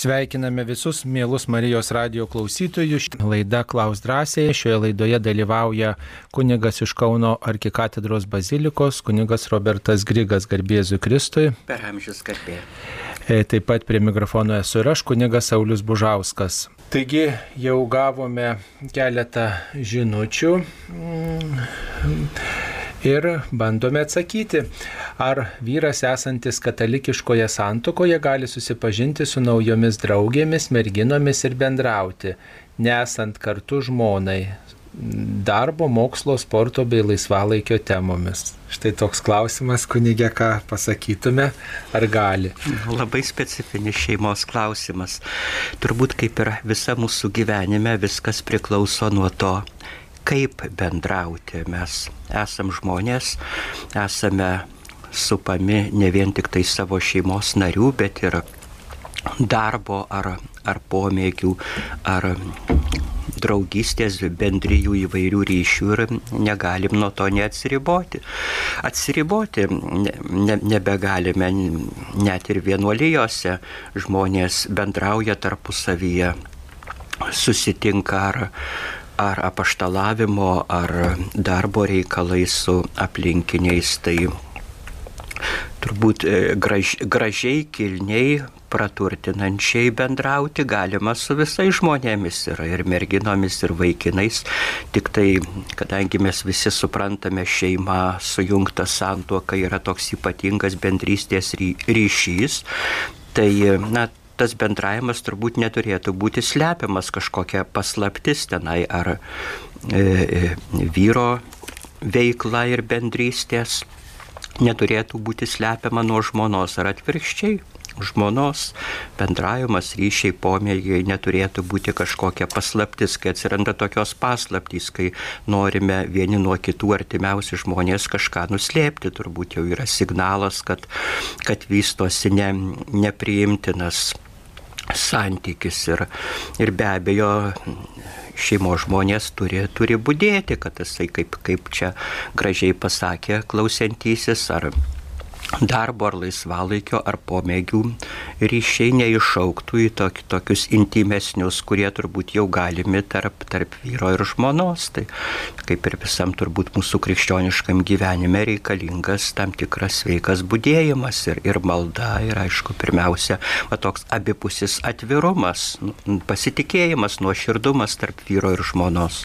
Sveikiname visus mielus Marijos radio klausytojus. Laida Klaus drąsiai. Šioje laidoje dalyvauja kunigas iš Kauno arkikatedros bazilikos, kunigas Robertas Grigas Garbėzui Kristui. Per amžius garbė. E, taip pat prie mikrofono esu ir aš, kunigas Saulis Bužauskas. Taigi jau gavome keletą žinučių ir bandome atsakyti, ar vyras esantis katalikiškoje santokoje gali susipažinti su naujomis draugėmis, merginomis ir bendrauti, nesant kartu žmonai darbo, mokslo, sporto bei laisvalaikio temomis. Štai toks klausimas, kunigė, ką pasakytume, ar gali. Labai specifinis šeimos klausimas. Turbūt kaip ir visa mūsų gyvenime viskas priklauso nuo to, kaip bendrauti. Mes esam žmonės, esame supami ne vien tik tai savo šeimos narių, bet ir darbo ar, ar pomėgių, ar draugystės, bendrijų įvairių ryšių ir negalim nuo to neatsiriboti. Atsiriboti ne, nebegalime, net ir vienuolijose žmonės bendrauja tarpusavyje, susitinka ar ar apaštalavimo, ar darbo reikalai su aplinkiniais. Tai turbūt e, graž, gražiai, kilniai, praturtinančiai bendrauti galima su visais žmonėmis, yra ir merginomis, ir vaikinais. Tik tai, kadangi mes visi suprantame, šeima sujungta santuoka yra toks ypatingas bendrystės ryšys, tai, na, tas bendravimas turbūt neturėtų būti slepiamas kažkokia paslaptis tenai ar e, e, vyro veikla ir bendrystės. Neturėtų būti slepiama nuo žmonos ar atvirkščiai žmonos. Bendravimas, ryšiai, pomėgiai neturėtų būti kažkokia paslaptis, kai atsiranda tokios paslaptys, kai norime vieni nuo kitų artimiausi žmonės kažką nuslėpti, turbūt jau yra signalas, kad, kad vystosi ne, nepriimtinas santykis ir, ir be abejo šeimos žmonės turi, turi būdėti, kad jisai kaip, kaip čia gražiai pasakė klausiantysis ar darbo ar laisvalaikio ar pomėgių ryšiai neišauktų į tok, tokius intimesnius, kurie turbūt jau galimi tarp, tarp vyro ir žmonos. Tai kaip ir visam turbūt mūsų krikščioniškam gyvenime reikalingas tam tikras sveikas būdėjimas ir, ir malda ir aišku pirmiausia va, toks abipusis atvirumas, pasitikėjimas, nuoširdumas tarp vyro ir žmonos.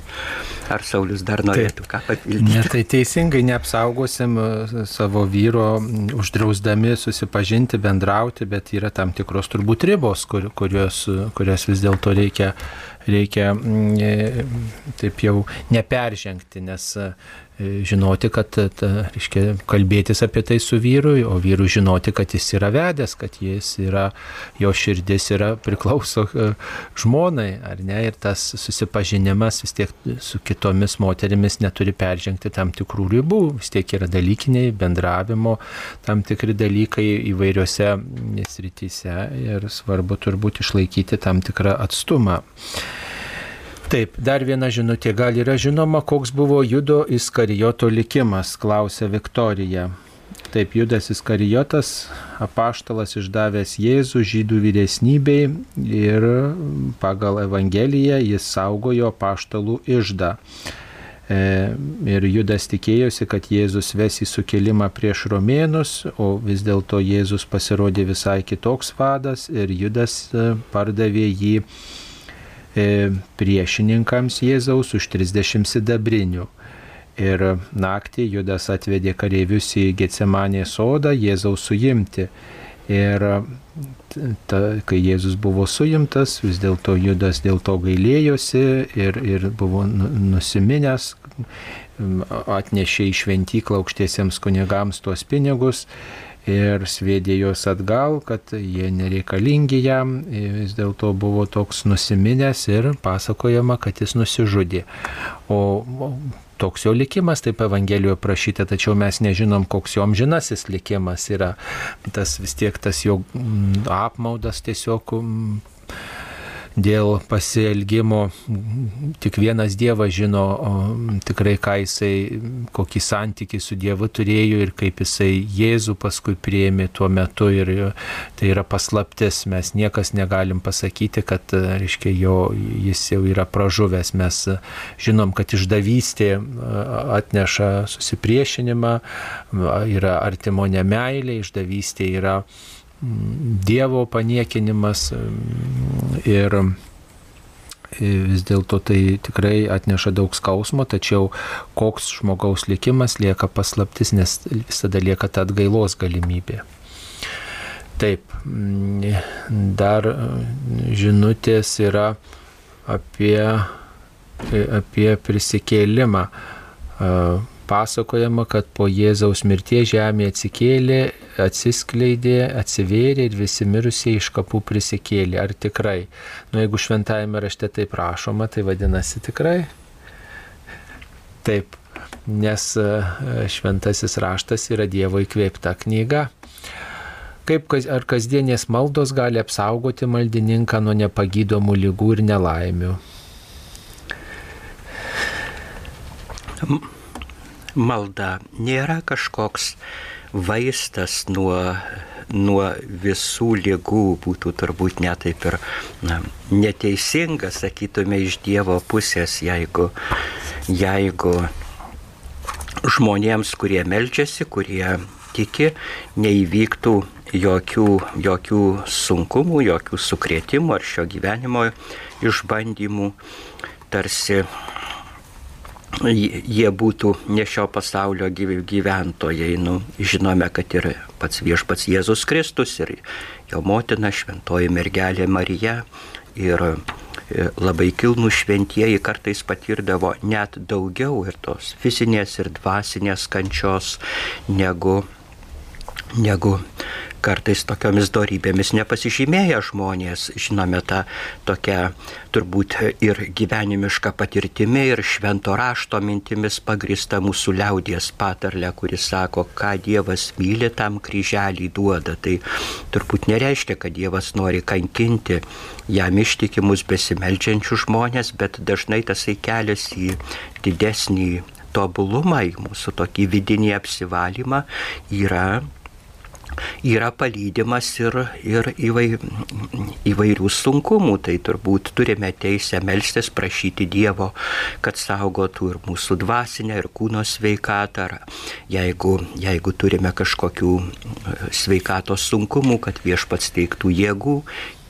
Ar Saulis dar norėtų ką papildyti? Ne, tai teisingai neapsaugosim e, savo vyro uždrausdami susipažinti, bendrauti, bet yra tam tikros turbūt ribos, kur, kurios, kurios vis dėlto reikia, reikia e, taip jau neperžengti, nes žinoti, kad, ta, reiškia, kalbėtis apie tai su vyru, o vyru žinoti, kad jis yra vedęs, kad jis yra, jo širdis yra priklauso e, žmonai, ar ne, ir tas susipažinimas vis tiek su kitomis moterimis neturi peržengti tam tikrų ribų, vis tiek yra dalykiniai, bendravimo tam tikri dalykai įvairiose srityse ir svarbu turbūt išlaikyti tam tikrą atstumą. Taip, dar viena žinutė. Gal yra žinoma, koks buvo Judo Iskarijoto likimas, klausė Viktorija. Taip, Judas Iskarijotas, apaštalas išdavęs Jėzų žydų vyresnybei ir pagal Evangeliją jis saugojo apaštalų išdą. E, ir Judas tikėjosi, kad Jėzus ves į sukilimą prieš romėnus, o vis dėlto Jėzus pasirodė visai kitoks vadas ir Judas e, pardavė jį priešininkams Jėzaus už 30 sidabrinių. Ir naktį Judas atvedė kareivius į Getsemanės sodą Jėzaus suimti. Ir ta, kai Jėzus buvo suimtas, vis dėlto Judas dėl to gailėjosi ir, ir buvo nu, nusiminęs, atnešė į šventyklą aukštiesiems kunigams tuos pinigus ir sviedė juos atgal, kad jie nereikalingi jam, vis dėlto buvo toks nusiminęs ir pasakojama, kad jis nusižudė. O toks jo likimas, taip Evangelijoje prašyta, tačiau mes nežinom, koks jo amžinasis likimas yra. Tas vis tiek tas jo mm, apmaudas tiesiog mm, dėl pasielgimo. Tik vienas Dievas žino o, tikrai, ką jisai, kokį santykį su Dievu turėjo ir kaip jisai Jėzų paskui prieimė tuo metu. Ir tai yra paslaptis, mes niekas negalim pasakyti, kad, reiškia, jo, jis jau yra pražuvęs, mes žinom, kad išdavystė atneša susipriešinimą, yra artimo nemailė, išdavystė yra Dievo paniekinimas ir vis dėlto tai tikrai atneša daug skausmo, tačiau koks žmogaus likimas lieka paslaptis, nes visada lieka ta atgailos galimybė. Taip, dar žinutės yra apie, apie prisikėlimą pasakojama, kad po Jėzaus mirties žemė atsikėlė, atsiskleidė, atsivėrė ir visi mirusieji iš kapų prisikėlė. Ar tikrai? Nu, jeigu šventajame rašte taip rašoma, tai vadinasi tikrai? Taip, nes e, šventasis raštas yra Dievo įkvėpta knyga. Kaip ar kasdienės maldos gali apsaugoti maldininką nuo nepagydomų lygų ir nelaimių? Malda nėra kažkoks vaistas nuo, nuo visų lygų, būtų turbūt netaip ir na, neteisinga, sakytume, iš Dievo pusės, jeigu, jeigu žmonėms, kurie melčiasi, kurie tiki, neįvyktų jokių, jokių sunkumų, jokių sukrėtimų ar šio gyvenimo išbandymų, tarsi jie būtų ne šio pasaulio gyventojai. Nu, žinome, kad ir pats viešpats Jėzus Kristus ir jo motina šventoji mergelė Marija ir e, labai kilnų šventieji kartais patirdavo net daugiau ir tos fizinės ir dvasinės kančios negu, negu kartais tokiomis darybėmis nepasižymėję žmonės, žinome tą tokią turbūt ir gyvenimišką patirtimi ir švento rašto mintimis pagrįsta mūsų liaudies patarlė, kuris sako, ką Dievas myli, tam kryželį duoda. Tai turbūt nereiškia, kad Dievas nori kankinti jam ištikimus besimeldžiančių žmonės, bet dažnai tasai kelias į didesnį tobulumą, į mūsų tokį vidinį apsivalymą yra yra palydimas ir, ir įvai, įvairių sunkumų. Tai turbūt turime teisę melstis, prašyti Dievo, kad saugotų ir mūsų dvasinę, ir kūno sveikatą. Ar jeigu, jeigu turime kažkokių e, sveikatos sunkumų, kad viešpats teiktų jėgų,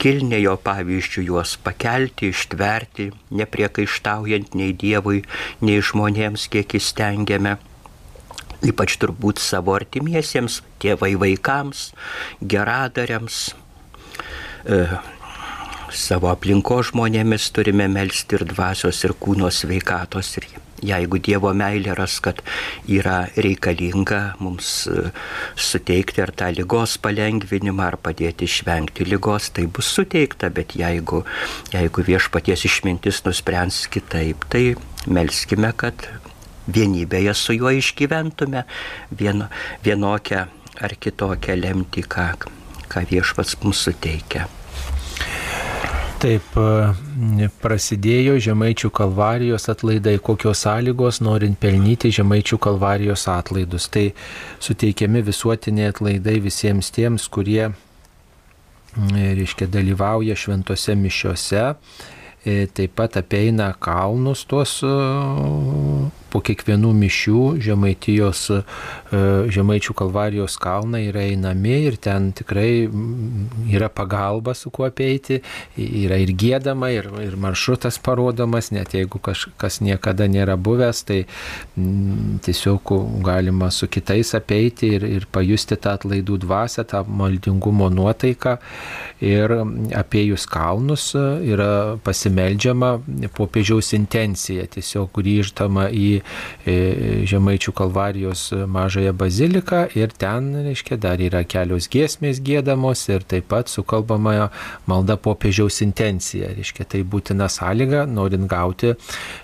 kilnė jo pavyzdžių juos pakelti, ištverti, nepriekaištaujant nei Dievui, nei žmonėms, kiek įstengiame ypač turbūt savo artimiesiems, tėvai vaikams, geradariams, e, savo aplinko žmonėmis turime melstį ir dvasios ir kūno sveikatos. Ir jeigu Dievo meilė ras, kad yra reikalinga mums e, suteikti ar tą lygos palengvinimą, ar padėti išvengti lygos, tai bus suteikta, bet jeigu, jeigu viešpaties išmintis nuspręs kitaip, tai melskime, kad vienybėje su juo išgyventume vieno, vienokią ar kitokią lemtį, ką, ką viešpats mums suteikia. Taip, e, prasidėjo Žemaičių kalvarijos atlaidai, kokios sąlygos norint pelnyti Žemaičių kalvarijos atlaidus. Tai suteikiami visuotiniai atlaidai visiems tiems, kurie, reiškia, dalyvauja šventose mišiose, e, taip pat apeina kalnus tuos po kiekvienų mišių Žemaitijos, e, Žemaičių kalvarijos kalnai yra einami ir ten tikrai yra pagalba su kuo apeiti, yra ir gėdama, ir, ir maršrutas parodomas, net jeigu kažkas niekada nėra buvęs, tai m, tiesiog galima su kitais apeiti ir, ir pajusti tą atlaidų dvasę, tą maldingumo nuotaiką. Ir apiejus kalnus yra pasimeldžiama popiežiaus intencija, tiesiog grįžtama į Žemaičių kalvarijos mažąją baziliką ir ten, reiškia, dar yra kelios giesmės gėdamos ir taip pat sukalbama malda popiežiaus intencija. Reiškia, tai būtina sąlyga, norint gauti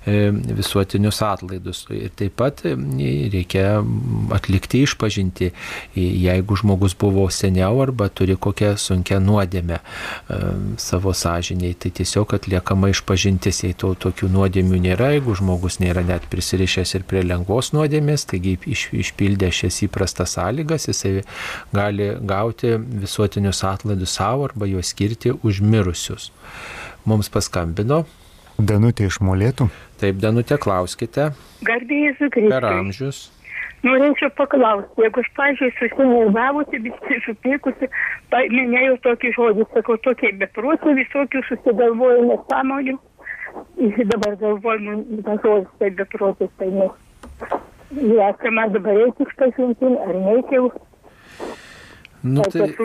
visuotinius atlaidus. Ir taip pat reikia atlikti išpažinti, jeigu žmogus buvo seniau arba turi kokią sunkę nuodėmę savo sąžiniai, tai tiesiog atliekama išpažintis, jei to tokių nuodėmių nėra, jeigu žmogus nėra net prisirišęs ir prie lengvos nuodėmės, taigi iš, išpildė šias įprastas sąlygas, jisai gali gauti visuotinius atlaidus savo arba juos skirti už mirusius. Mums paskambino. Danutė iš Molėtų. Taip, Danutė, klauskite. Garbėjai Zukristai. Per amžius. Norėčiau paklausti, jeigu aš, pažiūrėjau, susinervavusi, visi supykusi, minėjau tokį žodį, sakau, tokie beprotė, visokių susigalvoju nesąmonių. Ir dabar galvoju, nu, tas žodis tai beprotis, tai ne. Ir esame dabar reikia išpažinti, ar nereikia. Nu, tai,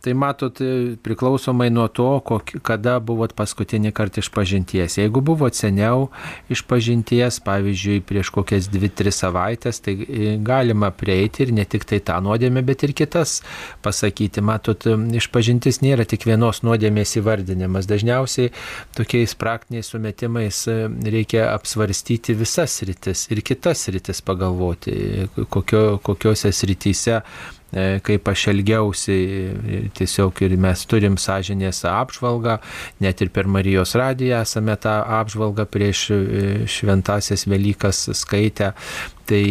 tai matot, priklausomai nuo to, kok, kada buvot paskutinį kartą iš pažinties. Jeigu buvot seniau iš pažinties, pavyzdžiui, prieš kokias 2-3 savaitės, tai e, galima prieiti ir ne tik tai tą nuodėmę, bet ir kitas pasakyti. Matot, iš pažintis nėra tik vienos nuodėmės įvardinimas. Dažniausiai tokiais praktiniais sumetimais e, reikia apsvarstyti visas rytis ir kitas rytis pagalvoti, kokio, kokiuose srityse E, kaip aš elgiausi, tiesiog ir mes turim sąžinės apžvalgą, net ir per Marijos radiją esame tą apžvalgą prieš e, šventasias Velykas skaitę, tai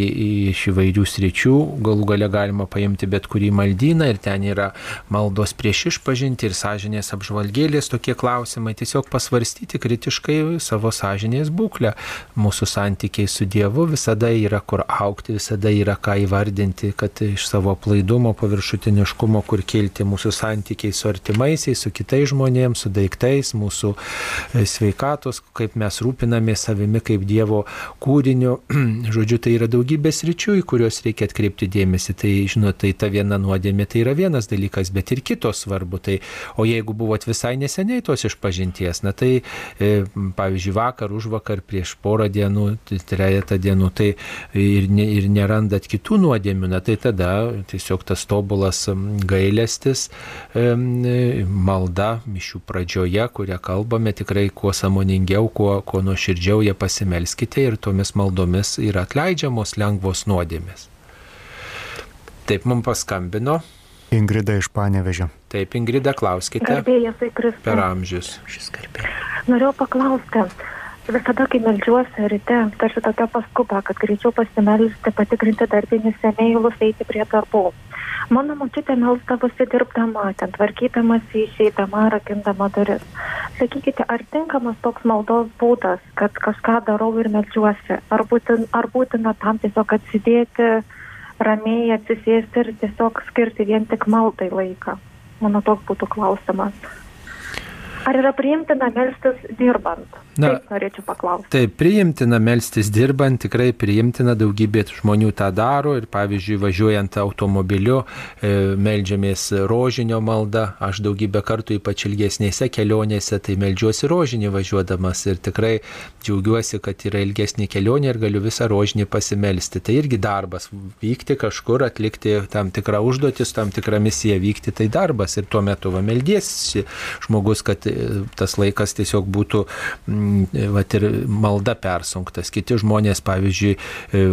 iš įvairių sričių galų gale galima paimti bet kurį maldyną ir ten yra maldos prieš išpažinti ir sąžinės apžvalgėlės tokie klausimai, tiesiog pasvarstyti kritiškai savo sąžinės būklę. Mūsų santykiai su Dievu visada yra kur aukti, visada yra ką įvardinti, kad iš savo plaidumo, paviršutiniškumo, kur kilti mūsų santykiai su artimaisiais, su kitais žmonėmis, su daiktais, mūsų e, sveikatos, kaip mes rūpinamės savimi kaip Dievo kūriniu. Žodžiu, tai yra yra daugybė sričių, į kuriuos reikia atkreipti dėmesį. Tai, žinot, tai ta viena nuodėmė tai yra vienas dalykas, bet ir kitos svarbu. Tai, o jeigu buvot visai neseniai tos išpažinties, na tai, e, pavyzdžiui, vakar, už vakar, prieš porą dienų, trejata dienų, tai ir, ne, ir nerandat kitų nuodėmių, na tai tada tiesiog tas tobulas gailestis, e, malda mišių pradžioje, kurią kalbame, tikrai kuo samoningiau, kuo, kuo nuoširdžiau jie pasimelskite ir tomis maldomis yra atleidžiama atleidžiamos lengvos nuodėmės. Taip mums paskambino. Ingrida iš Panevežio. Taip, Ingrida, klauskite. Garbėjas į Kristų. Per amžius. Norėjau paklausti. Visada, kai melžiuosi ryte, tarsi tokia paskuba, kad greičiau pasimelsti, patikrinti darbinius senėjus, eiti prie darbų. Mano močiutė melsdavosi dirbdama, ten tvarkydamas išeidama, rakindama duris. Sakykite, ar tinkamas toks maldos būdas, kad kažką darau ir melžiuosi? Ar, būtin, ar būtina tam tiesiog atsidėti, ramiai atsisėsti ir tiesiog skirti vien tik maldai laiką? Mano toks būtų klausimas. Ar yra priimtina melstis dirbant? Na, taip, norėčiau paklausti. Taip, priimtina melstis dirbant, tikrai priimtina, daugybė žmonių tą daro ir pavyzdžiui, važiuojant automobiliu, e, melžiamės rožinio maldą, aš daugybę kartų, ypač ilgesnėse kelionėse, tai melžiuosi rožinį važiuodamas ir tikrai džiaugiuosi, kad yra ilgesnė kelionė ir galiu visą rožinį pasimelsti. Tai irgi darbas, vykti kažkur, atlikti tam tikrą užduotis, tam tikrą misiją vykti, tai darbas ir tuo metu va meldiesi žmogus, kad tas laikas tiesiog būtų vat, ir malda persunktas. Kiti žmonės, pavyzdžiui, e,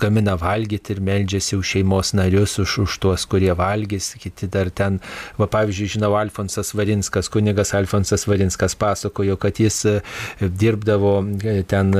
gamina valgyti ir meldžiasi už šeimos narius, už, už tuos, kurie valgys. Kiti dar ten, va, pavyzdžiui, žinau, Alfonsas Varinskas, kunigas Alfonsas Varinskas pasakojo, kad jis e, dirbdavo e, ten,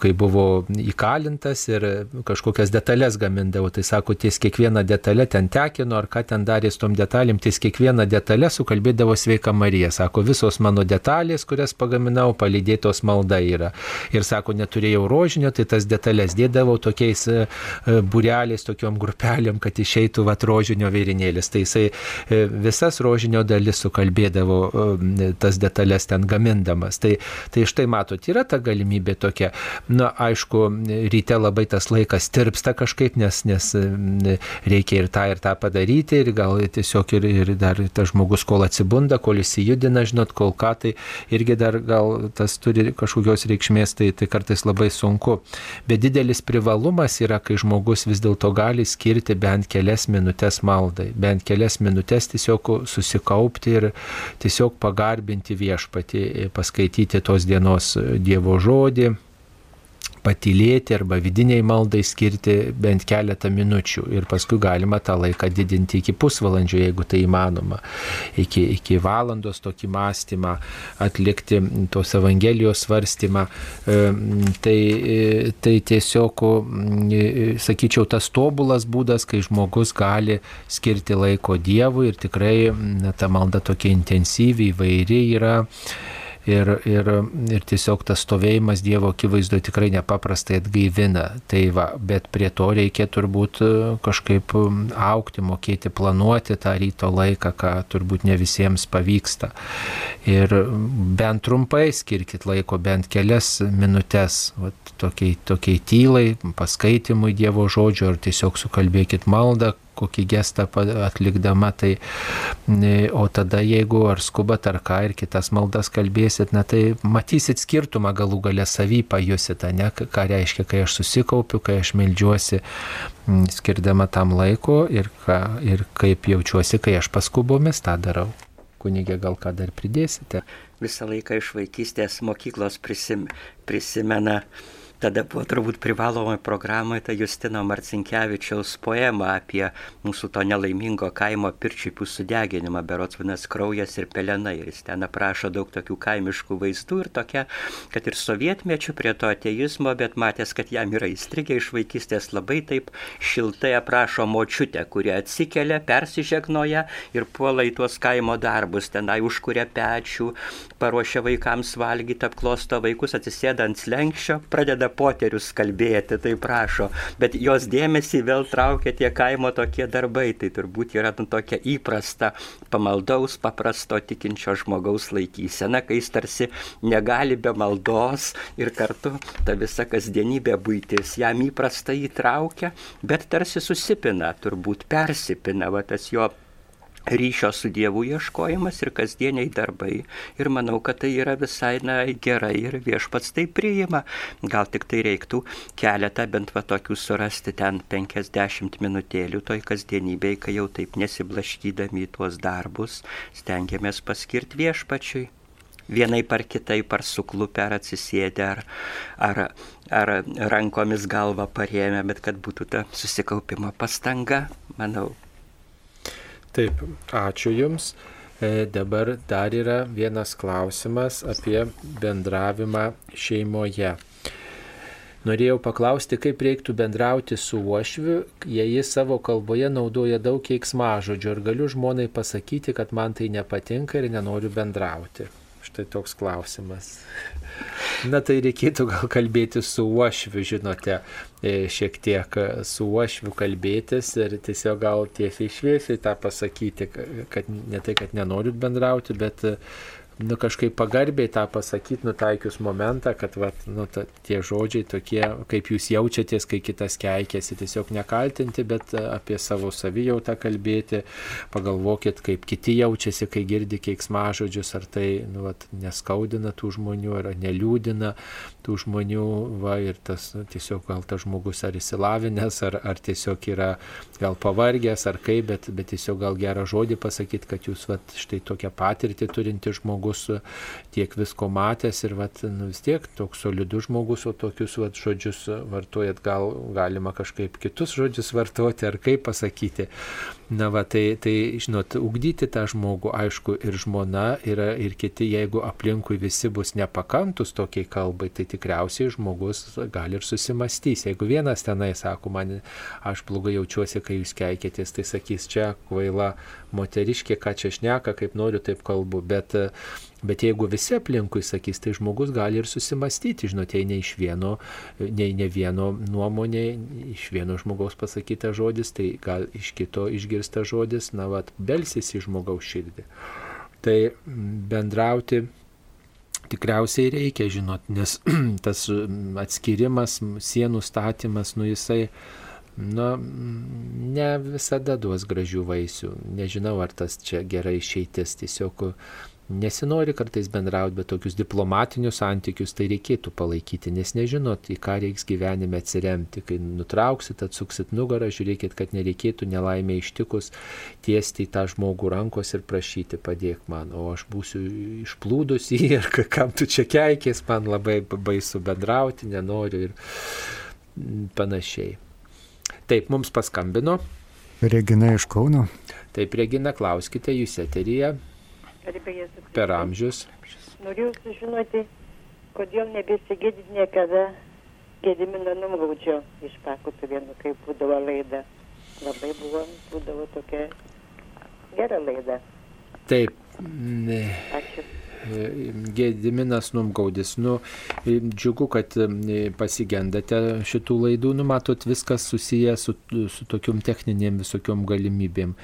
kai buvo įkalintas ir kažkokias detalės gamindavo. Tai sako, ties kiekvieną detalę ten tekino, ar ką ten darė su tom detalėm, ties kiekvieną detalę sukalbėdavo sveika Marija. Sako, visos mano detalės, kurias pagaminau, palydėjau lydėtos malda yra. Ir sako, neturėjau rožinio, tai tas detalės dėdavau tokiais e, e, bureliais, tokiom grupelėm, kad išeitų vat rožinio vėrinėlis. Tai jisai e, visas rožinio dalis sukalbėdavo tas detalės ten gamindamas. Tai, tai štai matot, yra ta galimybė tokia. Na, aišku, ryte labai tas laikas tirpsta kažkaip, nes, nes reikia ir tą, ir tą padaryti, ir gal tiesiog ir, ir dar tas žmogus, kol atsibunda, kol įsijudina, žinot, žinot, kol ką, tai irgi dar gal tas turi kažkokios reikšmės, tai, tai kartais labai sunku. Bet didelis privalumas yra, kai žmogus vis dėlto gali skirti bent kelias minutės maldai, bent kelias minutės tiesiog susikaupti ir tiesiog pagarbinti viešpatį, paskaityti tos dienos Dievo žodį patylėti arba vidiniai maldai skirti bent keletą minučių. Ir paskui galima tą laiką didinti iki pusvalandžio, jeigu tai įmanoma, iki, iki valandos tokį mąstymą atlikti, tos Evangelijos svarstymą. E, tai, e, tai tiesiog, e, sakyčiau, tas tobulas būdas, kai žmogus gali skirti laiko Dievui ir tikrai na, ta malda tokia intensyvi, įvairi yra ir, ir, ir tiesiog tas stovėjimas Dievo akivaizdo tikrai nepaprastai atgaivina. Tai va, bet prie to reikia turbūt e, kažkaip aukti, mokėti planuoti tą ryto laiką, ką turbūt ne visiems pavyksta. Ir bent trumpai skirkit laiko, bent kelias minutės va, tokiai, tokiai tylai, paskaitimui Dievo žodžio ar tiesiog sukalbėkit maldą, kokį gestą atlikdama, tai o tada jeigu ar skubat ar ką ir kitas maldas kalbėsit, na tai matysit skirtumą galų galę savy pajusit, ne, ką reiškia, kai aš susikaupiu, kai aš melžiuosi skirdama tam laiko ir, ką, ir kaip jaučiuosi, kai aš paskubomis tą darau. Kunigė, gal ką dar pridėsite? Visą laiką iš vaikystės mokyklos prisim, prisimena tada buvo turbūt privalomai programoje ta Justino Marcinkievičiaus poema apie mūsų to nelaimingo kaimo pirčiupų sudeginimą, berots vienas kraujas ir pelenai. Ir jis ten aprašo daug tokių kaimiškų vaizdų ir tokia, kad ir sovietmečių prie to ateizmo, bet matęs, kad jam yra įstrigę iš vaikystės labai taip šiltai aprašo močiutę, kuri atsikelia, persižegnoja ir puola į tuos kaimo darbus, tenai užkuria pečių, paruošia vaikams valgyti, apklosto vaikus, atsisėda ant slengščio, pradeda poterius kalbėti, tai prašo, bet jos dėmesį vėl traukia tie kaimo tokie darbai, tai turbūt yra nu, tokia įprasta pamaldaus, paprasto tikinčio žmogaus laikysena, kai jis tarsi negali be maldos ir kartu ta visa kasdienybė būtis jam įprasta įtraukia, bet tarsi susipina, turbūt persipina, va tas jo ryšio su Dievu ieškojimas ir kasdieniai darbai. Ir manau, kad tai yra visai na, gerai ir viešpats tai priima. Gal tik tai reiktų keletą bent va tokių surasti ten 50 minutėlių toj kasdienybei, kai jau taip nesiblaškydami į tuos darbus stengiamės paskirti viešpačiui. Vienai par kitaip, ar suklupę, ar atsisėdę, ar, ar, ar rankomis galvą parėmę, bet kad būtų ta susikaupimo pastanga, manau, Taip, ačiū Jums. E, dabar dar yra vienas klausimas apie bendravimą šeimoje. Norėjau paklausti, kaip reiktų bendrauti su uošviu, jei jis savo kalboje naudoja daug keiksmažodžių. Ar galiu žmonai pasakyti, kad man tai nepatinka ir nenoriu bendrauti? Štai toks klausimas. Na tai reikėtų gal kalbėti su uošviu, žinote, šiek tiek su uošviu kalbėtis ir tiesiog gal tiesiai šviesiai tą pasakyti, kad ne tai, kad nenorit bendrauti, bet nu, kažkaip pagarbiai tą pasakyti, nutaikius momentą, kad vat, nu, ta, tie žodžiai tokie, kaip jūs jaučiatės, kai kitas keikėsi, tiesiog nekaltinti, bet e, apie savo savijautą kalbėti, pagalvokit, kaip kiti jaučiasi, kai girdi keiksmažodžius, ar tai nu, vat, neskaudina tų žmonių, ar neliūdina tų žmonių, va, ir tas tiesiog gal tas žmogus ar įsilavinęs, ar, ar tiesiog yra gal pavargęs, ar kaip, bet, bet tiesiog gal gerą žodį pasakyti, kad jūs vat, štai tokią patirtį turinti žmogus, tiek visko matęs ir vat, nu, vis tiek toks solidus žmogus, o tokius vat, žodžius vartojat, gal galima kažkaip kitus žodžius vartoti ar kaip pasakyti. Na, va, tai, tai, žinot, ugdyti tą žmogų, aišku, ir žmona, yra ir kiti, jeigu aplinkui visi bus nepakantus tokiai kalbai, tai tikriausiai žmogus gali ir susimastys. Jeigu vienas tenai sako, man aš blogai jaučiuosi, kai jūs keikėtės, tai sakys, čia kvaila moteriškė, ką čia šneka, kaip noriu, taip kalbu. Bet Bet jeigu visi aplinkui sakys, tai žmogus gali ir susimastyti, žinote, ne iš vieno, ne, ne vieno nuomonė, iš vieno žmogaus pasakyta žodis, tai gal iš kito išgirsta žodis, na, vad, belsis į žmogaus širdį. Tai bendrauti tikriausiai reikia, žinot, nes tas atskirimas, sienų statymas, nu jisai na, ne visada duos gražių vaisių. Nežinau, ar tas čia gerai išeitis. Tiesiog nesinori kartais bendrauti, bet tokius diplomatinius santykius tai reikėtų palaikyti, nes nežinot, į ką reiks gyvenime atsiremti. Kai nutrauksit, atsuksit nugarą, žiūrėkit, kad nereikėtų nelaimė ištikus tiesti į tą žmogų rankos ir prašyti padėk man, o aš būsiu išplūdusi ir kam tu čia keikės, man labai baisu bendrauti, nenoriu ir panašiai. Taip, mums paskambino. Regina iš Kauno. Taip, Regina, klauskite, jūs eteryje per amžius. Noriu sužinoti, kodėl nebesigėdit niekada Gedimino numgaudžio iš Pakutuvėnų, kai būdavo laida. Labai buvo, būdavo tokia gera laida. Taip. Ne. Ačiū. Gediminas Numgaudis. Nu, džiugu, kad pasigendate šitų laidų, nu, matot, viskas susiję su, su tokiom techninėm visokiom galimybėm.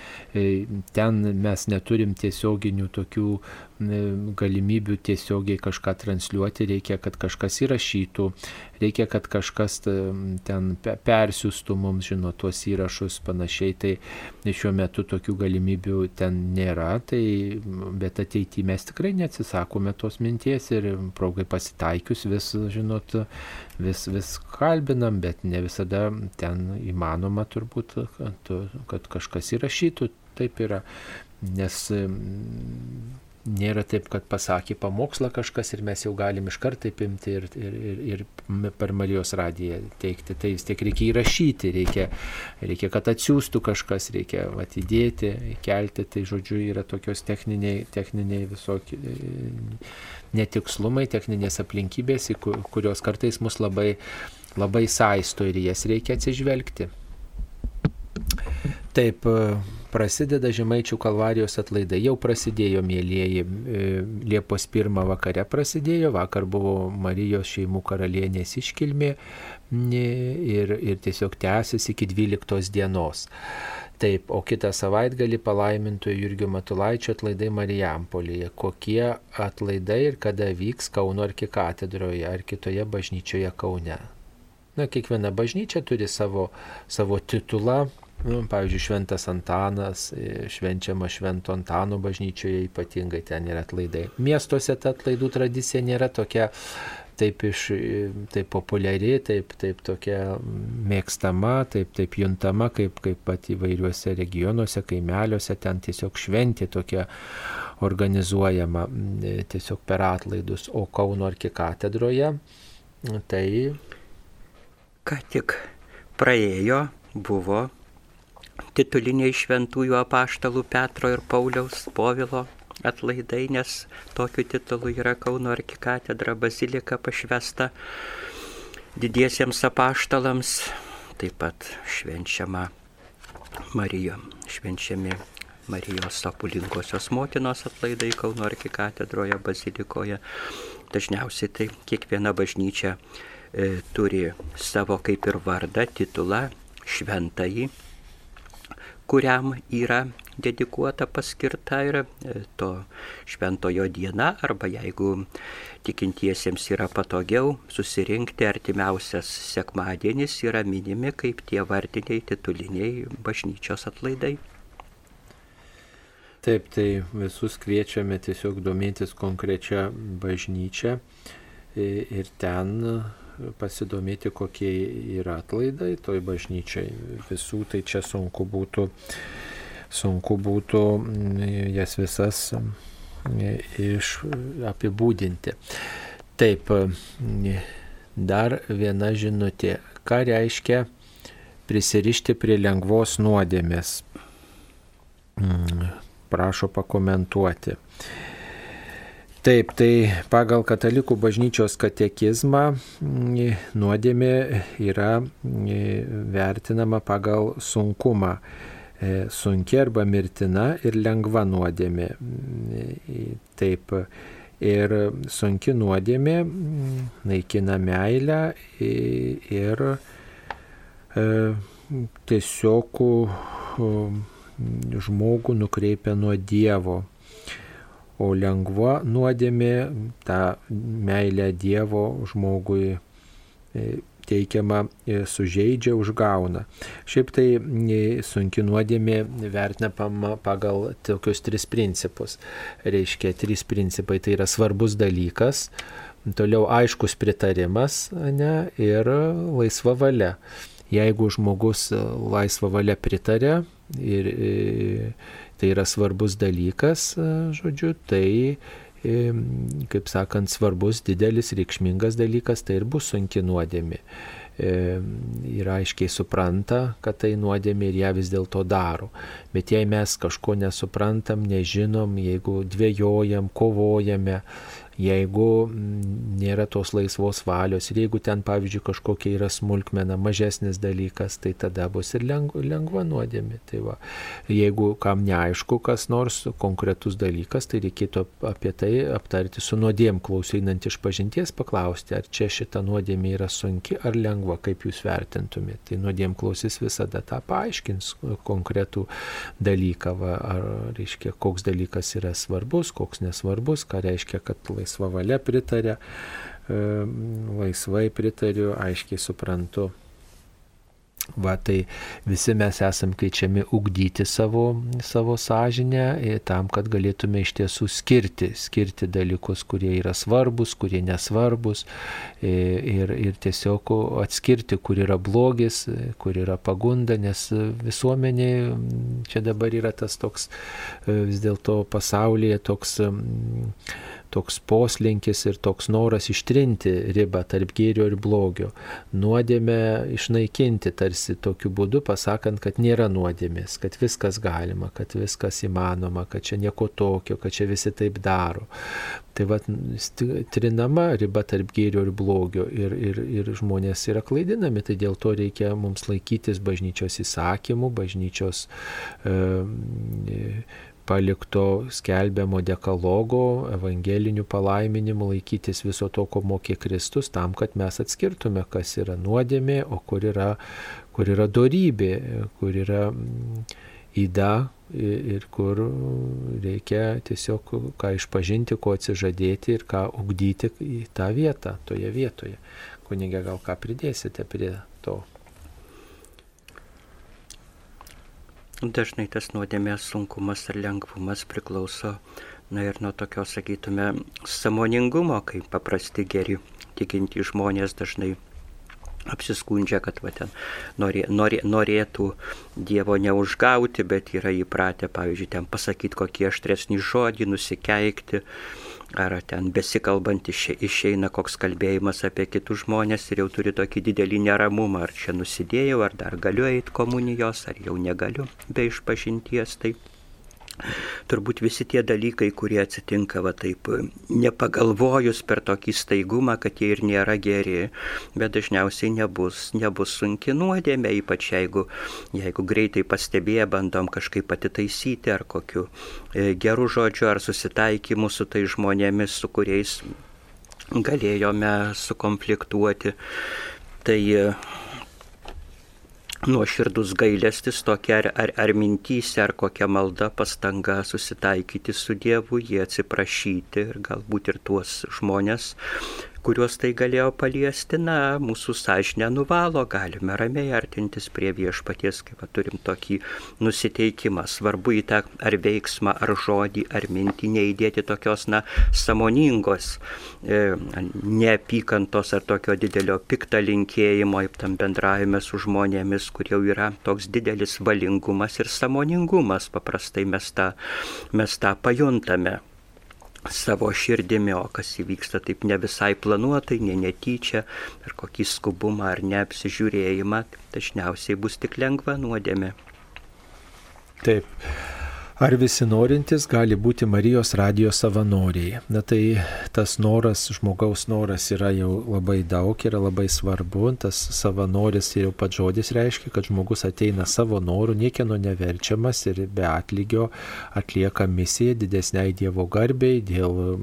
Ten mes neturim tiesioginių tokių galimybių tiesiogiai kažką transliuoti, reikia, kad kažkas įrašytų, reikia, kad kažkas ten persiųstų mums, žino, tuos įrašus panašiai, tai šiuo metu tokių galimybių ten nėra, tai, bet ateityje mes tikrai neatsisakome tos minties ir progai pasitaikius vis, žinot, vis, vis kalbinam, bet ne visada ten įmanoma turbūt, kad, kad kažkas įrašytų, taip yra, nes nėra taip, kad pasakė pamokslą kažkas ir mes jau galim iš karto imti ir, ir, ir, ir per Marijos radiją teikti. Tai vis tiek reikia įrašyti, reikia, reikia kad atsiųstų kažkas, reikia atidėti, kelti. Tai žodžiu yra tokios techniniai, techniniai visokie netikslumai, techninės aplinkybės, kurios kartais mus labai, labai saisto ir jas reikia atsižvelgti. Taip, prasideda Žemaičių kalvarijos atlaidai. Jau prasidėjo, mėlyjeji, e, Liepos 1 vakare prasidėjo, vakar buvo Marijos šeimų karalienės iškilmė ir, ir tiesiog tęsis iki 12 dienos. Taip, o kitą savaitgalį palaimintojo Jurgio Matulaičio atlaidai Marijampolėje. Kokie atlaidai ir kada vyks Kauno arkikatedroje ar kitoje bažnyčioje Kaune. Na, kiekviena bažnyčia turi savo, savo titulą, Nu, pavyzdžiui, Šventas Antanas, e, švenčiama Švento Antano bažnyčioje, ypatingai ten yra atlaidai. Miestuose ta atlaidų tradicija nėra tokia taip, iš, e, taip populiari, taip, taip tokia mėgstama, taip, taip juntama, kaip, kaip pat įvairiuose regionuose, kaimeliuose, ten tiesiog šventė tokia organizuojama e, tiesiog per atlaidus, o Kauno arkikatedroje tai... Ką tik praėjo, buvo tituliniai šventųjų apaštalų Petro ir Pauliaus Povilo atlaidai, nes tokiu titulu yra Kauno arkikatedra bazilika pašvesta didiesiems apaštalams, taip pat švenčiama Marijo, švenčiami Marijos Sapulinkosios motinos atlaidai Kauno arkikatedroje bazilikoje. Dažniausiai tai kiekviena bažnyčia e, turi savo kaip ir vardą, titulą, šventąjį kuriam yra dedikuota paskirta ir e, to šventojo diena, arba jeigu tikintiesiems yra patogiau susirinkti artimiausias sekmadienis yra minimi kaip tie vardiniai tituliniai bažnyčios atlaidai. Taip, tai visus kviečiame tiesiog domėtis konkrečią bažnyčią ir ten pasidomėti, kokie yra atlaidai toj bažnyčiai. Visų tai čia sunku būtų, sunku būtų mm, jas visas mm, iš apibūdinti. Taip, mm, dar viena žinutė. Ką reiškia prisirišti prie lengvos nuodėmės? Prašo pakomentuoti. Taip, tai pagal katalikų bažnyčios katekizmą mm, nuodėmė yra mm, vertinama pagal sunkumą. E, sunki arba mirtina ir lengva nuodėmė. Mm, taip, ir sunki nuodėmė naikina meilę ir e, tiesiog žmogų nukreipia nuo Dievo o lengva nuodėmė tą meilę Dievo žmogui e, teikiama e, sužeidžia, užgauna. Šiaip tai sunki nuodėmė vertinama pagal tokius tris principus. Reiškia, trys principai tai yra svarbus dalykas, toliau aiškus pritarimas ne, ir laisva valia. Jeigu žmogus laisva valia pritarė ir tai yra svarbus dalykas, žodžiu, tai kaip sakant, svarbus, didelis, reikšmingas dalykas, tai ir bus sunki nuodėmė. Ir aiškiai supranta, kad tai nuodėmė ir ją vis dėlto daro. Bet jei mes kažko nesuprantam, nežinom, jeigu dvėjojam, kovojame, jeigu mm, nėra tos laisvos valios ir jeigu ten, pavyzdžiui, kažkokia yra smulkmena, mažesnis dalykas, tai tada bus ir lengva, lengva nuodėmė. Tai va, jeigu kam neaišku, kas nors konkretus dalykas, tai reikėtų apie tai aptarti su nuodėm klausynant iš pažinties, paklausti, ar čia šita nuodėmė yra sunki ar lengva, kaip jūs vertintumėte. Tai nuodėm klausys visada tą paaiškins konkretų dalyką, va, ar reiškia, koks dalykas yra svarbus, koks nesvarbus, ką reiškia, kad laisvas laisva valia pritarė, laisvai pritariu, aiškiai suprantu. Va, tai visi mes esam kviečiami ugdyti savo, savo sąžinę e, tam, kad galėtume iš tiesų skirti, skirti dalykus, kurie yra svarbus, kurie nesvarbus e, ir, ir tiesiog atskirti, kur yra blogis, kur yra pagunda, nes visuomenė, čia dabar yra tas toks e, vis dėlto pasaulyje toks toks poslinkis ir toks noras ištrinti ribą tarp gėrio ir blogio. Nuodėmę išnaikinti tarsi tokiu būdu, pasakant, kad nėra nuodėmės, kad viskas galima, kad viskas įmanoma, kad čia nieko tokio, kad čia visi taip daro. Tai va, trinama riba tarp gėrio ir blogio ir, ir, ir žmonės yra klaidinami, tai dėl to reikia mums laikytis bažnyčios įsakymų, bažnyčios e, palikto skelbiamo dekalogo, evangelinių palaiminimų laikytis viso to, ko mokė Kristus, tam, kad mes atskirtume, kas yra nuodėmė, o kur yra, kur yra dorybė, kur yra mm, įda ir kur reikia tiesiog ką išpažinti, ko atsižadėti ir ką ugdyti į tą vietą, toje vietoje. Kunigė, gal ką pridėsite prie to? Dažnai tas nuodėmės sunkumas ar lengvumas priklauso, na ir nuo tokio, sakytume, samoningumo, kai paprasti geri tikinti žmonės dažnai apsiskundžia, kad va, ten norė, norė, norėtų Dievo neužgauti, bet yra įpratę, pavyzdžiui, ten pasakyti kokį aštresnį žodį, nusikeikti ar ten besikalbant išeina koks kalbėjimas apie kitus žmonės ir jau turi tokį didelį neramumą, ar čia nusidėjau, ar dar galiu eiti komunijos, ar jau negaliu be išpažinties. Tai turbūt visi tie dalykai, kurie atsitinka va taip, nepagalvojus per tokį staigumą, kad jie ir nėra geri, bet dažniausiai nebus, nebus sunki nuodėmė, ypač jeigu, jeigu greitai pastebėję bandom kažkaip atitaisyti ar kokiu e, geru žodžiu ar susitaikymu su tai žmonėmis, su kuriais galėjome sukonfliktuoti. Tai nuoširdus gailestis tokia ar, ar, ar mintys, ar kokia malda, pastanga susitaikyti su Dievu, jį atsiprašyti ir galbūt ir tuos žmonės, kuriuos tai galėjo paliesti, na, mūsų sąžinę nuvalo, galime ramiai artintis prie viešpaties, kaip turim tokį nusiteikimą. Svarbu į tą ar veiksmą, ar žodį, ar mintį neįdėti tokios, na, samoningos, e, neapykantos ar tokio didelio piktą linkėjimo, tam bendravime su žmonėmis, kur jau yra toks didelis valingumas ir samoningumas. Paprastai mes tą, mes tą pajuntame savo širdimi, o kas įvyksta taip ne visai planuotai, ne netyčia, per kokį skubumą ar neapsižiūrėjimą, dažniausiai bus tik lengva nuodėmė. Taip. Ar visi norintys gali būti Marijos radijos savanoriai? Na tai tas noras, žmogaus noras yra jau labai daug, yra labai svarbu. Tas savanoris ir jau pats žodis reiškia, kad žmogus ateina savo norų, niekieno neverčiamas ir be atlygio atlieka misiją didesniai Dievo garbiai dėl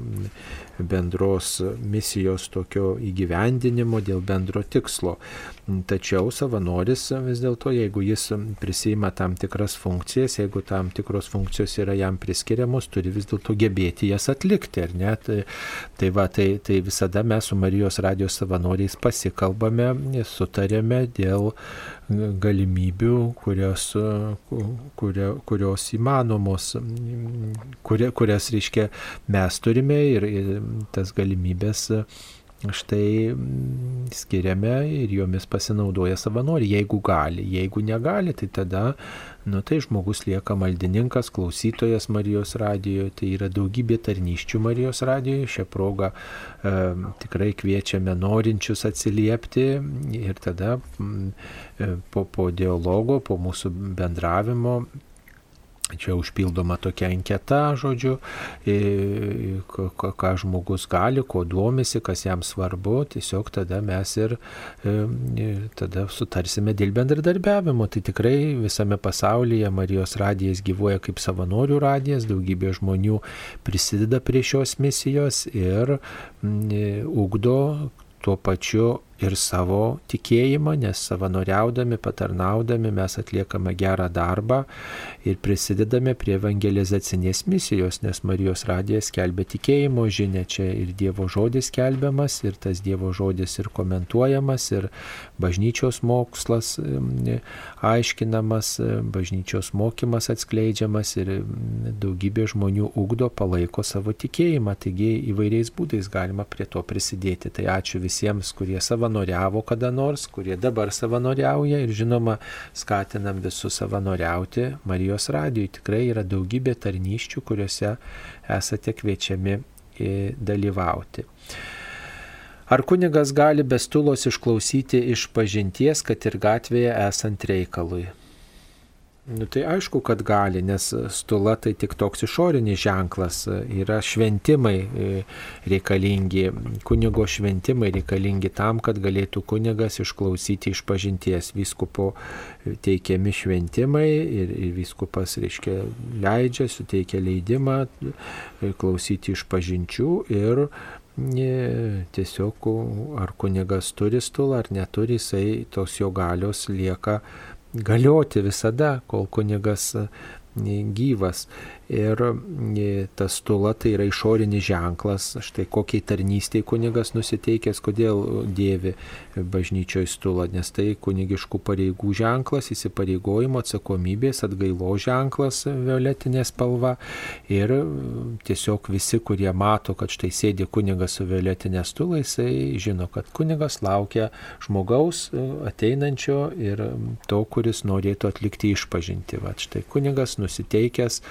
bendros misijos tokio įgyvendinimo, dėl bendro tikslo. Tačiau savanoris vis dėlto, jeigu jis prisima tam tikras funkcijas, jeigu tam tikros funkcijos yra jam priskiriamos, turi vis dėlto gebėti jas atlikti, ar ne? Tai, tai, va, tai, tai visada mes su Marijos radijos savanoriais pasikalbame, sutarėme dėl galimybių, kurios, kuria, kurios įmanomos, kuria, kurias, reiškia, mes turime ir, ir tas galimybės štai mm, skiriame ir jomis pasinaudoja savanoriai, jeigu gali. Jeigu negali, tai tada, nu tai žmogus lieka maldininkas, klausytojas Marijos radijoje, tai yra daugybė tarnyščių Marijos radijoje. Šią progą e, tikrai kviečiame norinčius atsiliepti ir tada mm, e, po, po dialogo, po mūsų bendravimo Čia užpildoma tokia anketa, žodžiu, ką žmogus gali, ko duomisi, kas jam svarbu, tiesiog tada mes ir tada sutarsime dėl bendradarbiavimo. Tai tikrai visame pasaulyje Marijos radijas gyvuoja kaip savanorių radijas, daugybė žmonių prisideda prie šios misijos ir ugdo tuo pačiu ir savo tikėjimą, nes savanoriaudami, patarnaudami mes atliekame gerą darbą ir prisidedame prie evangelizacinės misijos, nes Marijos radijas skelbia tikėjimo žinę, čia ir Dievo žodis skelbiamas, ir tas Dievo žodis ir komentuojamas, ir bažnyčios mokslas aiškinamas, bažnyčios mokymas atskleidžiamas ir daugybė žmonių ugdo, palaiko savo tikėjimą, taigi įvairiais būdais galima prie to prisidėti. Tai ačiū visiems, kurie savo savanoriavo kada nors, kurie dabar savanoriauja ir žinoma skatinam visus savanoriauti Marijos radijui. Tikrai yra daugybė tarnyščių, kuriuose esate kviečiami dalyvauti. Ar kunigas gali bestulos išklausyti iš pažinties, kad ir gatvėje esant reikalui? Nu, tai aišku, kad gali, nes stula tai tik toks išorinis ženklas, yra šventimai e, reikalingi, kunigo šventimai reikalingi tam, kad galėtų kunigas išklausyti iš pažinties. Vyskupo teikiami šventimai ir, ir vyskupas, reiškia, leidžia, suteikia leidimą e, klausyti iš pažinčių ir e, tiesiog ar kunigas turi stulą ar neturi, jisai tos jo galios lieka galioti visada, kol kunigas gyvas. Ir e, tas tula tai yra išorinis ženklas, štai kokiai tarnystėje kunigas nusiteikęs, kodėl dėvi bažnyčioje stulą, nes tai kunigiškų pareigų ženklas, įsipareigojimo atsakomybės, atgailo ženklas violetinė spalva. Ir tiesiog visi, kurie mato, kad štai sėdi kunigas su violetinė stula, jisai žino, kad kunigas laukia žmogaus ateinančio ir to, kuris norėtų atlikti išpažinti. Va, štai kunigas nusiteikęs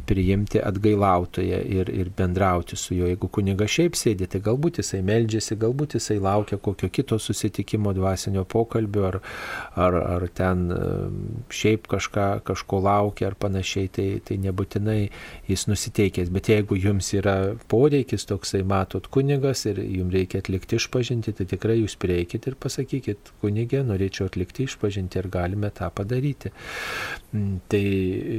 priimti atgailautoje ir, ir bendrauti su juo. Jeigu kuniga šiaip sėdi, tai galbūt jisai meldžiasi, galbūt jisai laukia kokio kito susitikimo dvasinio pokalbio, ar, ar, ar ten šiaip kažką, kažko laukia ar panašiai, tai, tai nebūtinai jis nusiteikęs. Bet jeigu jums yra poreikis toksai, matot kunigas ir jums reikia atlikti išpažinti, tai tikrai jūs prieikit ir pasakykit, kunigė, norėčiau atlikti išpažinti ir galime tą padaryti. Mm, tai e,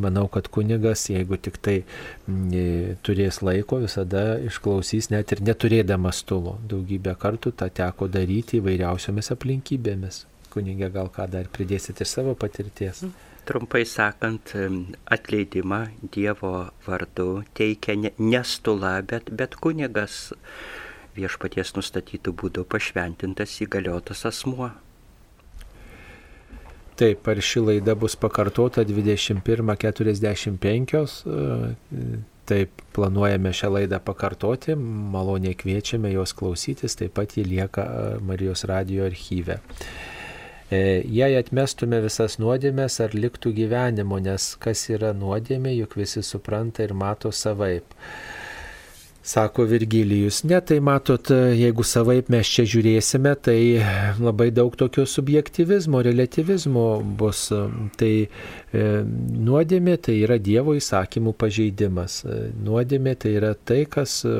manau, kad kunigas kunigas, jeigu tik tai e, turės laiko, visada išklausys net ir neturėdamas stulo. Daugybę kartų tą teko daryti įvairiausiomis aplinkybėmis. Kunigė, gal ką dar pridėsit iš savo patirties? Trumpai sakant, atleidimą Dievo vardu teikia ne stula, bet, bet kunigas viešpaties nustatytų būdų pašventintas įgaliotas asmuo. Taip, ar ši laida bus pakartota 21.45. Taip, planuojame šią laidą pakartoti, maloniai kviečiame jos klausytis, taip pat ji lieka Marijos radio archyve. E, jei atmestume visas nuodėmės, ar liktų gyvenimo, nes kas yra nuodėmė, juk visi supranta ir mato savaip. Sako Virgilijus, ne, tai matot, jeigu savaip mes čia žiūrėsime, tai labai daug tokio subjektivizmo, relativizmo bus. Tai nuodėmė tai yra Dievo įsakymų pažeidimas. Nuodėmė tai yra tai, kas e,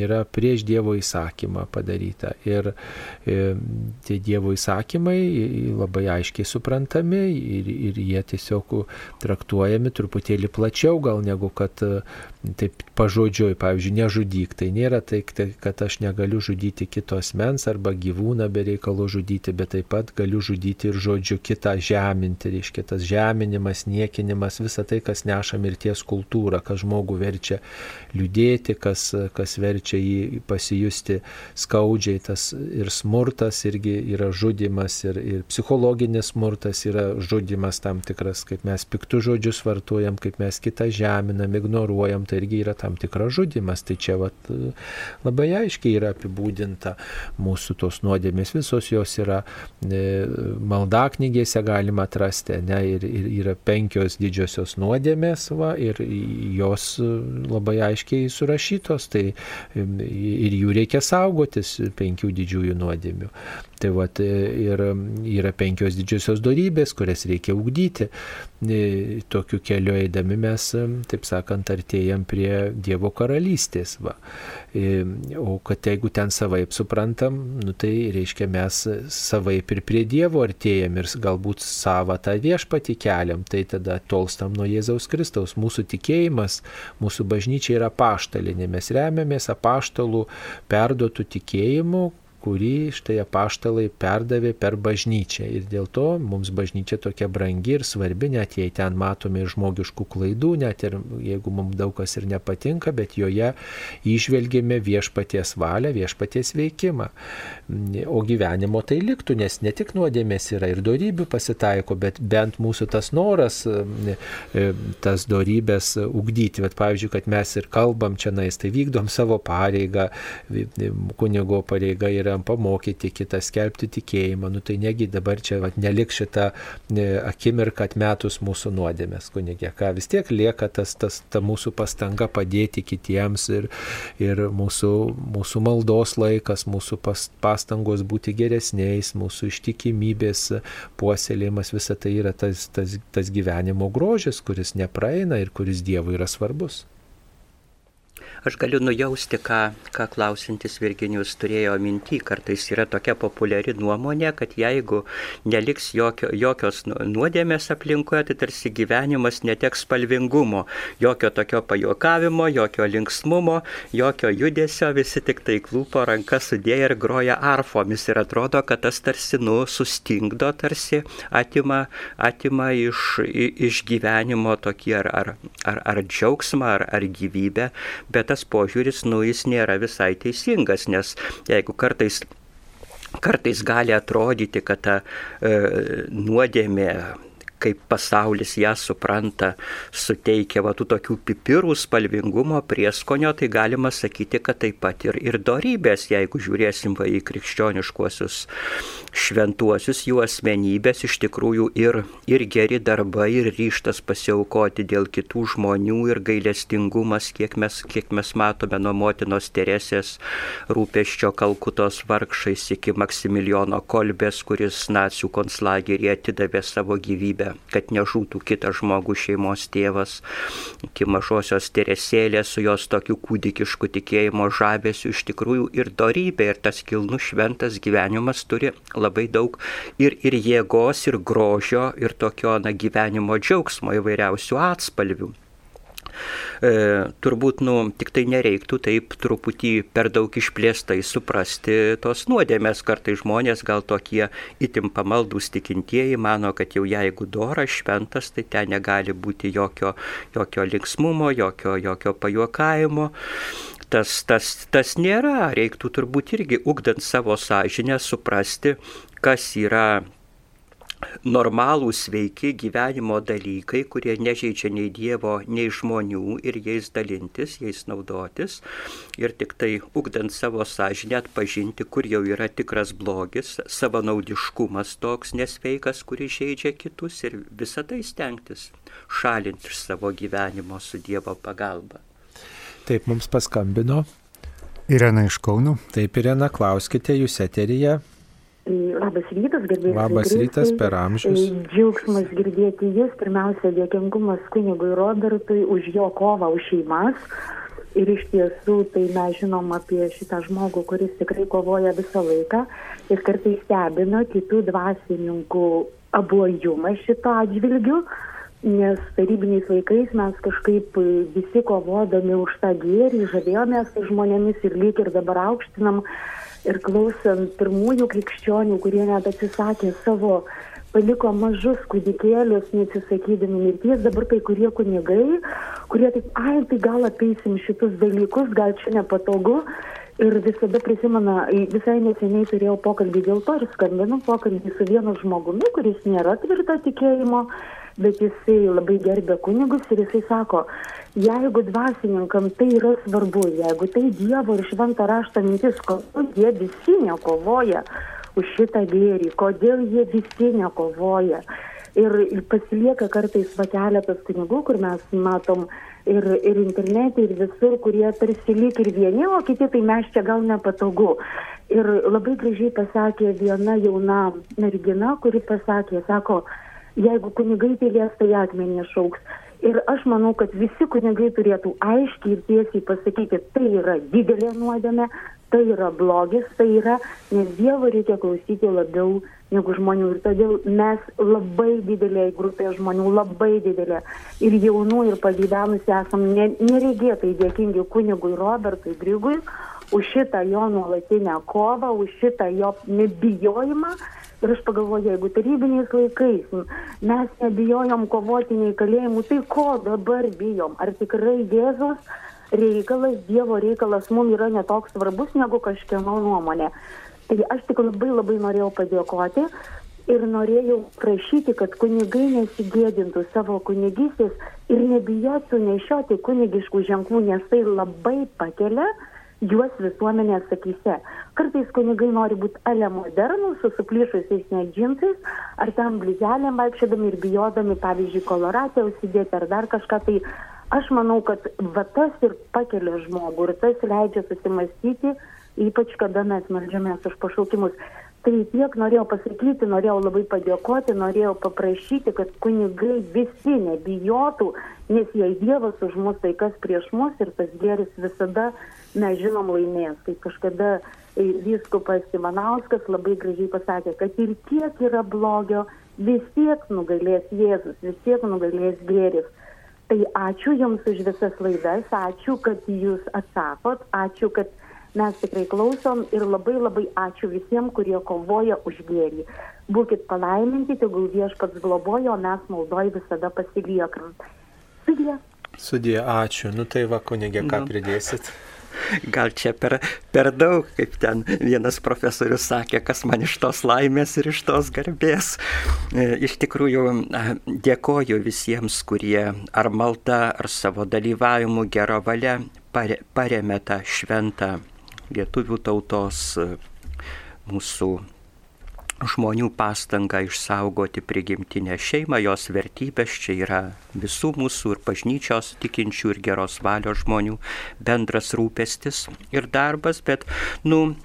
yra prieš Dievo įsakymą padaryta. Ir e, tie Dievo įsakymai labai aiškiai suprantami ir, ir jie tiesiog traktuojami truputėlį plačiau gal negu kad e, taip pažodžiui, pavyzdžiui, nežudyk. Tai nėra tai, kad aš negaliu žudyti kitos mens arba gyvūną be reikalo žudyti, bet taip pat galiu žudyti ir žodžiu kitą žeminti. Reiškia, tas žeminimas žeminimas, niekinimas, visa tai, kas neša mirties kultūrą, kas žmogų verčia liūdėti, kas, kas verčia jį pasijusti skaudžiai, tas ir smurtas irgi yra žudimas, ir, ir psichologinis smurtas yra žudimas tam tikras, kaip mes piktų žodžius vartojam, kaip mes kitą žeminam, ignoruojam, tai irgi yra tam tikras žudimas. Tai čia vat, labai aiškiai yra apibūdinta mūsų tos nuodėmės, visos jos yra e, maldaknygėse galima atrasti, ne, ir, ir yra penkios didžiosios nuodėmės, va, ir jos labai aiškiai surašytos, tai ir jų reikia saugotis, penkių didžiųjų nuodėmių. Tai vat, ir yra penkios didžiosios darybės, kurias reikia ugdyti. E, tokiu keliu eidami mes, taip sakant, artėjam prie Dievo karalystės. Va. O kad jeigu ten savaip suprantam, nu, tai reiškia mes savaip ir prie Dievo artėjam ir galbūt savo tą viešpatį keliam, tai tada tolstam nuo Jėzaus Kristaus. Mūsų tikėjimas, mūsų bažnyčia yra paštalinė. Mes remiamės apaštalų perduotų tikėjimu, kurį štai apaštalai perdavė per bažnyčią. Ir dėl to mums bažnyčia tokia brangi ir svarbi, net jei ten matome ir žmogiškų klaidų, net ir jeigu mums daug kas ir nepatinka, bet joje išvelgėme viešpaties valią, viešpaties veikimą. O gyvenimo tai liktų, nes ne tik nuodėmės yra ir darybių pasitaiko, bet bent mūsų tas noras e, tas darybės ugdyti. Bet pavyzdžiui, kad mes ir kalbam čia nais, tai vykdom savo pareigą, kunigo pareiga yra yra pamokyti kitą, skelbti tikėjimą, nu tai negi dabar čia vat, nelik šitą ne, akimirką atmetus mūsų nuodėmės, kunigė, ką vis tiek lieka tas, tas ta mūsų pastanga padėti kitiems ir, ir mūsų, mūsų maldos laikas, mūsų pas, pastangos būti geresniais, mūsų ištikimybės puoselėjimas, visa tai yra tas, tas, tas gyvenimo grožis, kuris nepraeina ir kuris Dievui yra svarbus. Aš galiu nujausti, ką, ką klausintis Virginijus turėjo minti. Kartais yra tokia populiari nuomonė, kad jeigu neliks jokio, jokios nu, nuodėmės aplinkoje, tai tarsi gyvenimas neteks spalvingumo. Jokio tokio pajokavimo, jokio linksmumo, jokio judesio, visi tik tai klūpo rankas sudėję ir groja arfomis. Ir atrodo, kad tas tarsi, nu, sustingdo, tarsi atima, atima iš, iš gyvenimo tokį ar, ar, ar, ar džiaugsmą, ar, ar gyvybę. Bet tas požiūris, nu, jis nėra visai teisingas, nes jeigu kartais kartais gali atrodyti, kad ta e, nuodėmė kaip pasaulis ją supranta, suteikia va tų tokių pipirų spalvingumo, prieskonio, tai galima sakyti, kad taip pat ir, ir darybės, jeigu žiūrėsim va į krikščioniškuosius šventuosius jų asmenybės, iš tikrųjų ir, ir geri darbai, ir ryštas pasiaukoti dėl kitų žmonių, ir gailestingumas, kiek mes, kiek mes matome nuo motinos Teresės rūpeščio Kalkutos vargšais iki Maksimilijono Kolbės, kuris nacijų konclagerį atidavė savo gyvybę kad nežūtų kitas žmogus šeimos tėvas, iki mažosios teresėlės su jos tokiu kūdikišku tikėjimo žavesiu iš tikrųjų ir darybė, ir tas kilnus šventas gyvenimas turi labai daug ir, ir jėgos, ir grožio, ir tokio na, gyvenimo džiaugsmo įvairiausių atspalvių e, turbūt, nu, tik tai nereiktų taip truputį per daug išplėstai suprasti tos nuodėmės. Kartai žmonės gal tokie itim pamaldus tikintieji mano, kad jau jeigu doras šventas, tai ten negali būti jokio, jokio linksmumo, jokio, jokio pajuokavimo tas, tas, tas nėra. Reiktų turbūt irgi ugdant savo sąžinę suprasti, kas yra normalūs sveiki gyvenimo dalykai, kurie nežaidžia nei Dievo, nei žmonių ir jais dalintis, jais naudotis ir tik tai ugdant savo sąžinę atpažinti, kur jau yra tikras blogis, savanaudiškumas toks nesveikas, kuris žaidžia kitus ir visą tai stengtis šalinti iš savo gyvenimo su Dievo pagalba. Taip mums paskambino. Irena iš Kaunų. Taip, Irena, klauskite, jūs eteryje. Labas rytas, gerbėjai. Labas rytas per amžius. Džiaugsmas girdėti jūs. Pirmiausia, dėkingumas kunigui Robertui už jo kovą už šeimas. Ir iš tiesų, tai mes žinom apie šitą žmogų, kuris tikrai kovoja visą laiką ir kartais stebina kitų dvasininkų abuojumą šito atžvilgiu, nes tarybiniais laikais mes kažkaip visi kovodami už tą gėrį, žavėjomės žmonėmis ir lyg ir dabar aukštinam ir klausant pirmųjų krikščionių, kurie net atsisakė savo paliko mažus kūdikėlius, neatsisakydami mirties, dabar kai kurie kunigai, kurie taip, ai, tai gal apeisim šitus dalykus, gal čia nepatogu. Ir visada prisimena, visai neseniai turėjau pokalbį dėl to ir skambinu pokalbį su vienu žmogumi, kuris nėra tvirto tikėjimo, bet jisai labai gerbė kunigus ir jisai sako, jeigu dvasininkam tai yra svarbu, jeigu tai Dievo ir šventą raštą mintis, kodėl jie visi nekovoja už šitą gėrį, kodėl jie visi nekovoja. Ir, ir pasilieka kartais va keletas kunigų, kur mes matom ir, ir internete, ir visur, kurie tarsi lyg ir vieni, o kiti tai mes čia gal nepatogu. Ir labai gražiai pasakė viena jauna mergina, kuri pasakė, sako, jeigu kunigai tylės, tai akmenį šauks. Ir aš manau, kad visi kunigai turėtų aiškiai ir tiesiai pasakyti, tai yra didelė nuodėmė, tai yra blogis, tai yra, nes Dievo reikia klausyti labiau negu žmonių. Ir todėl mes labai didelė grupė žmonių, labai didelė ir jaunų, ir pagyvenusių esam neregėtai dėkingi kunigui Robertui Grigui už šitą jo nuolatinę kovą, už šitą jo nebijojimą Ir aš pagalvoju, jeigu tarybiniais laikais mes nebijojom kovoti nei kalėjimų, tai ko dabar bijom? Ar tikrai Jėzus reikalas, Dievo reikalas mums yra netoks svarbus negu kažkieno nuomonė? Tai aš tik labai labai norėjau padėkoti ir norėjau prašyti, kad kunigai nesigėdintų savo kunigystės ir nebijotų nešioti kunigiškų ženklų, nes tai labai pakelia juos visuomenės akise. Kartais kunigai nori būti ale modernų, su suplyšusiais net džinsais, ar ten blizelėm vaikščiodami ir bijodami, pavyzdžiui, koloratę užsidėti ar dar kažką. Tai aš manau, kad va tas ir pakelia žmogų ir tas leidžia susimastyti, ypač kada mes melžiamės už pašaukimus. Tai tiek norėjau pasakyti, norėjau labai padėkoti, norėjau paprašyti, kad kunigai visi nebijotų, nes jei Dievas už mus, tai kas prieš mus ir tas geris visada, mes žinom, laimės. Tai kažkada vyskupas Ivanauskas labai gražiai pasakė, kad ir kiek yra blogio, vis tiek nugalės Jėzus, vis tiek nugalės gėris. Tai ačiū Jums už visas laidas, ačiū, kad Jūs atsakot, ačiū, kad Mes tikrai klausom ir labai labai ačiū visiems, kurie kovoja už gėrį. Būkit palaiminti, tegul viešpats globojo, mes naudoj visada pasiliekam. Sudė. Sudė, ačiū. Nu tai va, kunigė, ką nu. Gal čia per, per daug, kaip ten vienas profesorius sakė, kas man iš tos laimės ir iš tos garbės. E, iš tikrųjų, dėkoju visiems, kurie ar malda, ar savo dalyvavimu gero valia paremė tą šventą lietuvių tautos mūsų žmonių pastangą išsaugoti prigimtinę šeimą, jos vertybės, čia yra visų mūsų ir bažnyčios tikinčių ir geros valios žmonių bendras rūpestis ir darbas, bet, nu,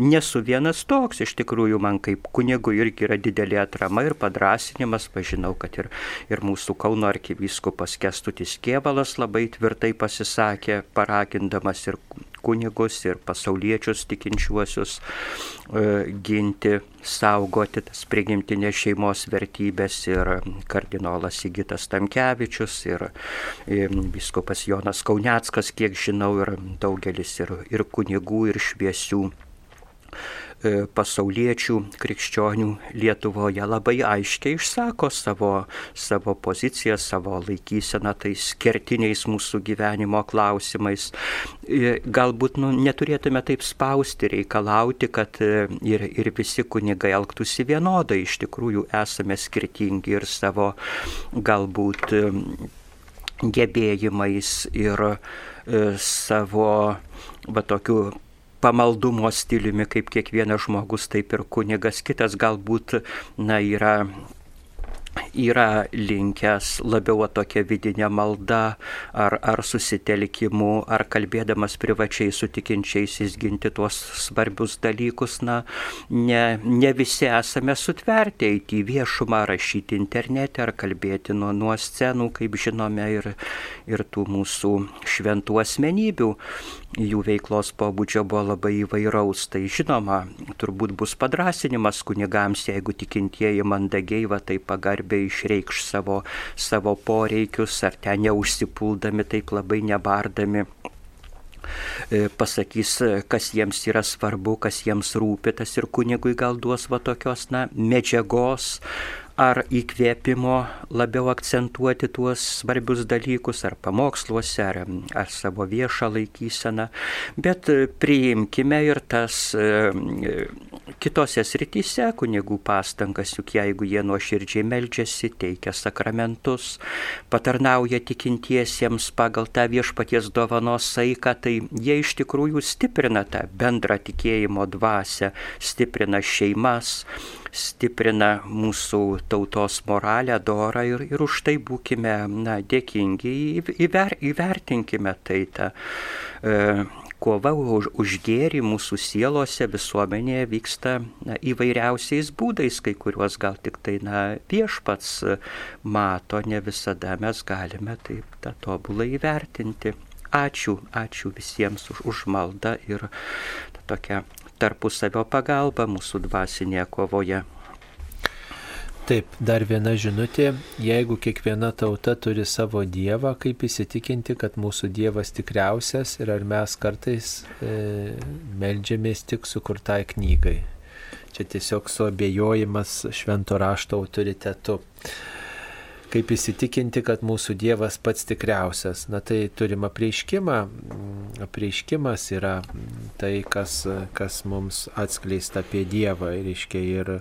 nesu vienas toks, iš tikrųjų man kaip kunigui irgi yra didelė atrama ir padrasinimas, pažinau, kad ir, ir mūsų Kauno arkivyskupas Kestutis Kievalas labai tvirtai pasisakė, paragindamas ir kunigus ir pasauliečius tikinčiuosius e, ginti, saugoti tas prigimtinės šeimos vertybės ir kardinolas Sigitas Tamkevičius ir biskupas Jonas Kauneckas, kiek žinau, ir daugelis ir, ir kunigų, ir šviesių E, pasauliečių krikščionių Lietuvoje labai aiškiai išsako savo, savo poziciją, savo laikyseną tais kertiniais mūsų gyvenimo klausimais. E, galbūt nu, neturėtume taip spausti, reikalauti, kad e, ir, ir visi kunigai elgtųsi vienodai. Iš tikrųjų esame skirtingi ir savo galbūt gebėjimais ir savo va tokiu pamaldumo stiliumi, kaip kiekvienas žmogus, taip ir kunigas, kitas galbūt na, yra yra linkęs labiau tokia vidinė malda ar, ar susitelkimu, ar kalbėdamas privačiai su tikinčiaisiais ginti tuos svarbius dalykus, na, ne, ne visi esame sutverti eiti į viešumą, rašyti internete ar kalbėti nuo, nuo scenų, kaip žinome, ir, ir tų mūsų šventų asmenybių. Jų veiklos pobūdžio buvo labai įvairaus. Tai žinoma, turbūt bus padrasinimas kunigams, jeigu tikintieji mandagiai va taip pagarbiai išreikš savo, savo poreikius, ar ten neužsipuldami taip labai nebardami. E, pasakys, kas jiems yra svarbu, kas jiems rūpi, tas ir kunigui gal duos va tokios, na, medžiagos, ar įkvėpimo labiau akcentuoti tuos svarbius dalykus, ar pamoksluose, ar, ar savo viešą laikyseną, bet priimkime ir tas e, kitose srityse kunigų pastangas, juk jeigu jie nuoširdžiai melžiasi, teikia sakramentus, patarnauja tikintiesiems pagal tą viešpaties dovanos saiką, tai jie iš tikrųjų stiprina tą bendrą tikėjimo dvasę, stiprina šeimas, stiprina mūsų tautos moralę, dorą ir, ir už tai būkime na, dėkingi, įver, įvertinkime tai tą. E, kova už, už gėrį mūsų sielose, visuomenėje vyksta na, įvairiausiais būdais, kai kuriuos gal tik tai na, viešpats mato, ne visada mes galime taip tą tobulai įvertinti. Ačiū, ačiū visiems už, už maldą ir tokią tarpusavio pagalbą mūsų dvasinėje kovoje. Taip, dar viena žinutė, jeigu kiekviena tauta turi savo dievą, kaip įsitikinti, kad mūsų dievas tikriausias ir ar mes kartais e, melžiamės tik sukurtai knygai. Čia tiesiog suabejojimas švento rašto autoritetu. Kaip įsitikinti, kad mūsų Dievas pats tikriausias? Na tai turim apreiškimą. Apreiškimas yra tai, kas, kas mums atskleista apie Dievą. Ir, reiškia, ir,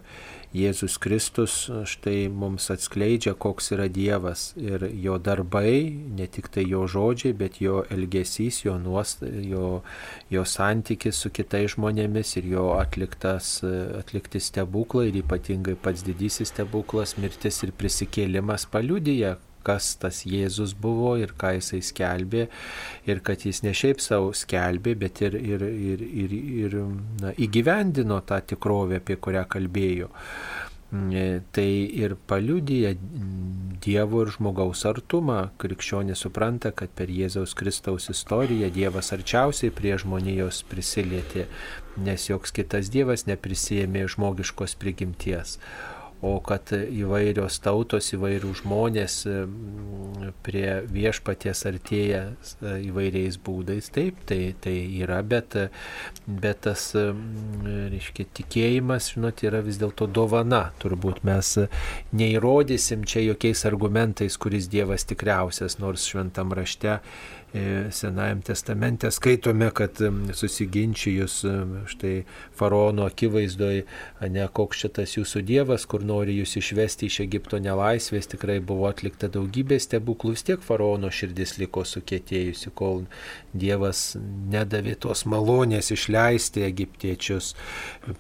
Jėzus Kristus štai mums atskleidžia, koks yra Dievas ir jo darbai, ne tik tai jo žodžiai, bet jo elgesys, jo, nuost, jo, jo santykis su kitais žmonėmis ir jo atliktas, atlikti stebuklai ir ypatingai pats didysis stebuklas, mirtis ir prisikėlimas paliudyja, kas tas Jėzus buvo ir ką jisai skelbė ir kad jis ne šiaip savo skelbė, bet ir, ir, ir, ir, ir na, įgyvendino tą tikrovę, apie kurią kalbėjo. Mm, e, tai ir paliudyja Dievo ir žmogaus artumą. Krikščionė supranta, kad per Jėzaus Kristaus istoriją Dievas arčiausiai prie žmonijos prisilietė, nes joks kitas Dievas neprisėmė žmogiškos prigimties o kad įvairios tautos, įvairių žmonės prie viešpaties artėja įvairiais būdais. Taip, tai, tai yra, bet, bet tas, reiškia, tikėjimas, žinot, yra vis dėlto dovana. Turbūt mes neįrodysim čia jokiais argumentais, kuris Dievas tikriausias, nors šventam rašte E, Senajam testamente skaitome, kad susiginčijus štai faraono akivaizdoj, ne koks šitas jūsų dievas, kur nori jūs išvesti iš Egipto nelaisvės, tikrai buvo atlikta daugybė stebuklų, vis tiek faraono širdis liko sukėtėjusi, kol dievas nedavė tos malonės išleisti egiptiečius,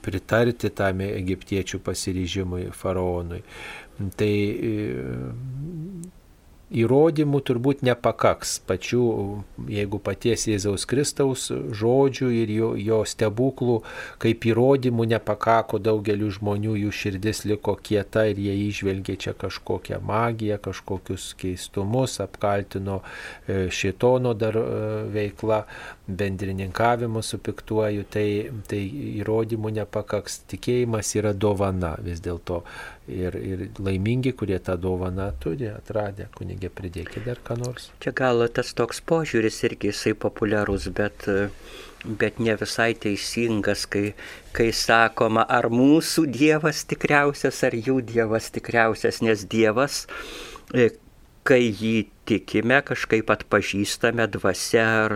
pritarti tam egiptiečių pasiryžimui faraonui. Tai įrodymų turbūt nepakaks pačių, jeigu paties Jėzaus Kristaus žodžių ir jo, jo stebuklų, kaip įrodymų nepakako daugeliu žmonių, jų širdis liko kieta ir jie išvelgė čia kažkokią magiją, kažkokius keistumus, apkaltino e, šitono dar e, veiklą, bendrininkavimu su piktuoju, tai, tai įrodymų nepakaks. Tikėjimas yra dovana vis dėlto ir, ir laimingi, kurie tą dovaną turi, atradę, kunigė pridėkite dar ką nors. Čia gal tas toks požiūris irgi jisai populiarus, bet, bet ne visai teisingas, kai, kai sakoma, ar mūsų Dievas tikriausias, ar jų Dievas tikriausias, nes Dievas kai jį tikime, kažkaip atpažįstame dvasia ar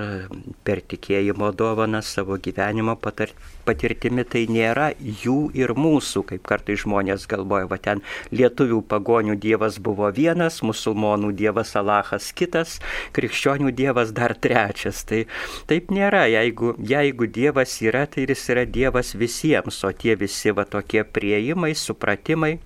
per tikėjimo dovaną savo gyvenimo patirtimi, tai nėra jų ir mūsų, kaip kartai žmonės galvoja, va ten lietuvių pagonių dievas buvo vienas, musulmonų dievas Alachas kitas, krikščionių dievas dar trečias. Tai taip nėra, jeigu, jeigu dievas yra, tai jis yra dievas visiems, o tie visi va tokie prieimai, supratimai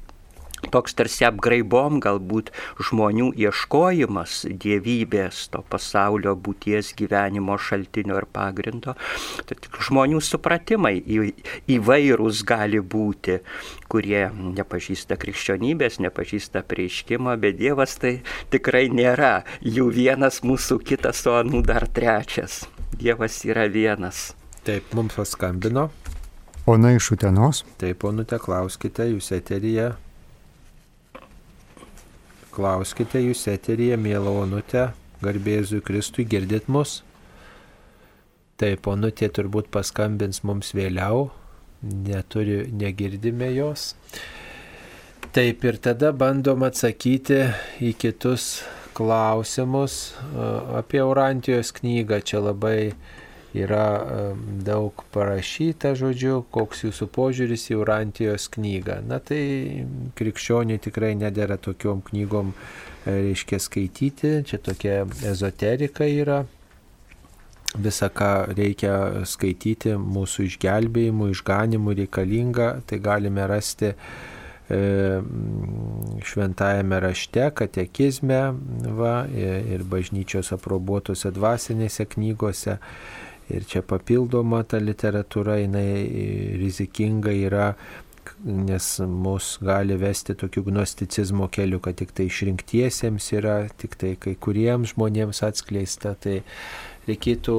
toks tarsi apgraibom galbūt žmonių ieškojimas dievybės, to pasaulio būties gyvenimo šaltinio ir pagrindo, tai tik žmonių supratimai įvairūs gali būti, kurie nepažįsta krikščionybės, nepažįsta prieiškimo, bet Dievas tai tikrai nėra jų vienas, mūsų kitas, o anų dar trečias. Dievas yra vienas. Taip, mums paskambino. Ona iš Utenos. Taip, ponute, klauskite, jūs eteryje. Klauskite jūs eteryje, mėla onute, garbėzui Kristui, girdit mus? Taip, onutė turbūt paskambins mums vėliau, neturi, negirdime jos. Taip ir tada bandom atsakyti į kitus klausimus apie Eurantijos knygą. Čia labai yra daug parašyta, žodžiu, koks jūsų požiūris į Eurantijos knygą. Na tai krikščioniui tikrai nedėra tokiom knygom, e, reiškia, skaityti. Čia tokia ezoterika yra visą, ką reikia skaityti mūsų išgelbėjimui, išganimui reikalinga, tai galime rasti e, šventajame rašte, katekizme va, ir bažnyčios aprobuotose dvasinėse knygose. Ir čia papildoma ta literatūra, jinai rizikinga yra nes mus gali vesti tokiu gnosticizmo keliu, kad tik tai išrinktiesiems yra, tik tai kai kuriems žmonėms atskleista. Tai reikėtų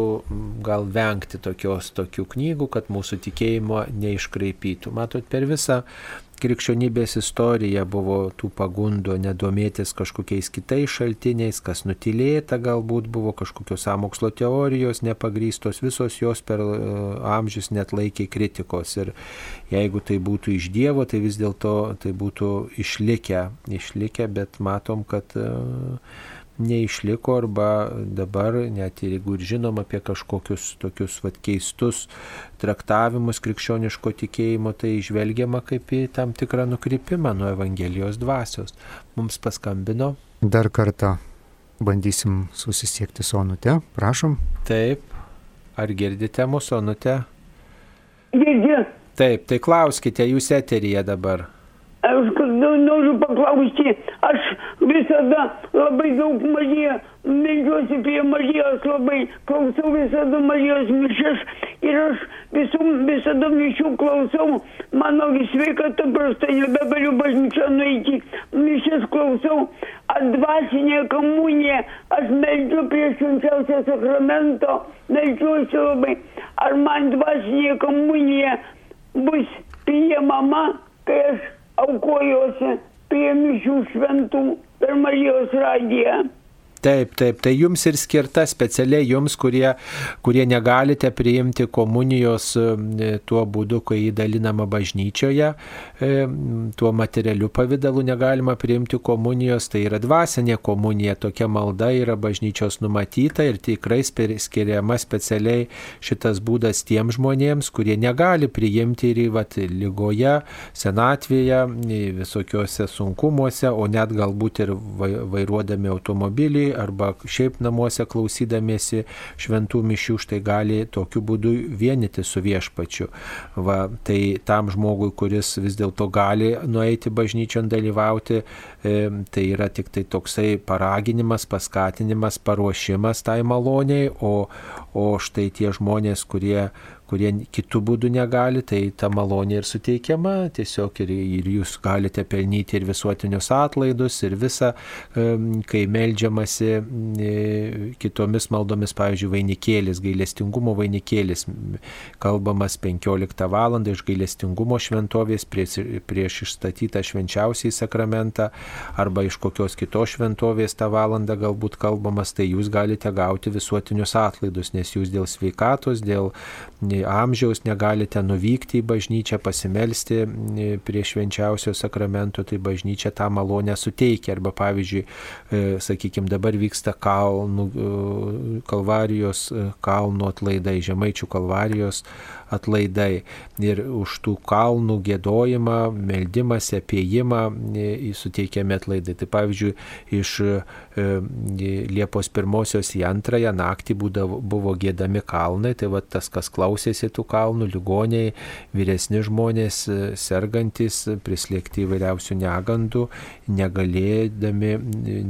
gal vengti tokios tokių knygų, kad mūsų tikėjimo neiškraipytų. Matot, per visą krikščionybės istoriją buvo tų pagundų nedomėtis kažkokiais kitais šaltiniais, kas nutilėta galbūt buvo kažkokios samokslo teorijos nepagrystos, visos jos per e, amžius net laikė kritikos. Ir jeigu tai būtų iš Dievo, tai vis dėlto tai būtų išlikę, išlikę, bet matom, kad uh, neišliko arba dabar, net ir jeigu ir žinom apie kažkokius tokius vat, keistus traktavimus krikščioniško tikėjimo, tai žvelgiama kaip į tam tikrą nukrypimą nuo Evangelijos dvasios. Mums paskambino. Dar kartą bandysim susisiekti su Onute, prašom. Taip, ar girdite mūsų Onute? Girdžiu. Taip, tai klauskite, jūs eteryje dabar. Aš noriu paklausti, aš visada labai daug Mariją, melžiuosi prie Marijos labai, klausau visada Marijos mišės ir aš visų, visada mišių klausau, mano sveikata prasta, nebegaliu bažnyčią nueiti, mišės klausau, atvasinė komunija, aš meldžiu prie švenčiausio sakramento, meldžiuosi labai, ar man dvasinė komunija bus priemama, kai aš aukojosi prie mišių šventų per Marijos radiją. Taip, taip, tai jums ir skirta specialiai jums, kurie, kurie negalite priimti komunijos e, tuo būdu, kai įdalinama bažnyčioje, e, tuo materialiu pavydalu negalima priimti komunijos, tai yra dvasinė komunija, tokia malda yra bažnyčios numatyta ir tikrai skiriama specialiai šitas būdas tiem žmonėms, kurie negali priimti ir vat, lygoje, senatvėje, visokiuose sunkumuose, o net galbūt ir vairuodami automobilį bažnyčiai arba šiaip namuose klausydamiesi šventų mišių, štai gali tokiu būdu vienyti su viešpačiu. Va, tai tam žmogui, kuris vis dėlto gali nueiti bažnyčion dalyvauti, e, tai yra tik tai toksai paraginimas, paskatinimas, paruošimas tai maloniai, o, o štai tie žmonės, kurie kurie kitų būdų negali, tai ta malonė ir suteikiama, tiesiog ir, ir jūs galite pelnyti ir visuotinius atlaidus, ir visą, kai melžiamasi kitomis maldomis, pavyzdžiui, vainikėlis, gailestingumo vainikėlis, kalbamas 15 val. iš gailestingumo šventovės prieš, prieš išstatytą švenčiausiai sakramentą, arba iš kokios kitos šventovės tą valandą galbūt kalbamas, tai jūs galite gauti visuotinius atlaidus, nes jūs dėl sveikatos, dėl amžiaus negalite nuvykti į bažnyčią, pasimelsti prie švenčiausio sakramento, tai bažnyčia tą malonę suteikia. Arba pavyzdžiui, e, sakykime, dabar vyksta kalnų, e, kalvarijos e, kalnų atlaidai, žemaičių kalvarijos atlaidai. Ir už tų kalnų gėdojimą, meldimąsi, apiejimą suteikiami atlaidai. Tai pavyzdžiui, iš Liepos pirmosios į antrąją naktį būdavo, buvo gėdami kalnai, tai va tas, kas klausėsi tų kalnų, ligoniai, vyresni žmonės, sergantis, prislėgti įvairiausių negandų, negalėdami,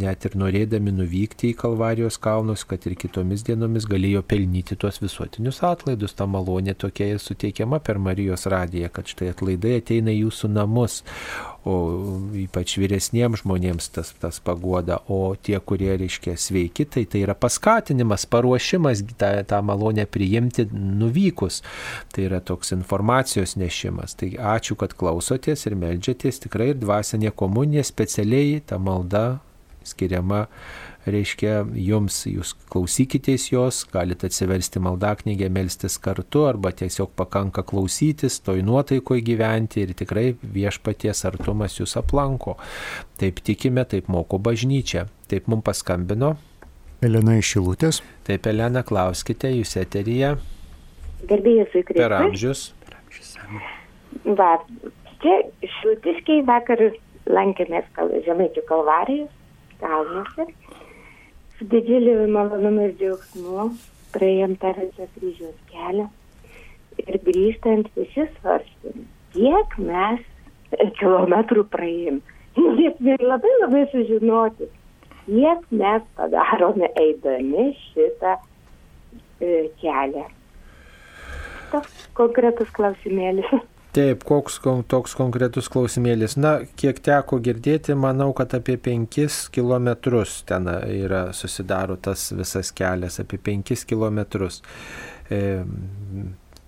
net ir norėdami nuvykti į Kalvarijos kalnus, kad ir kitomis dienomis galėjo pelnyti tuos visuotinius atlaidus. Ta malonė tokia suteikiama per Marijos radiją, kad štai atlaidai ateina į jūsų namus, o ypač vyresniems žmonėms tas, tas pagoda, o tie, kurie, reiškia, sveiki, tai tai yra paskatinimas, paruošimas tą, tą malonę priimti nuvykus. Tai yra toks informacijos nešimas. Tai ačiū, kad klausotės ir melžiatės, tikrai ir dvasinė komunija specialiai ta malda skiriama reiškia, jums, jūs klausykitės jos, galite atsiversti maldaknygę, melstis kartu arba tiesiog pakanka klausytis, toj nuotaikoje gyventi ir tikrai viešpaties artumas jūs aplanko. Taip tikime, taip moko bažnyčia. Taip mums paskambino. Elena iš Šilutės. Taip, Elena, klauskite, jūs eteryje. Gerbėjus įkreipti. Per amžius. Va, čia šilutiškiai vakar lankėmės Žemaičių kalvarijos kalnuose su didžiuliu malonumu ir džiaugsmu praėjom tą visą kryžiaus kelią ir grįžtant visi svarstėm, kiek mes kilometrų praėjom. Ir labai labai sužinoti, kiek mes padarome eidami šitą e, kelią. Toks konkretus klausimėlis. Taip, koks toks konkretus klausimėlis. Na, kiek teko girdėti, manau, kad apie 5 km ten yra susidaro tas visas kelias, apie 5 km. E,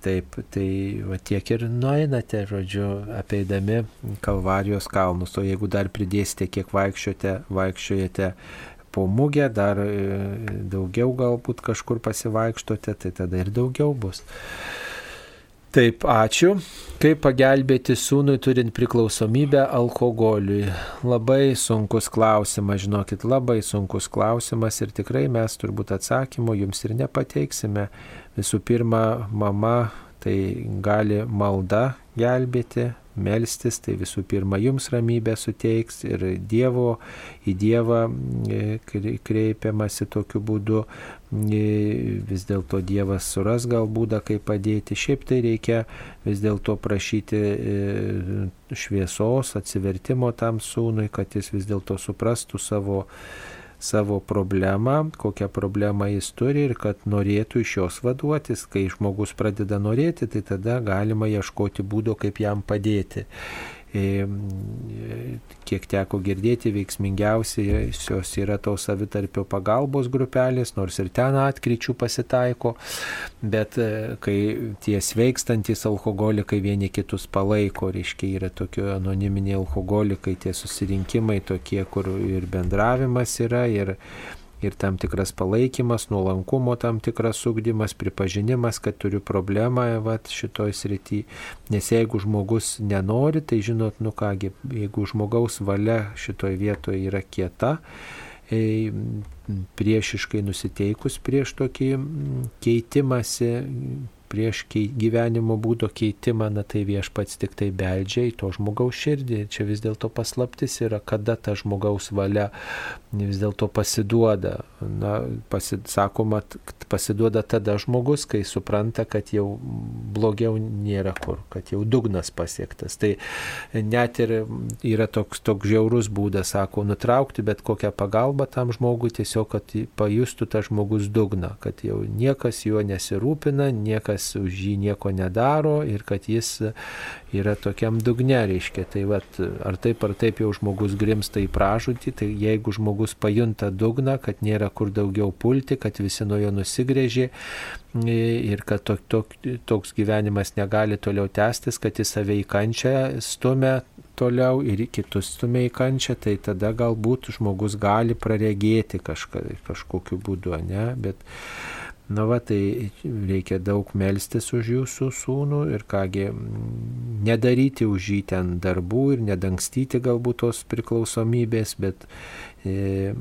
taip, tai va, tiek ir nueinate, žodžiu, apeidami Kalvarijos kalnus, o jeigu dar pridėsite, kiek vaikščiojate, vaikščiojate po mugę, dar e, daugiau galbūt kažkur pasivaikštote, tai tada ir daugiau bus. Taip, ačiū. Kaip pagelbėti sūnui turint priklausomybę alkoholiui? Labai sunkus klausimas, žinokit, labai sunkus klausimas ir tikrai mes turbūt atsakymų jums ir nepateiksime. Visų pirma, mama tai gali malda gelbėti, melstis, tai visų pirma jums ramybę suteiks ir Dievo, į Dievą e, kreipiamasi tokiu būdu, e, vis dėlto Dievas suras gal būdą, kaip padėti. Šiaip tai reikia vis dėlto prašyti e, šviesos, atsivertimo tam sūnui, kad jis vis dėlto suprastų savo savo problemą, kokią problemą jis turi ir kad norėtų iš jos vaduotis. Kai žmogus pradeda norėti, tai tada galima ieškoti būdo, kaip jam padėti. E, kiek teko girdėti, veiksmingiausios yra tos savitarpio pagalbos grupelės, nors ir ten atkryčių pasitaiko, bet e, kai tie sveikstantis alkoholikai vieni kitus palaiko, reiškia yra tokie anoniminiai alkoholikai, tie susirinkimai tokie, kur ir bendravimas yra, ir ir tam tikras palaikymas, nuolankumo tam tikras ugdymas, pripažinimas, kad turiu problemą vat, šitoj srity. Nes jeigu žmogus nenori, tai žinot, nu kągi, jeigu žmogaus valia šitoj vietoje yra kieta, e, priešiškai nusiteikus prieš tokį keitimąsi prieš gyvenimo būdo keitimą, na tai viešpats tik tai beldžia į to žmogaus širdį. Čia vis dėlto paslaptis yra, kada ta žmogaus valia vis dėlto pasiduoda. Na, pasid, sakoma, pasiduoda tada žmogus, kai supranta, kad jau blogiau nėra kur, kad jau dugnas pasiektas. Tai net ir yra toks, toks žiaurus būdas, sako, nutraukti bet kokią pagalbą tam žmogui tiesiog, kad pajustų tą žmogus dugną, kad jau niekas juo nesirūpina, niekas niekas už jį nieko nedaro ir kad jis yra tokiam dugne, reiškia. Tai vat, ar taip ar taip jau žmogus grimsta į pražūtį, tai jeigu žmogus pajunta dugną, kad nėra kur daugiau pulti, kad visi nuo jo nusigrėžė ir kad tok, tok, toks gyvenimas negali toliau tęstis, kad jis save į kančią stumia toliau ir kitus stumia į kančią, tai tada galbūt žmogus gali praregėti kažka, kažkokiu būdu, ne? Bet Na va, tai reikia daug melstis už jūsų sūnų ir kągi nedaryti už jį ten darbų ir nedangstyti galbūt tos priklausomybės, bet e,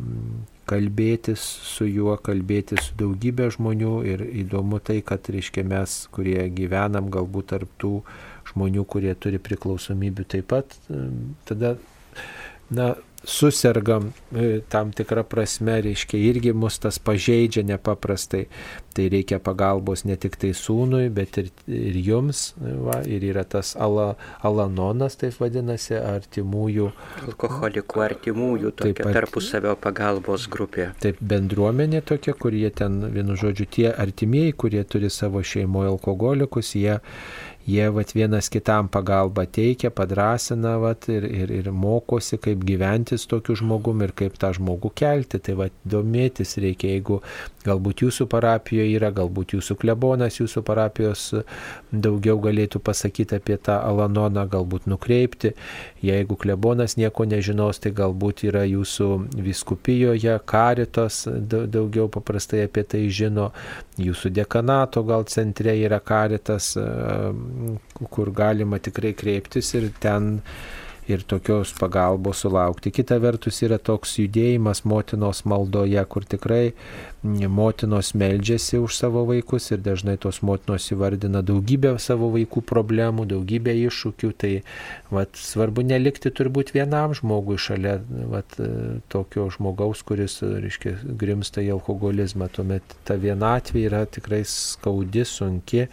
kalbėtis su juo, kalbėtis su daugybė žmonių ir įdomu tai, kad, reiškia, mes, kurie gyvenam galbūt tarp tų žmonių, kurie turi priklausomybių taip pat, tada, na, susirgam e, tam tikrą prasme, reiškia, irgi mus tas pažeidžia nepaprastai. Tai reikia pagalbos ne tik tai sūnui, bet ir, ir jums. Va, ir yra tas ala, alanonas, taip vadinasi, artimųjų. Alkoholikų artimųjų, tokia taip, tarpusavio pagalbos grupė. Taip, bendruomenė tokia, kurie ten, vienu žodžiu, tie artimieji, kurie turi savo šeimoje alkoholikus, jie jie vat, vienas kitam pagalbą teikia, padrasina vat, ir, ir, ir mokosi, kaip gyventi su tokiu žmogumi ir kaip tą žmogų kelti. Tai vat, domėtis reikia, jeigu galbūt jūsų parapijoje yra, galbūt jūsų klebonas, jūsų parapijos daugiau galėtų pasakyti apie tą Alanoną, galbūt nukreipti. Jeigu klebonas nieko nežinos, tai galbūt yra jūsų viskupijoje, karitos daugiau paprastai apie tai žino, jūsų dekanato gal centre yra karitas, kur galima tikrai kreiptis ir ten ir tokios pagalbos sulaukti. Kita vertus yra toks judėjimas motinos maldoje, kur tikrai motinos meldžiasi už savo vaikus ir dažnai tos motinos įvardina daugybę savo vaikų problemų, daugybę iššūkių. Tai vat, svarbu nelikti turbūt vienam žmogui šalia vat, tokio žmogaus, kuris, reiškia, grimsta į alkoholizmą. Tuomet ta vienatvė yra tikrai skaudi, sunki,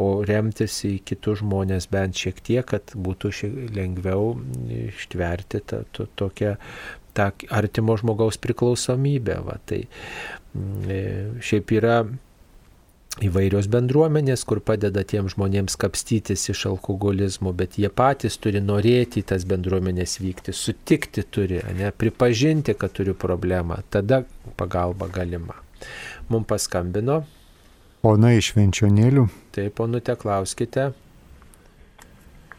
o remtis į kitus žmonės bent šiek tiek, kad būtų šiek lengviau ištverti tą to, tokią tą artimo žmogaus priklausomybę. Va. Tai mm, e, šiaip yra įvairios bendruomenės, kur padeda tiem žmonėms kapstytis iš alkoholizmo, bet jie patys turi norėti į tas bendruomenės vykti, sutikti turi, ne, pripažinti, kad turiu problemą, tada pagalba galima. Mums paskambino. Ona iš Venčionėlių. Taip, ponute, klauskite.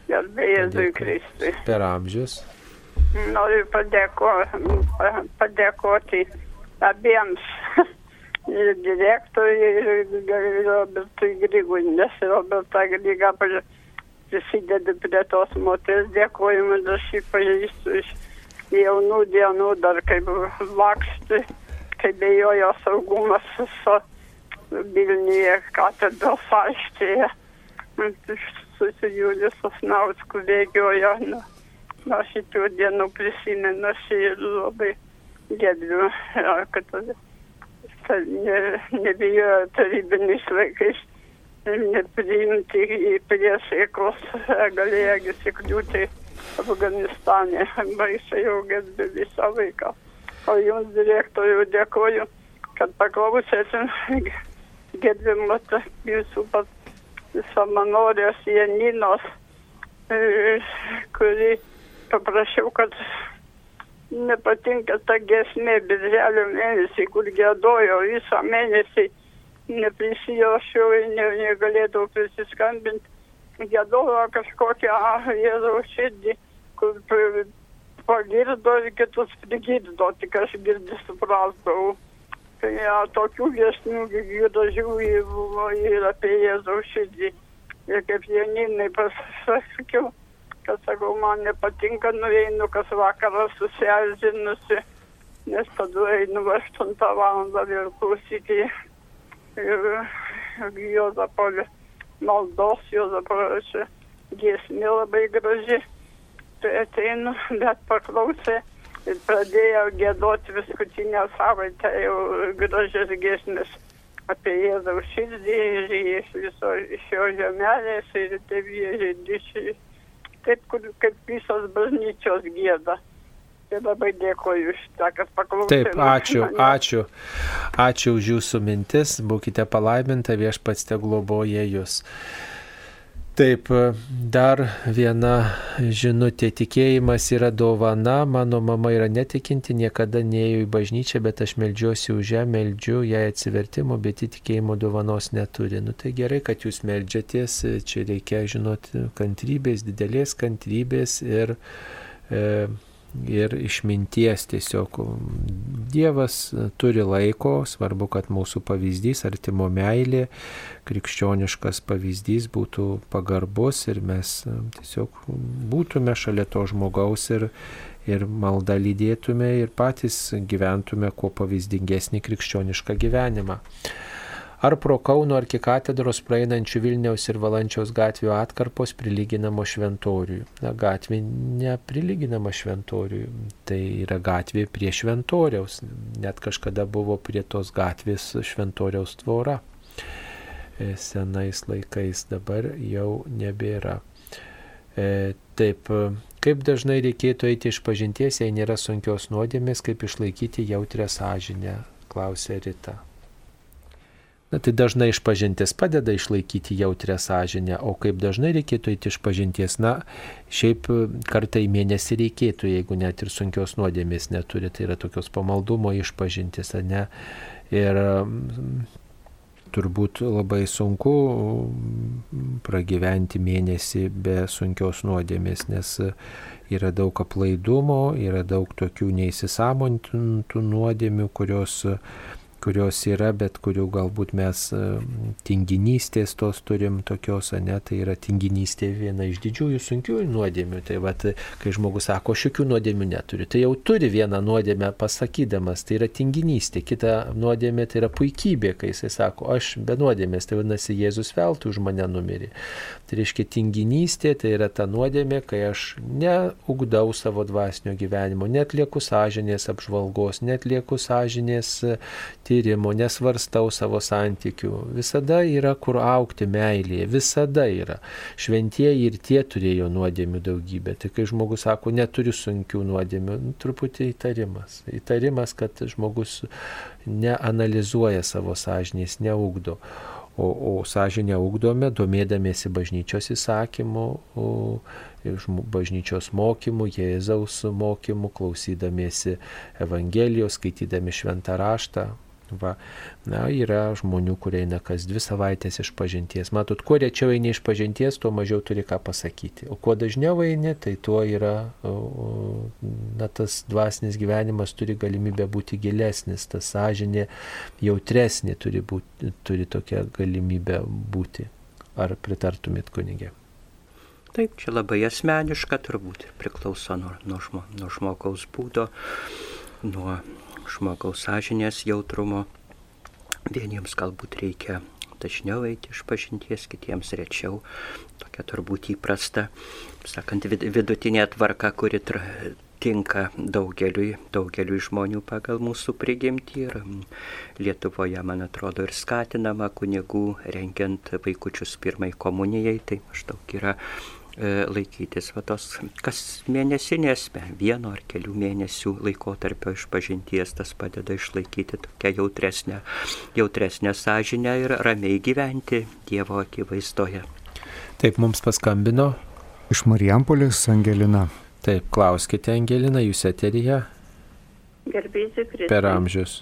Gerbėjai Kristui. Per amžius. Noriu padėko, padėkoti abiems direktoriui ir Robertui Grygui, nes Roberta Gryga prisideda prie tos moters dėkojimų, aš jį pažįstu iš jaunų dienų, dar kaip lakšti, kai bejojo saugumas su Vilniuje katedros aikštėje. Su Julius Osnausku bėgiojo. Nu, nuo šitų dienų prisimenu, aš jį labai gerbiu, kad ne, nebijojo tarybiniais laikais nepriimti į priesėkos, galėjo įsikliūti Afganistane. Baisiai jau gerbiu visą laiką. O jums direktoriui dėkoju, kad paklausėte gerbimas jūsų savanorės Janinos, kuri paprašiau, kad nepatinka ta gesmė birželio mėnesį, kur gėdojo visą mėnesį, neprisijošiau ir ne, negalėdavau prisiskambinti. Gėdojo kažkokią Jėzaus širdį, kur pagirdo ir kitus prigirdo, tik aš girdį suprasdavau. Tai ja, tokių gesmių gražių buvo ir apie Jėzaus širdį. Ir kaip Janinai pasakiau, kad sakau, man nepatinka, nueinu kas vakarą susierzinusi, nes tada einu 8 valandą vėl klausyti ir Jozapo maldos, Jozapo giesmė labai graži. Tai ateinu, bet paklausė ir pradėjau gėdoti paskutinę savaitę jau gražias giesmės apie Jėzaus širdį ir iš viso iš jo žemelės ir tėvė žydžiai taip, kur, kaip visos bažnyčios gėda. Tai labai dėkoju už tą, kad paklausėte. Taip, ačiū, ačiū. Ačiū už jūsų mintis, būkite palaiminta, viešpats te globoja jūs. Taip, dar viena žinutė. Tikėjimas yra dovana. Mano mama yra netikinti, niekada neėjau į bažnyčią, bet aš melžiuosi už ją, meldžiu jai atsivertimo, bet įtikėjimo dovanos neturi. Nu tai gerai, kad jūs melžiatės. Čia reikia žinoti kantrybės, didelės kantrybės ir e, ir išminties tiesiog. Dievas turi laiko, svarbu, kad mūsų pavyzdys, artimo meilė, krikščioniškas pavyzdys būtų pagarbus ir mes tiesiog būtume šalia to žmogaus ir, ir maldą lydėtume ir patys gyventume kuo pavyzdingesnį krikščionišką gyvenimą ar pro Kauno arkikatedros praeinančių Vilniaus ir Valančiaus gatvių atkarpos prilyginamo šventoriui. Na, gatvė neprilyginama šventoriui, tai yra gatvė prie šventoriaus. Net kažkada buvo prie tos gatvės šventoriaus tvora. E, senais laikais dabar jau nebėra. E, taip, kaip dažnai reikėtų eiti iš pažinties, jei nėra sunkios nuodėmės, kaip išlaikyti jautrę sąžinę, klausė Rita. Na, tai dažnai išpažintis padeda išlaikyti jautrę sąžinę, o kaip dažnai reikėtų eiti išpažinties, na, šiaip kartą į mėnesį reikėtų, jeigu net ir sunkios nuodėmės neturi, tai yra tokios pamaldumo išpažintis, ar ne? Ir turbūt labai sunku pragyventi mėnesį be sunkios nuodėmės, nes yra daug aplaidumo, yra daug tokių neįsisamontintų nuodėmių, kurios kurios yra, bet kurių galbūt mes e, tinginystės tos turim tokios, ne, tai yra tinginystė viena iš didžiųjų sunkiųjų nuodėmių. Tai va, kai žmogus sako, aš jokių nuodėmių neturiu, tai jau turi vieną nuodėmę pasakydamas, tai yra tinginystė, kita nuodėmė tai yra puikybė, kai jisai sako, aš be nuodėmės, tai vadinasi, Jėzus veltui už mane numirė. Tai reiškia tinginystė, tai yra ta nuodėmė, kai aš neugdau savo dvasinio gyvenimo, net lieku sąžinės apžvalgos, net lieku sąžinės tyrimo, nesvarstau savo santykių. Visada yra kur aukti meilėje, visada yra. Šventieji ir tie turėjo nuodėmių daugybę. Tai kai žmogus sako, neturiu sunkių nuodėmių, nu, truputį įtarimas. Įtarimas, kad žmogus neanalizuoja savo sąžinės, neugdo. O, o sąžinę ugdome, domėdamėsi bažnyčios įsakymu, bažnyčios mokymų, Jėzaus mokymų, klausydamiesi Evangelijos, skaitydami šventą raštą, Va, na, yra žmonių, kurie eina kas dvi savaitės iš pažinties. Matot, kuo rečiau eini iš pažinties, tuo mažiau turi ką pasakyti. O kuo dažniau eini, tai tuo yra, na, tas dvasinis gyvenimas turi galimybę būti gilesnis, ta sąžinė jautresnė turi, būti, turi tokia galimybė būti. Ar pritartumėt kunigė? Taip, čia labai asmeniška turbūt priklauso nuo, nuo, žmo, nuo žmogaus būdo, nuo žmogaus sąžinės jautrumo. Vieniems galbūt reikia dažniau eiti iš pažinties, kitiems rečiau. Tokia turbūt įprasta, sakant, vidutinė tvarka, kuri tra, tinka daugeliui, daugeliui žmonių pagal mūsų prigimtį ir Lietuvoje, man atrodo, ir skatinama kunigų rengiant vaikučius pirmai komunijai, tai maždaug yra laikytis va tos kas mėnesinės, vieno ar kelių mėnesių laikotarpio išpažinties, tas padeda išlaikyti tokią jautresnę, jautresnę sąžinę ir ramiai gyventi Dievo akivaizdoje. Taip, mums paskambino. Iš Marijampolės Angelina. Taip, klauskite Angelina, jūs eterija. Garbėsiu Kristus. Per amžius.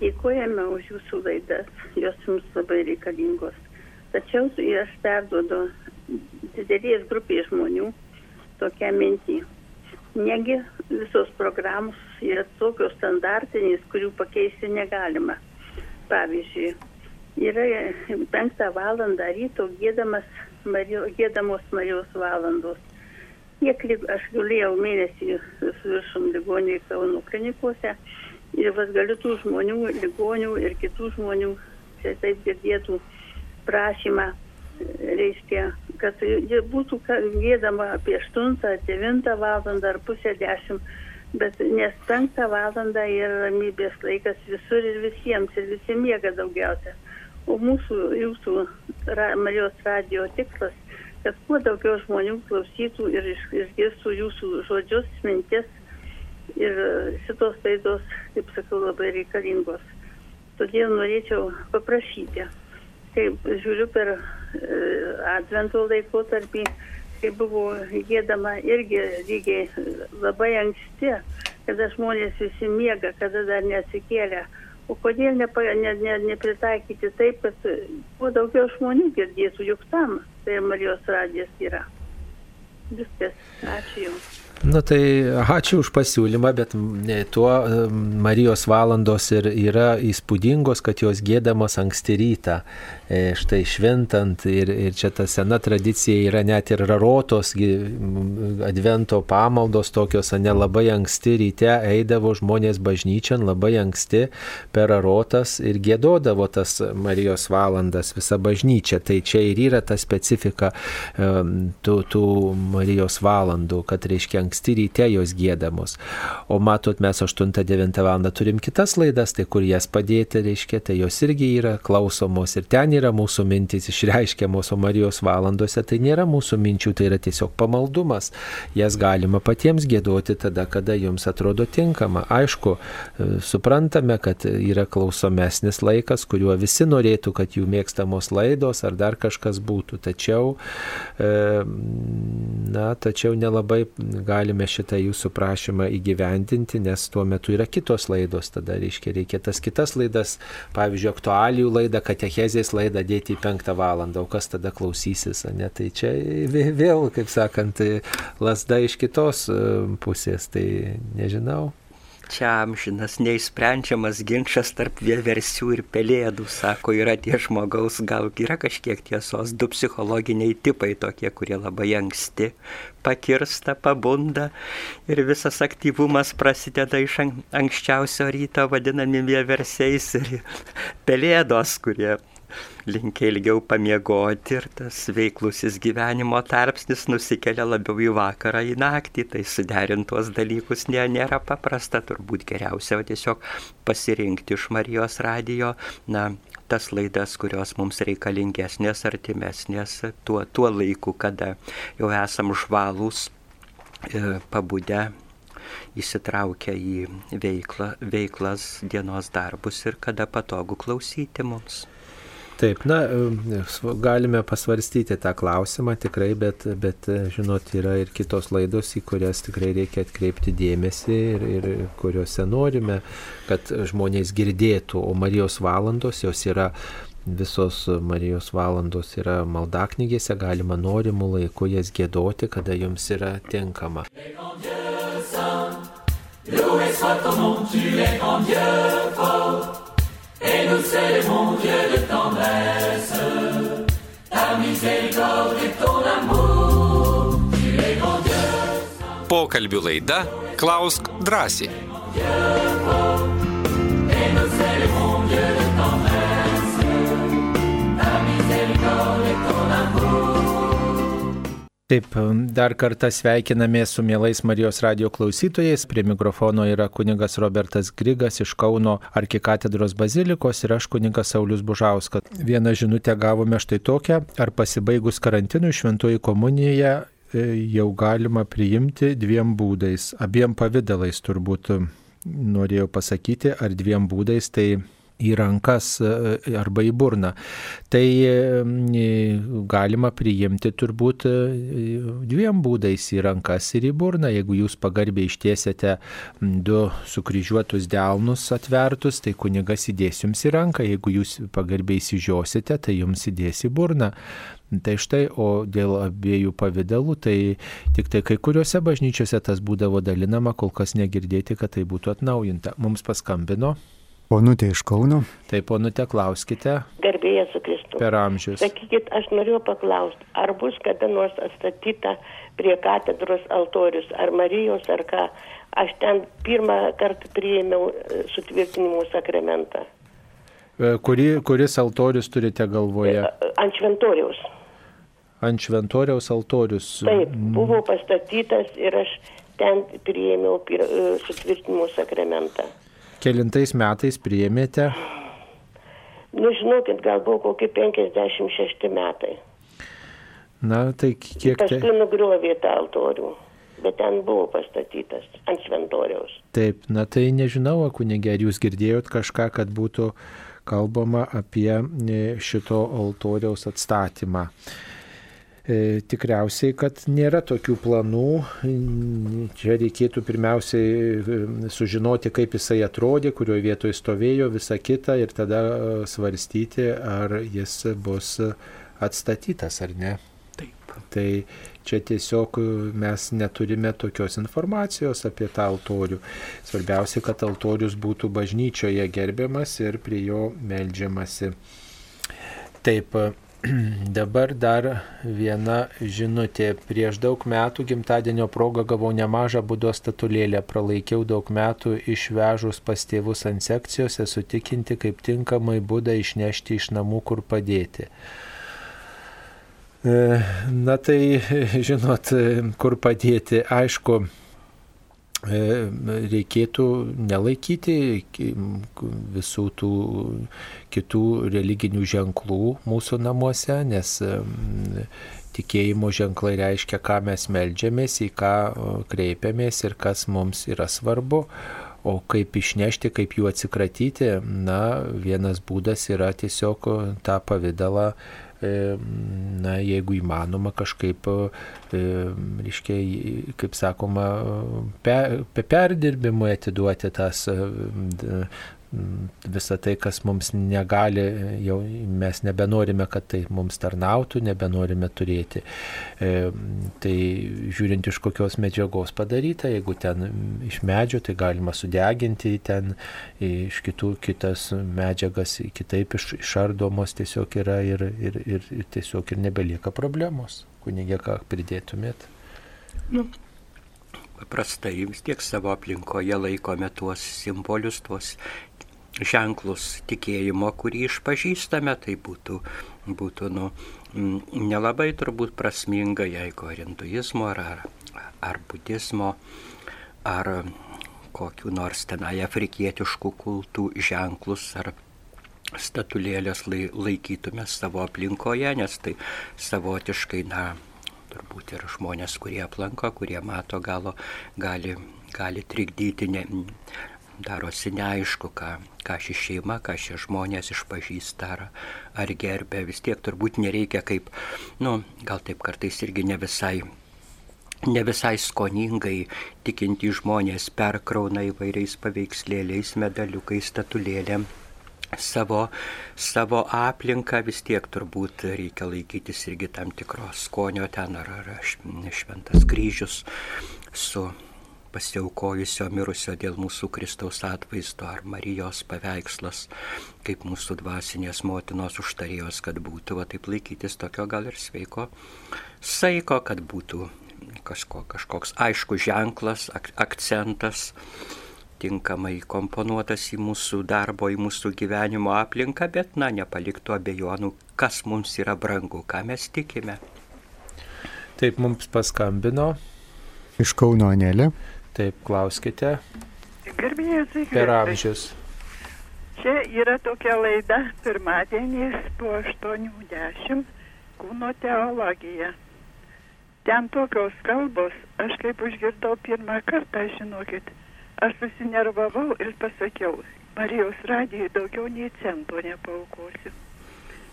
Dėkojame už jūsų laidas, jos jums labai reikalingos. Tačiau aš perduodu didelės grupės žmonių tokią mintį. Negi visos programos yra tokios standartinės, kurių pakeisti negalima. Pavyzdžiui, yra penktą valandą ryto gėdamas, Mario, gėdamos Marijos valandos. Kiek aš galėjau mėnesį su viršum ligoniai Kauno klinikose ir vas galiu tų žmonių, ligonių ir kitų žmonių, čia taip girdėtų prašymą reiškia, kad ji būtų gėdama apie 8, 9 valandą ar pusę 10, bet nes 5 valandą yra ramybės laikas visur ir visiems, ir visi miega daugiausia. O mūsų, jūsų ra, Marijos radio tikslas, kad kuo daugiau žmonių klausytų ir išgirstų jūsų žodžius, mintis ir šitos laidos, kaip sakau, labai reikalingos. Todėl norėčiau paprašyti, kaip žiūriu per Advento laikotarpį, kai buvo gėdama irgi lygiai labai anksti, kada žmonės visi miega, kada dar nesikėlė. O kodėl nepa, ne, ne, nepritaikyti taip, kad kuo daugiau žmonių girdėtų, juk tam tai Marijos radijas yra. Viskas. Ačiū Jums. Na tai ačiū už pasiūlymą, bet tuo Marijos valandos ir yra įspūdingos, kad jos gėdamos anksti rytą, e, štai šventant ir, ir čia ta sena tradicija yra net ir rarotos advento pamaldos tokios, ne labai anksti ryte eidavo žmonės bažnyčian, labai anksti per rarotas ir gėdodavo tas Marijos valandas visą bažnyčią. Tai čia ir yra ta specifika tų, tų Marijos valandų, kad reiškia anksti ryte jos gėdamos. O matot, mes 8-9 val. turim kitas laidas, tai kur jas padėti, reiškia, tai jos irgi yra klausomos ir ten yra mūsų mintys išreiškiamos, o Marijos valandose tai nėra mūsų minčių, tai yra tiesiog pamaldumas. Jas galima patiems gėdoti tada, kada jums atrodo tinkama. Aišku, e, suprantame, kad yra klausomesnis laikas, kuriuo visi norėtų, kad jų mėgstamos laidos ar dar kažkas būtų. Tačiau, e, na, tačiau nelabai negalime šitą jūsų prašymą įgyvendinti, nes tuo metu yra kitos laidos, tada reiškia, reikia tas kitas laidas, pavyzdžiui, aktualijų laidą, katechezės laidą dėti į penktą valandą, o kas tada klausysis, ne? Tai čia vėl, kaip sakant, lasda iš kitos e, pusės, tai nežinau. Čia amžinas neįsprendžiamas ginčas tarp vieversių ir pelėdų, sako, yra tie žmogaus, gal yra kažkiek tiesos, du psichologiniai tipai tokie, kurie labai anksti pakirsta, pabunda ir visas aktyvumas prasideda iš anksčiausio ryto vadinami vieversiais ir pelėdos, kurie linkia ilgiau pamiegoti ir tas veiklusis gyvenimo tarpsnis nusikelia labiau į vakarą, į naktį. Tai suderintuos dalykus nė, nėra paprasta, turbūt geriausia tiesiog pasirinkti iš Marijos radijo, na, tas laidas, kurios mums reikalingesnės, artimesnės tuo, tuo laiku, kada jau esam žvalūs, e, pabudę įsitraukę į veiklą, veiklas, dienos darbus ir kada patogu klausyti mums. Taip, na, galime pasvarstyti tą klausimą tikrai, bet, bet žinot, yra ir kitos laidos, į kurias tikrai reikia atkreipti dėmesį ir, ir kuriuose norime, kad žmonės girdėtų, o Marijos valandos jos yra visos Marijos valandos yra maldaknygėse, galima norimų laiku jas gėdoti, kada jums yra tinkama. Loué et nous célébrons Dieu de tendresse, ta miséricorde et ton amour, tu es grand Dieu. Pokalbių laida Klausk drąsiai. Et nous célébrons Dieu de tendresse, ta miséricorde et ton amour. Taip, dar kartą sveikinamės su mielais Marijos radio klausytojais. Prie mikrofono yra kuningas Robertas Grigas iš Kauno arkikatedros bazilikos ir aš kuningas Saulis Bužauskas. Vieną žinutę gavome štai tokią. Ar pasibaigus karantinui šventoji komunija e, jau galima priimti dviem būdais, abiem pavydalais turbūt norėjau pasakyti, ar dviem būdais, tai į rankas e, arba į burną. Tai galima priimti turbūt e, dviem būdais į rankas ir į burną. Jeigu jūs pagarbiai ištiesite du sukryžiuotus delnus atvertus, tai kunigas įdės jums į ranką. Jeigu jūs pagarbiai įsižiosite, tai jums įdės į burną. Tai štai, o dėl abiejų pavydalų, tai tik tai kai kuriuose bažnyčiose tas būdavo dalinama, kol kas negirdėti, kad tai būtų atnaujinta. Mums paskambino Ponutė iš Kauno. Taip, ponutė, klauskite. Garbėjas su Kristu. Per amžius. Sakykit, aš noriu paklausti, ar bus kada nors atstatyta prie katedros altorius, ar Marijos, ar ką. Aš ten pirmą kartą priėmiau e, sutvirtinimo sakramentą. E, kuri, kuris altorius turite galvoje? E, ant šventoriaus. Ant šventoriaus altorius. Taip, buvo pastatytas ir aš ten priėmiau sutvirtinimo sakramentą. Kelintais metais priėmėte? Nu, žinokit, gal buvo kokie 56 metai. Na, tai kiek... Paskui te... nugriovė tą altorių, bet ten buvo pastatytas ant šventoriaus. Taip, na tai nežinau, kunigė, ar jūs girdėjot kažką, kad būtų kalbama apie e, šito altoriaus atstatymą. E, tikriausiai, kad nėra tokių planų. Čia reikėtų pirmiausiai e, sužinoti, kaip jisai atrodė, kurioje vietoje stovėjo, visa kita ir tada e, svarstyti, ar jis bus atstatytas ar ne. Taip. Tai čia tiesiog mes neturime tokios informacijos apie tą altorių. Svarbiausia, kad altorius būtų bažnyčioje gerbiamas ir prie jo melžiamasi. Taip, Dabar dar viena žinutė. Prieš daug metų gimtadienio progą gavau nemažą būdo statulėlę. Pralaikiau daug metų išvežus pas tėvus ant sekcijos, esu tikinti, kaip tinkamai būdą išnešti iš namų, kur padėti. E, na tai, žinot, kur padėti. Aišku, reikėtų nelaikyti visų tų kitų religinių ženklų mūsų namuose, nes tikėjimo ženklai reiškia, ką mes melžiamės, į ką kreipiamės ir kas mums yra svarbu. O kaip išnešti, kaip jų atsikratyti, na, vienas būdas yra tiesiog tą pavydalą na, jeigu įmanoma kažkaip, reiškia, kaip sakoma, pe, perdirbimui atiduoti tas visą tai, kas mums negali, jau mes nebenorime, kad tai mums tarnautų, nebenorime turėti. E, tai žiūrint iš kokios medžiagos padaryta, jeigu ten iš medžio, tai galima sudeginti, ten iš kitų kitas medžiagas kitaip iš, išardomos tiesiog yra ir, ir, ir, ir tiesiog ir nebelieka problemos. Kunigė, ką pridėtumėt? Nu, paprastai vis tiek savo aplinkoje laikome tuos simbolius, tuos ženklus tikėjimo, kurį išpažįstame, tai būtų, būtų nu, nelabai turbūt prasminga, jeigu ar hinduizmo, ar, ar, budizmo, ar kokiu nors tenai afrikietiškų kultų ženklus, ar statulėlės laikytume savo aplinkoje, nes tai savotiškai, na, turbūt ir žmonės, kurie aplanko, kurie mato galo, gali, gali trikdyti ne, darosi neaišku, ką, ką ši šeima, ką šie žmonės išpažįsta ar, ar gerbė. Vis tiek turbūt nereikia kaip, nu, gal taip kartais irgi ne visai ne visai skoningai tikinti žmonės perkrauna įvairiais paveikslėliais, medaliukais, statulėlėm. Savo, savo aplinką vis tiek turbūt reikia laikytis irgi tam tikros skonio ten ar, ar šventas kryžius su pasiaukojusio mirusio dėl mūsų Kristaus atvaizdo ar Marijos paveikslas, kaip mūsų dvasinės motinos užtarėjos, kad būtų, va taip laikytis tokio gal ir sveiko saiko, kad būtų kažko, kažkoks aiškus ženklas, ak akcentas tinkamai komponuotas į mūsų darbo, į mūsų gyvenimo aplinką, bet, na, nepaliktų abejonų, kas mums yra brangu, ką mes tikime. Taip mums paskambino. Iš Kauno Anelė. Taip, klauskite. Gerbėjai, per amžius. Čia yra tokia laida pirmadieniais po 80 kūno teologija. Ten tokios kalbos, aš kaip užgirdau pirmą kartą, žinokit, aš susinervavau ir pasakiau, Marijos radijai daugiau nei cento nepaukosiu.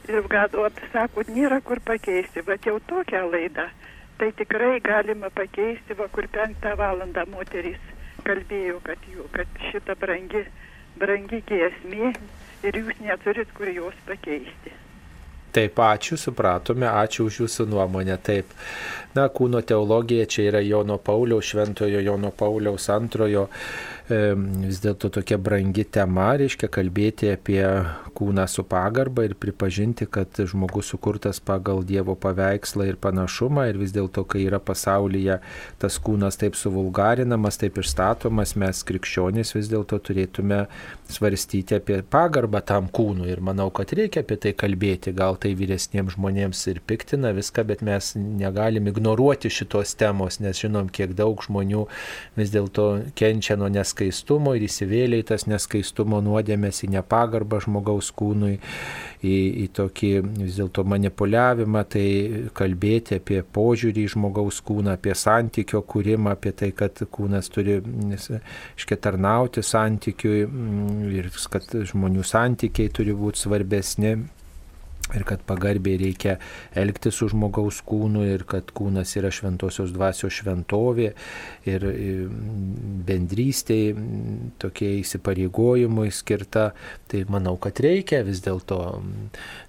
Ir gadot, sakot, nėra kur pakeisti, bet jau tokią laidą tai tikrai galima pakeisti, va kur penktą valandą moteris kalbėjo, kad, jų, kad šita brangi, brangi giesmė ir jūs neturit kur jos pakeisti. Taip, ačiū, supratome, ačiū už jūsų nuomonę. Taip, na, kūno teologija čia yra Jono Pauliaus, šventojo Jono Pauliaus antrojo vis dėlto tokia brangi tema, reiškia kalbėti apie kūną su pagarba ir pripažinti, kad žmogus sukurtas pagal Dievo paveikslą ir panašumą ir vis dėlto, kai yra pasaulyje tas kūnas taip suvulgarinamas, taip išstatomas, mes krikščionys vis dėlto turėtume svarstyti apie pagarbą tam kūnui ir manau, kad reikia apie tai kalbėti, gal tai vyresniems žmonėms ir piktina viską, bet mes negalim ignoruoti šitos temos, nes žinom, kiek daug žmonių vis dėlto kenčia nuo neskaitų neskaistumo ir įsivėlė į tas neskaistumo nuodėmės, į nepagarbą žmogaus kūnui, į, į tokį vis dėlto manipuliavimą, tai kalbėti apie požiūrį į žmogaus kūną, apie santykio kūrimą, apie tai, kad kūnas turi išketarnauti santykiui ir kad žmonių santykiai turi būti svarbesni ir kad pagarbiai reikia elgtis su žmogaus kūnu ir kad kūnas yra šventosios dvasios šventovė ir bendrystėj tokie įsipareigojimui skirta, tai manau, kad reikia vis dėlto.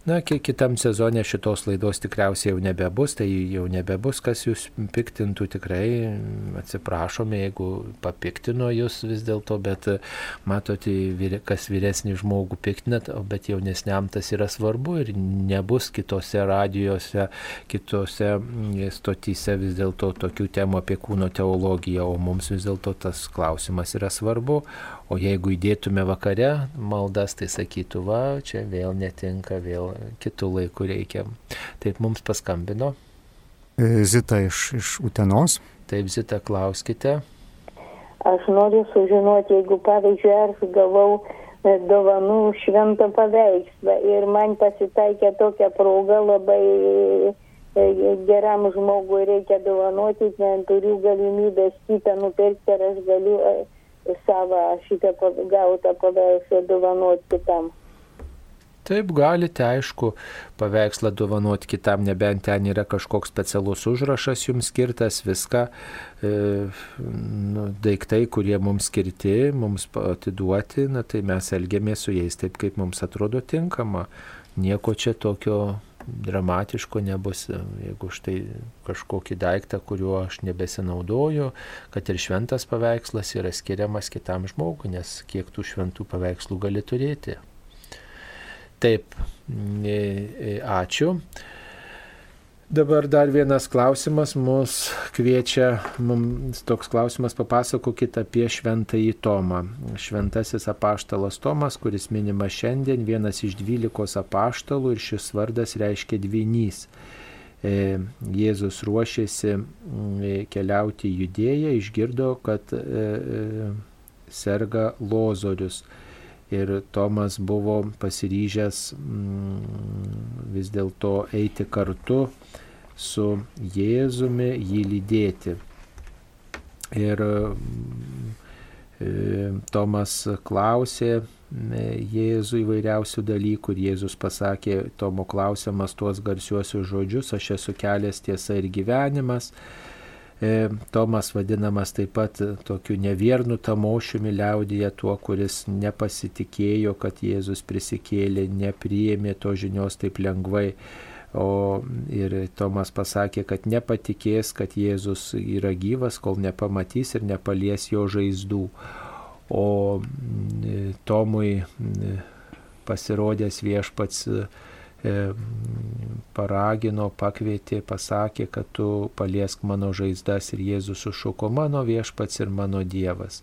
Na, kitam sezonė šitos laidos tikriausiai jau nebebus, tai jau nebebus, kas jūs piktintų, tikrai atsiprašome, jeigu papiktino jūs vis dėlto, bet matote, kas vyresnį žmogų piktinat, bet jaunesniam tas yra svarbu ir nebus kitose radijose, kitose mm, stotyse vis dėlto tokių temų apie kūno teologiją, o mums vis dėlto tas klausimas yra svarbu. O jeigu įdėtume vakare maldas, tai sakytų, va, čia vėl netinka, vėl kitų laikų reikia. Taip mums paskambino. E, Zita iš, iš Utenos. Taip, Zita, klauskite. Aš noriu sužinoti, jeigu pavyzdžiui, aš gavau dovanų šventą paveikslą ir man pasitaikė tokia proga labai e, geram žmogui reikia dovanoti, neturiu galimybės kitą nupirkti ir aš galiu e, savo šitą gautą paveikslą dovanoti kitam. Taip galite, aišku, paveikslą dovanoti kitam, nebent ten yra kažkoks specialus užrašas jums skirtas, viską, e, nu, daiktai, kurie mums skirti, mums atiduoti, na, tai mes elgiamės su jais taip, kaip mums atrodo tinkama. Nieko čia tokio dramatiško nebus, jeigu štai kažkokį daiktą, kuriuo aš nebesinaudoju, kad ir šventas paveikslas yra skiriamas kitam žmogui, nes kiek tų šventų paveikslų gali turėti. Taip, e, e, ačiū. Dabar dar vienas klausimas mus kviečia, mums toks klausimas papasakokit apie šventąjį Tomą. Šventasis apaštalas Tomas, kuris minimas šiandien, vienas iš dvylikos apaštalų ir šis vardas reiškia dvynys. E, Jėzus ruošėsi keliauti į judėją, išgirdo, kad serga lozorius ir Tomas buvo pasiryžęs mm, vis dėlto eiti kartu su Jėzumi, jį lydėti. Ir mm, e, Tomas klausė Jėzų įvairiausių dalykų ir Jėzus pasakė Tomo klausiamas tuos garsiuosius žodžius, aš esu kelias tiesa ir gyvenimas. E, Tomas vadinamas taip pat tokiu neviernu tamošiumi liaudyje, tuo, kuris nepasitikėjo, kad Jėzus prisikėlė, nepriėmė to žinios taip lengvai. O ir Tomas pasakė, kad nepatikės, kad Jėzus yra gyvas, kol nepamatys ir nepalies jo žaizdų. O Tomui pasirodęs viešpats E, paragino, pakvietė, pasakė, kad tu paliesk mano žaizdas ir Jėzus sušuko mano viešpats ir mano Dievas.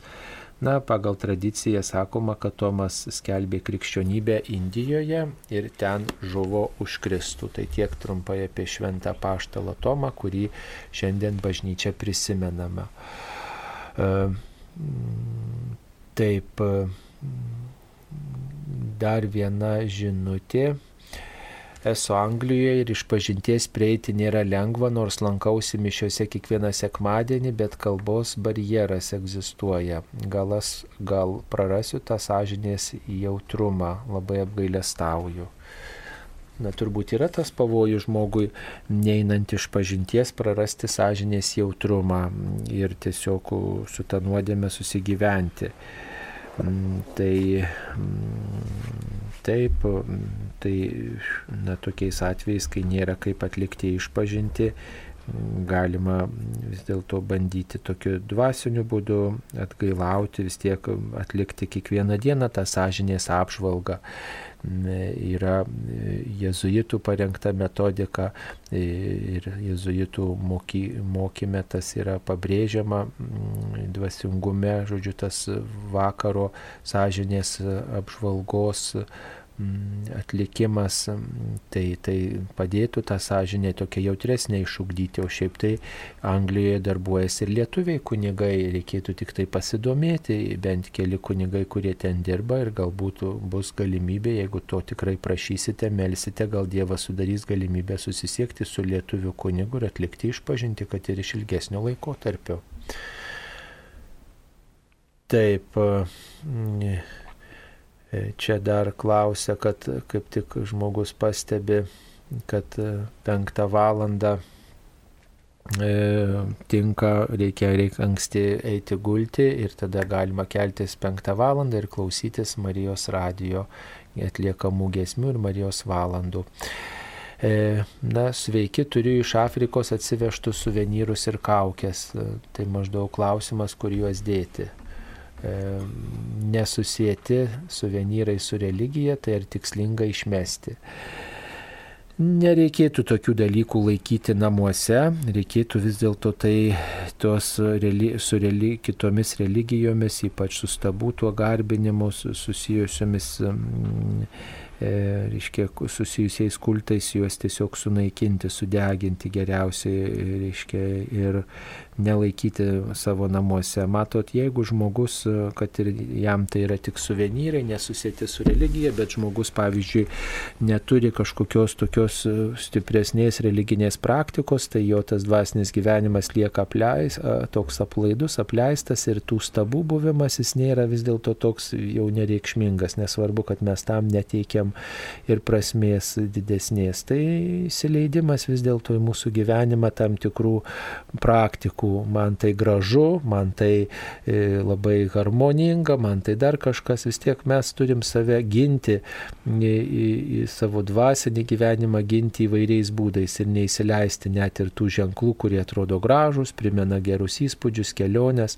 Na, pagal tradiciją sakoma, kad Tomas skelbė krikščionybę Indijoje ir ten žuvo už Kristų. Tai tiek trumpai apie šventą paštalą Tomą, kurį šiandien bažnyčia prisimename. Taip, dar viena žinutė esu Anglijoje ir iš pažinties prieiti nėra lengva, nors lankausi mišiuose kiekvieną sekmadienį, bet kalbos barjeras egzistuoja. Galas, gal prarasiu tą sąžinės jautrumą, labai apgailestauju. Na, turbūt yra tas pavojus žmogui, neinant iš pažinties, prarasti sąžinės jautrumą ir tiesiog su tą nuodėmę susigyventi. Mm, tai mm, taip, tai na, tokiais atvejais, kai nėra kaip atlikti išpažinti, galima vis dėlto bandyti tokiu dvasiniu būdu atgailauti, vis tiek atlikti kiekvieną dieną tą sąžinės apžvalgą. Yra jezuitų parengta metodika ir jezuitų moky, mokyme tas yra pabrėžiama dvasingume, žodžiu, tas vakaro sąžinės apžvalgos atlikimas, mm, tai, tai padėtų tą sąžinę tokia jautresnė išugdyti, o šiaip tai Anglijoje darbuojasi ir lietuviai kunigai, reikėtų tik tai pasidomėti, bent keli kunigai, kurie ten dirba ir galbūt bus galimybė, jeigu to tikrai prašysite, melsite, gal Dievas sudarys galimybę susisiekti su lietuviu kunigu ir atlikti išpažinti, kad ir iš ilgesnio laiko tarpio. Taip. E, čia dar klausia, kad kaip tik žmogus pastebi, kad e, penktą valandą e, tinka, reikia, reikia anksti eiti gulti ir tada galima keltis penktą valandą ir klausytis Marijos radijo atliekamų gesmių ir Marijos valandų. Na, sveiki, turiu iš Afrikos atsivežtus suvenyrus ir kaukės. Tai maždaug klausimas, kur juos dėti. E, nesusijęti suvenyrai su religija, tai ar tikslinga išmesti. Nereikėtų tokių dalykų laikyti namuose, reikėtų vis dėlto tai tos reli, su reli, kitomis religijomis, ypač su stabų tuo garbinimu susijusiomis mm, e, reiškia, susijusiais kultais, juos tiesiog sunaikinti, sudeginti geriausiai, reiškia, ir nelaikyti savo namuose. Matot, jeigu žmogus, kad ir jam tai yra tik suvenyrai, nesusėti su religija, bet žmogus, pavyzdžiui, neturi kažkokios tokios stipresnės religinės praktikos, tai jo tas dvasinis gyvenimas lieka apleis, toks aplaidus, apleistas ir tų stabų buvimas jis nėra vis dėlto toks jau nereikšmingas, nesvarbu, kad mes tam neteikiam ir prasmės didesnės. Tai įsileidimas vis dėlto į mūsų gyvenimą tam tikrų praktikų. Man tai gražu, man tai e, labai harmoninga, man tai dar kažkas. Vis tiek mes turim save ginti, į, į, į savo dvasinį gyvenimą ginti įvairiais būdais ir neįsileisti net ir tų ženklų, kurie atrodo gražus, primena gerus įspūdžius, keliones,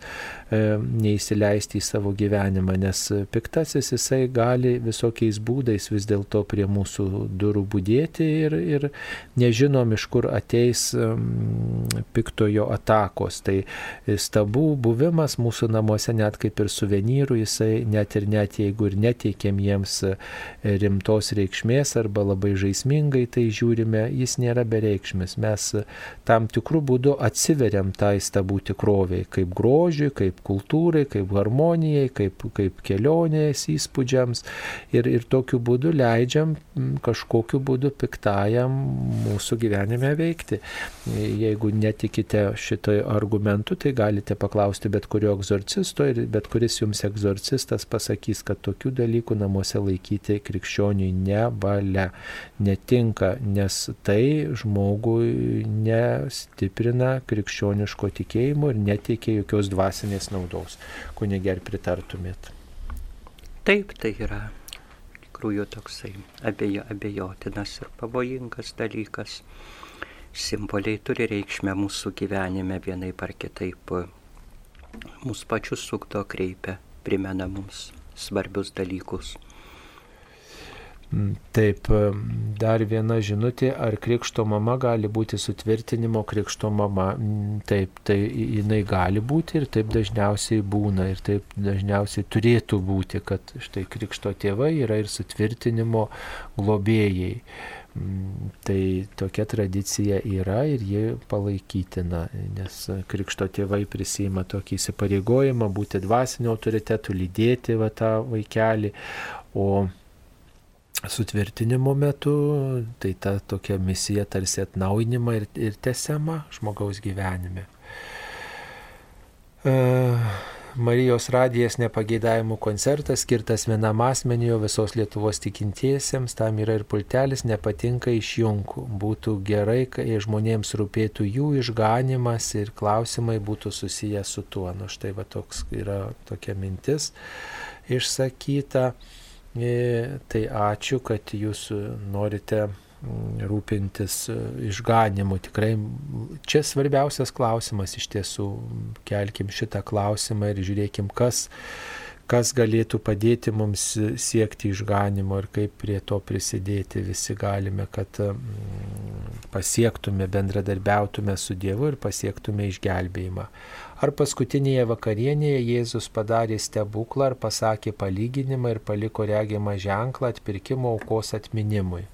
e, neįsileisti į savo gyvenimą, nes piktasis jisai gali visokiais būdais vis dėlto prie mūsų durų būdėti ir, ir nežinom, iš kur ateis piktojo atakos. Tai stabų buvimas mūsų namuose net kaip ir suvenyrų, jisai net ir net jeigu ir neteikėm jiems e, rimtos reikšmės arba labai žaismingai tai žiūrime, jis nėra bereikšmis. Mes tam tikrų būdų atsiveriam tai stabų tikroviai, kaip grožiui, kaip kultūrai, kaip harmonijai, kaip, kaip kelionės įspūdžiams ir, ir tokiu būdu leidžiam kažkokiu būdu piktajam mūsų gyvenime veikti. Jeigu netikite šitoj argumentu, tai galite paklausti bet kurio egzorcisto ir bet kuris jums egzorcistas pasakys, kad tokių dalykų namuose laikyti krikščioniui nevalia, netinka, nes tai žmogui nestiprina krikščioniško tikėjimo ir neteikia jokios dvasinės naudos. Kunigė, ar pritartumėt? Taip, tai yra tikrųjų toksai abejo, abejotinas ir pavojingas dalykas. Simboliai turi reikšmę mūsų gyvenime vienai par kitaip. Mūsų pačius sukto kreipia, primena mums svarbius dalykus. Mm, taip, dar viena žinutė, ar krikšto mama gali būti sutvirtinimo krikšto mama. Mm, taip, tai jinai gali būti ir taip dažniausiai būna ir taip dažniausiai turėtų būti, kad štai krikšto tėvai yra ir sutvirtinimo globėjai. Tai tokia tradicija yra ir ji palaikytina, nes krikšto tėvai prisima tokį įsipareigojimą būti dvasinio autoritetu, lydėti va tą vaikelį, o sutvirtinimo metu, tai ta tokia misija tarsi atnaujinima ir, ir tesiama žmogaus gyvenime. Uh, Marijos radijas nepageidavimų koncertas skirtas vienam asmenijo visos Lietuvos tikintiesiems, tam yra ir pultelis, nepatinka išjungų. Būtų gerai, kai žmonėms rūpėtų jų išganimas ir klausimai būtų susiję su tuo. Nu štai va toks yra tokia mintis išsakyta. E, tai ačiū, kad jūs norite rūpintis e, išganimu. Tikrai čia svarbiausias klausimas iš tiesų. Kelkim šitą klausimą ir žiūrėkim, kas, kas galėtų padėti mums siekti išganimo ir kaip prie to prisidėti. Visi galime, kad pasiektume, bendradarbiautume su Dievu ir pasiektume išgelbėjimą. Ar paskutinėje vakarienėje Jėzus padarė stebuklą ar pasakė palyginimą ir paliko regimą ženklą atpirkimo aukos atminimui.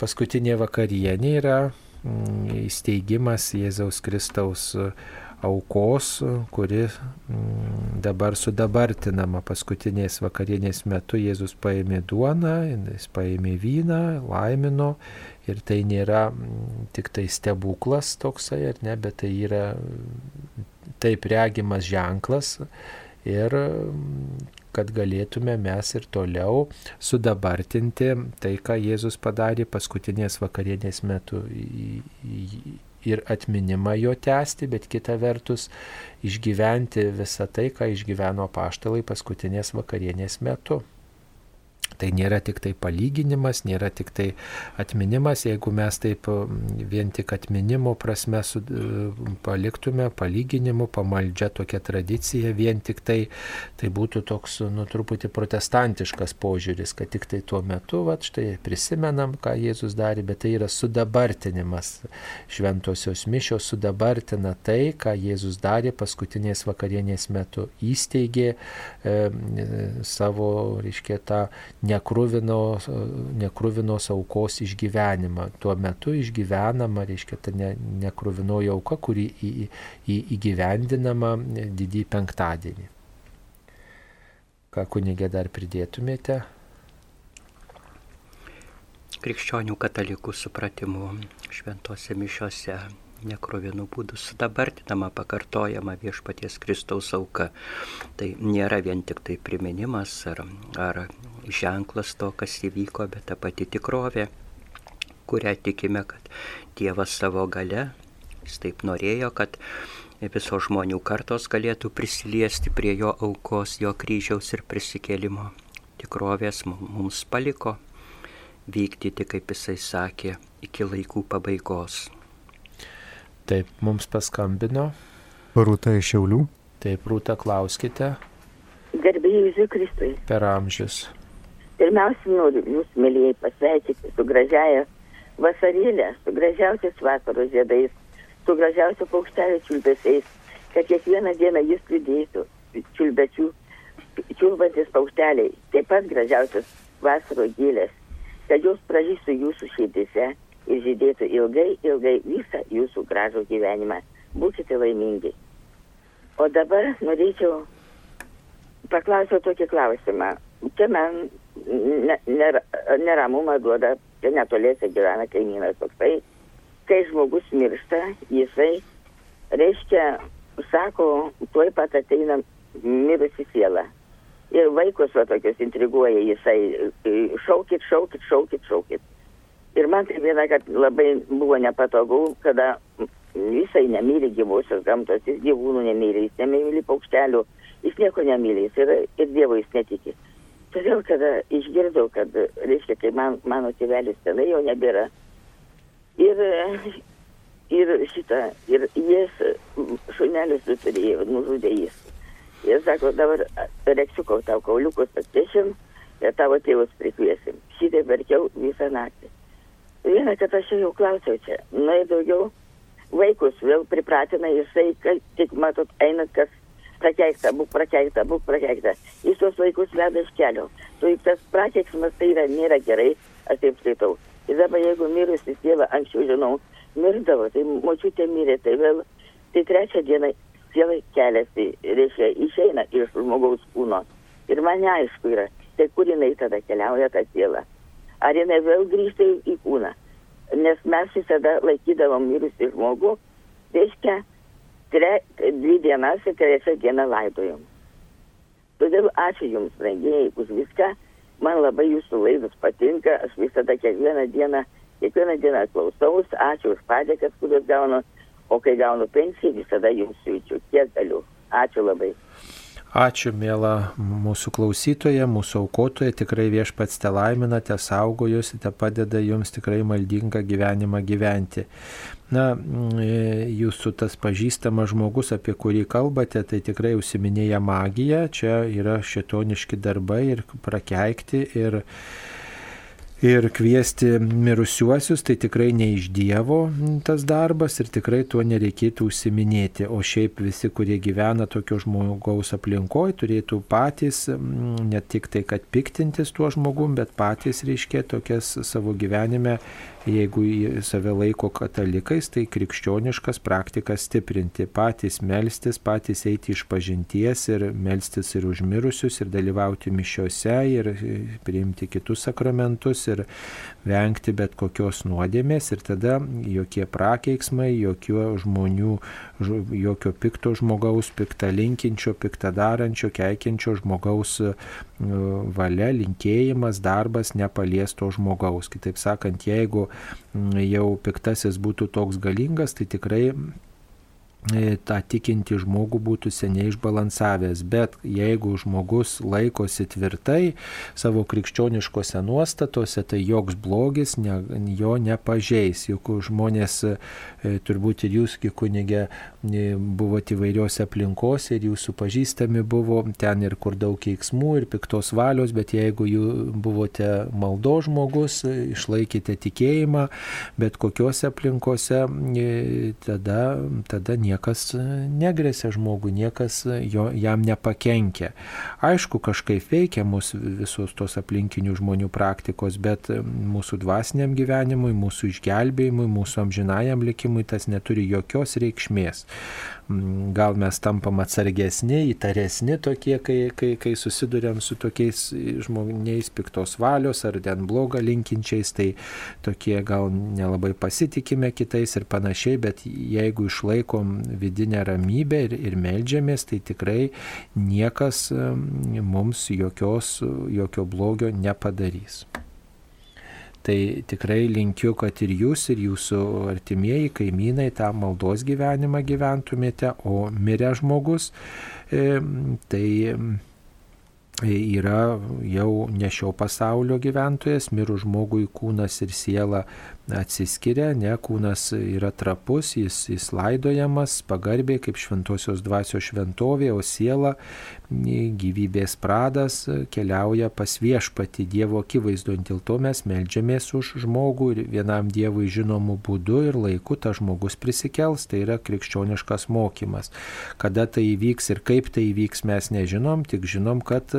Paskutinė vakarienė yra mm, įsteigimas Jėzaus Kristaus aukos, kuri mm, dabar sudabartinama paskutinės vakarienės metu. Jėzus paėmė duoną, jis paėmė vyną, laimino ir tai nėra mm, tik tai stebuklas toksai, ar ne, bet tai yra taip regimas ženklas ir kad galėtume mes ir toliau sudabartinti tai, ką Jėzus padarė paskutinės vakarienės metu ir atminimą jo tęsti, bet kita vertus išgyventi visą tai, ką išgyveno paštalai paskutinės vakarienės metu. Tai nėra tik tai palyginimas, nėra tik tai atminimas, jeigu mes taip vien tik atminimo prasme su, paliktume palyginimu, pamaldžia tokia tradicija, vien tik tai, tai būtų toks, nu, truputį protestantiškas požiūris, kad tik tai tuo metu, va, štai prisimenam, ką Jėzus darė, bet tai yra sudabartinimas. Šventosios mišios sudabartina tai, ką Jėzus darė paskutinės vakarienės metu. Įsteigė e, savo, reiškia, tą nekruvinos, nekruvinos aukos išgyvenimą. Tuo metu išgyvenama, reiškia, ta ne, nekruvinoji auka, kuri į, į, įgyvendinama didį penktadienį. Ką kunigė dar pridėtumėte? Krikščionių katalikų supratimu šventose mišiose nekrovinų būdų sudabartinama, pakartojama viešpaties Kristaus auka. Tai nėra vien tik tai priminimas ar, ar ženklas to, kas įvyko, bet ta pati tikrovė, kurią tikime, kad Dievas savo gale, jis taip norėjo, kad visos žmonių kartos galėtų prisiliesti prie jo aukos, jo kryžiaus ir prisikėlimo. Tikrovės mums paliko vykdyti, kaip jisai sakė, iki laikų pabaigos. Taip, mums paskambino. Rūta iš Šiaulių. Taip, Rūta, klauskite. Gerbėjai Jėzui Kristui. Per amžius. Pirmiausia, noriu jūs, mėlyjei, pasveikinti su gražiaja vasarėlė, su gražiausiais vasaros žiedais, su gražiausiu paukštelio čiulbesiais, kad kiekvieną dieną jis liūdėtų čiulbečių, čiulbantis paukšteliai, taip pat gražiausias vasaro gėlės, kad jos pražystų jūsų širdise ir žydėtų ilgai, ilgai visą jūsų gražų gyvenimą. Būkite laimingi. O dabar norėčiau paklausiau tokį klausimą. Čia man neramumą duoda, čia netoliese gyvena kaimynas toksai. Kai žmogus miršta, jisai, reiškia, sako, tuoj pat ateina mirusi siela ir vaikus va tokius intriguoja jisai, šaukit, šaukit, šaukit, šaukit. Ir man tai viena, kad labai buvo nepatogu, kada jisai nemyli gyvosios gamtos, jis gyvūnų nemyli, jis nemyli paukštelių, jis nieko nemyli, jis yra ir Dievo jis netiki. Todėl, kada išgirdau, kad, reiškia, kai man, mano tėvelis tenai jau nebėra. Ir, ir šitą, ir jis šunelius turėjo, nužudė jis. Jie sako, dabar reksiuko tau kauliukus atnešim ir tavo tėvus prikviesim. Šitai verkiau visą naktį. Vieną, kad aš jau klausiau čia, na ir daugiau vaikus vėl pripratina jisai, kad tik matot, einat kas prakeikta, būk prakeikta, būk prakeikta. Jis tuos vaikus veda iš kelio. Tu juk tas prakeiksmas tai yra, nėra gerai, aš taip skaitau. Ir dabar jeigu mirusi tėvą, anksčiau žinau, mirdavo, tai močiutė mirė, tai vėl, tai trečią dieną siela keliasi, reiškia, išeina iš žmogaus kūno. Ir man neaišku yra, tai kur jinai tada keliauja ta siela. Ar jinai vėl grįžta į kūną. Nes mes visada laikydavom mirusį žmogų, reiškia, tre, dvi dienas ir trečią dieną laidojom. Todėl ačiū Jums, rengėjai, už viską. Man labai Jūsų laidos patinka. Aš visada kiekvieną dieną, kiekvieną dieną klausaus. Ačiū už padėkas, kurias gaunu o kai gaunu pensiją, visada jums siūčiau, kiek galiu. Ačiū labai. Ačiū, mėla mūsų klausytoja, mūsų aukotoja, tikrai viešpats te laimina, te saugo jūs, te padeda jums tikrai maldingą gyvenimą gyventi. Na, jūsų tas pažįstamas žmogus, apie kurį kalbate, tai tikrai užsiminėja magija, čia yra šitoniški darbai ir prakeikti ir ir kviesti mirusiuosius, tai tikrai ne iš Dievo tas darbas ir tikrai tuo nereikėtų užsiminėti. O šiaip visi, kurie gyvena tokio žmogaus aplinkoje, turėtų patys ne tik tai, kad piktintis tuo žmogum, bet patys reiškia tokias savo gyvenime jeigu save laiko katalikais, tai krikščioniškas praktikas stiprinti, patys melstis, patys eiti iš pažinties ir melstis ir užmirusius, ir dalyvauti mišiuose, ir priimti kitus sakramentus, ir vengti bet kokios nuodėmės, ir tada jokie prakeiksmai, jokio žmonių, jokio pikto žmogaus, piktą linkinčio, piktą darančio, keikiančio žmogaus valia, linkėjimas, darbas nepaliesto žmogaus. Kitaip sakant, jeigu jau piktasis būtų toks galingas, tai tikrai E, tą tikinti žmogų būtų seniai išbalansavęs, bet jeigu žmogus laikosi tvirtai savo krikščioniškose nuostatose, tai joks blogis ne, jo nepažeis. Juk žmonės, e, turbūt ir jūs, kaip kunigė, e, buvote įvairiose aplinkose ir jūsų pažįstami buvo ten ir kur daug keiksmų ir piktos valios, bet jeigu jūs buvote maldo žmogus, išlaikėte tikėjimą, bet kokiuose aplinkose, tada, tada nieko niekas negresia žmogui, niekas jo, jam nepakenkia. Aišku, kažkaip veikia mūsų visos tos aplinkinių žmonių praktikos, bet mūsų dvasiniam gyvenimui, mūsų išgelbėjimui, mūsų amžinajam likimui tas neturi jokios reikšmės. Gal mes tampam atsargesni, įtaresni tokie, kai, kai, kai susidurėm su tokiais žmonės piktos valios ar ten blogą linkinčiais, tai tokie gal nelabai pasitikime kitais ir panašiai, bet jeigu išlaikom vidinę ramybę ir, ir melžiamės, tai tikrai niekas mums jokios, jokio blogio nepadarys. Tai tikrai linkiu, kad ir jūs, ir jūsų artimieji kaimynai tą maldos gyvenimą gyventumėte, o mirę žmogus, e, tai yra jau ne šio pasaulio gyventojas, mirų žmogui kūnas ir siela atsiskiria, ne, kūnas yra trapus, jis, jis laidojamas pagarbiai kaip šventosios dvasios šventovė, o siela gyvybės pradas keliauja pas viešpati Dievo akivaizdu. Dėl to mes melžiamės už žmogų ir vienam Dievui žinomų būdų ir laiku tas žmogus prisikels, tai yra krikščioniškas mokymas. Kada tai įvyks ir kaip tai įvyks mes nežinom, tik žinom, kad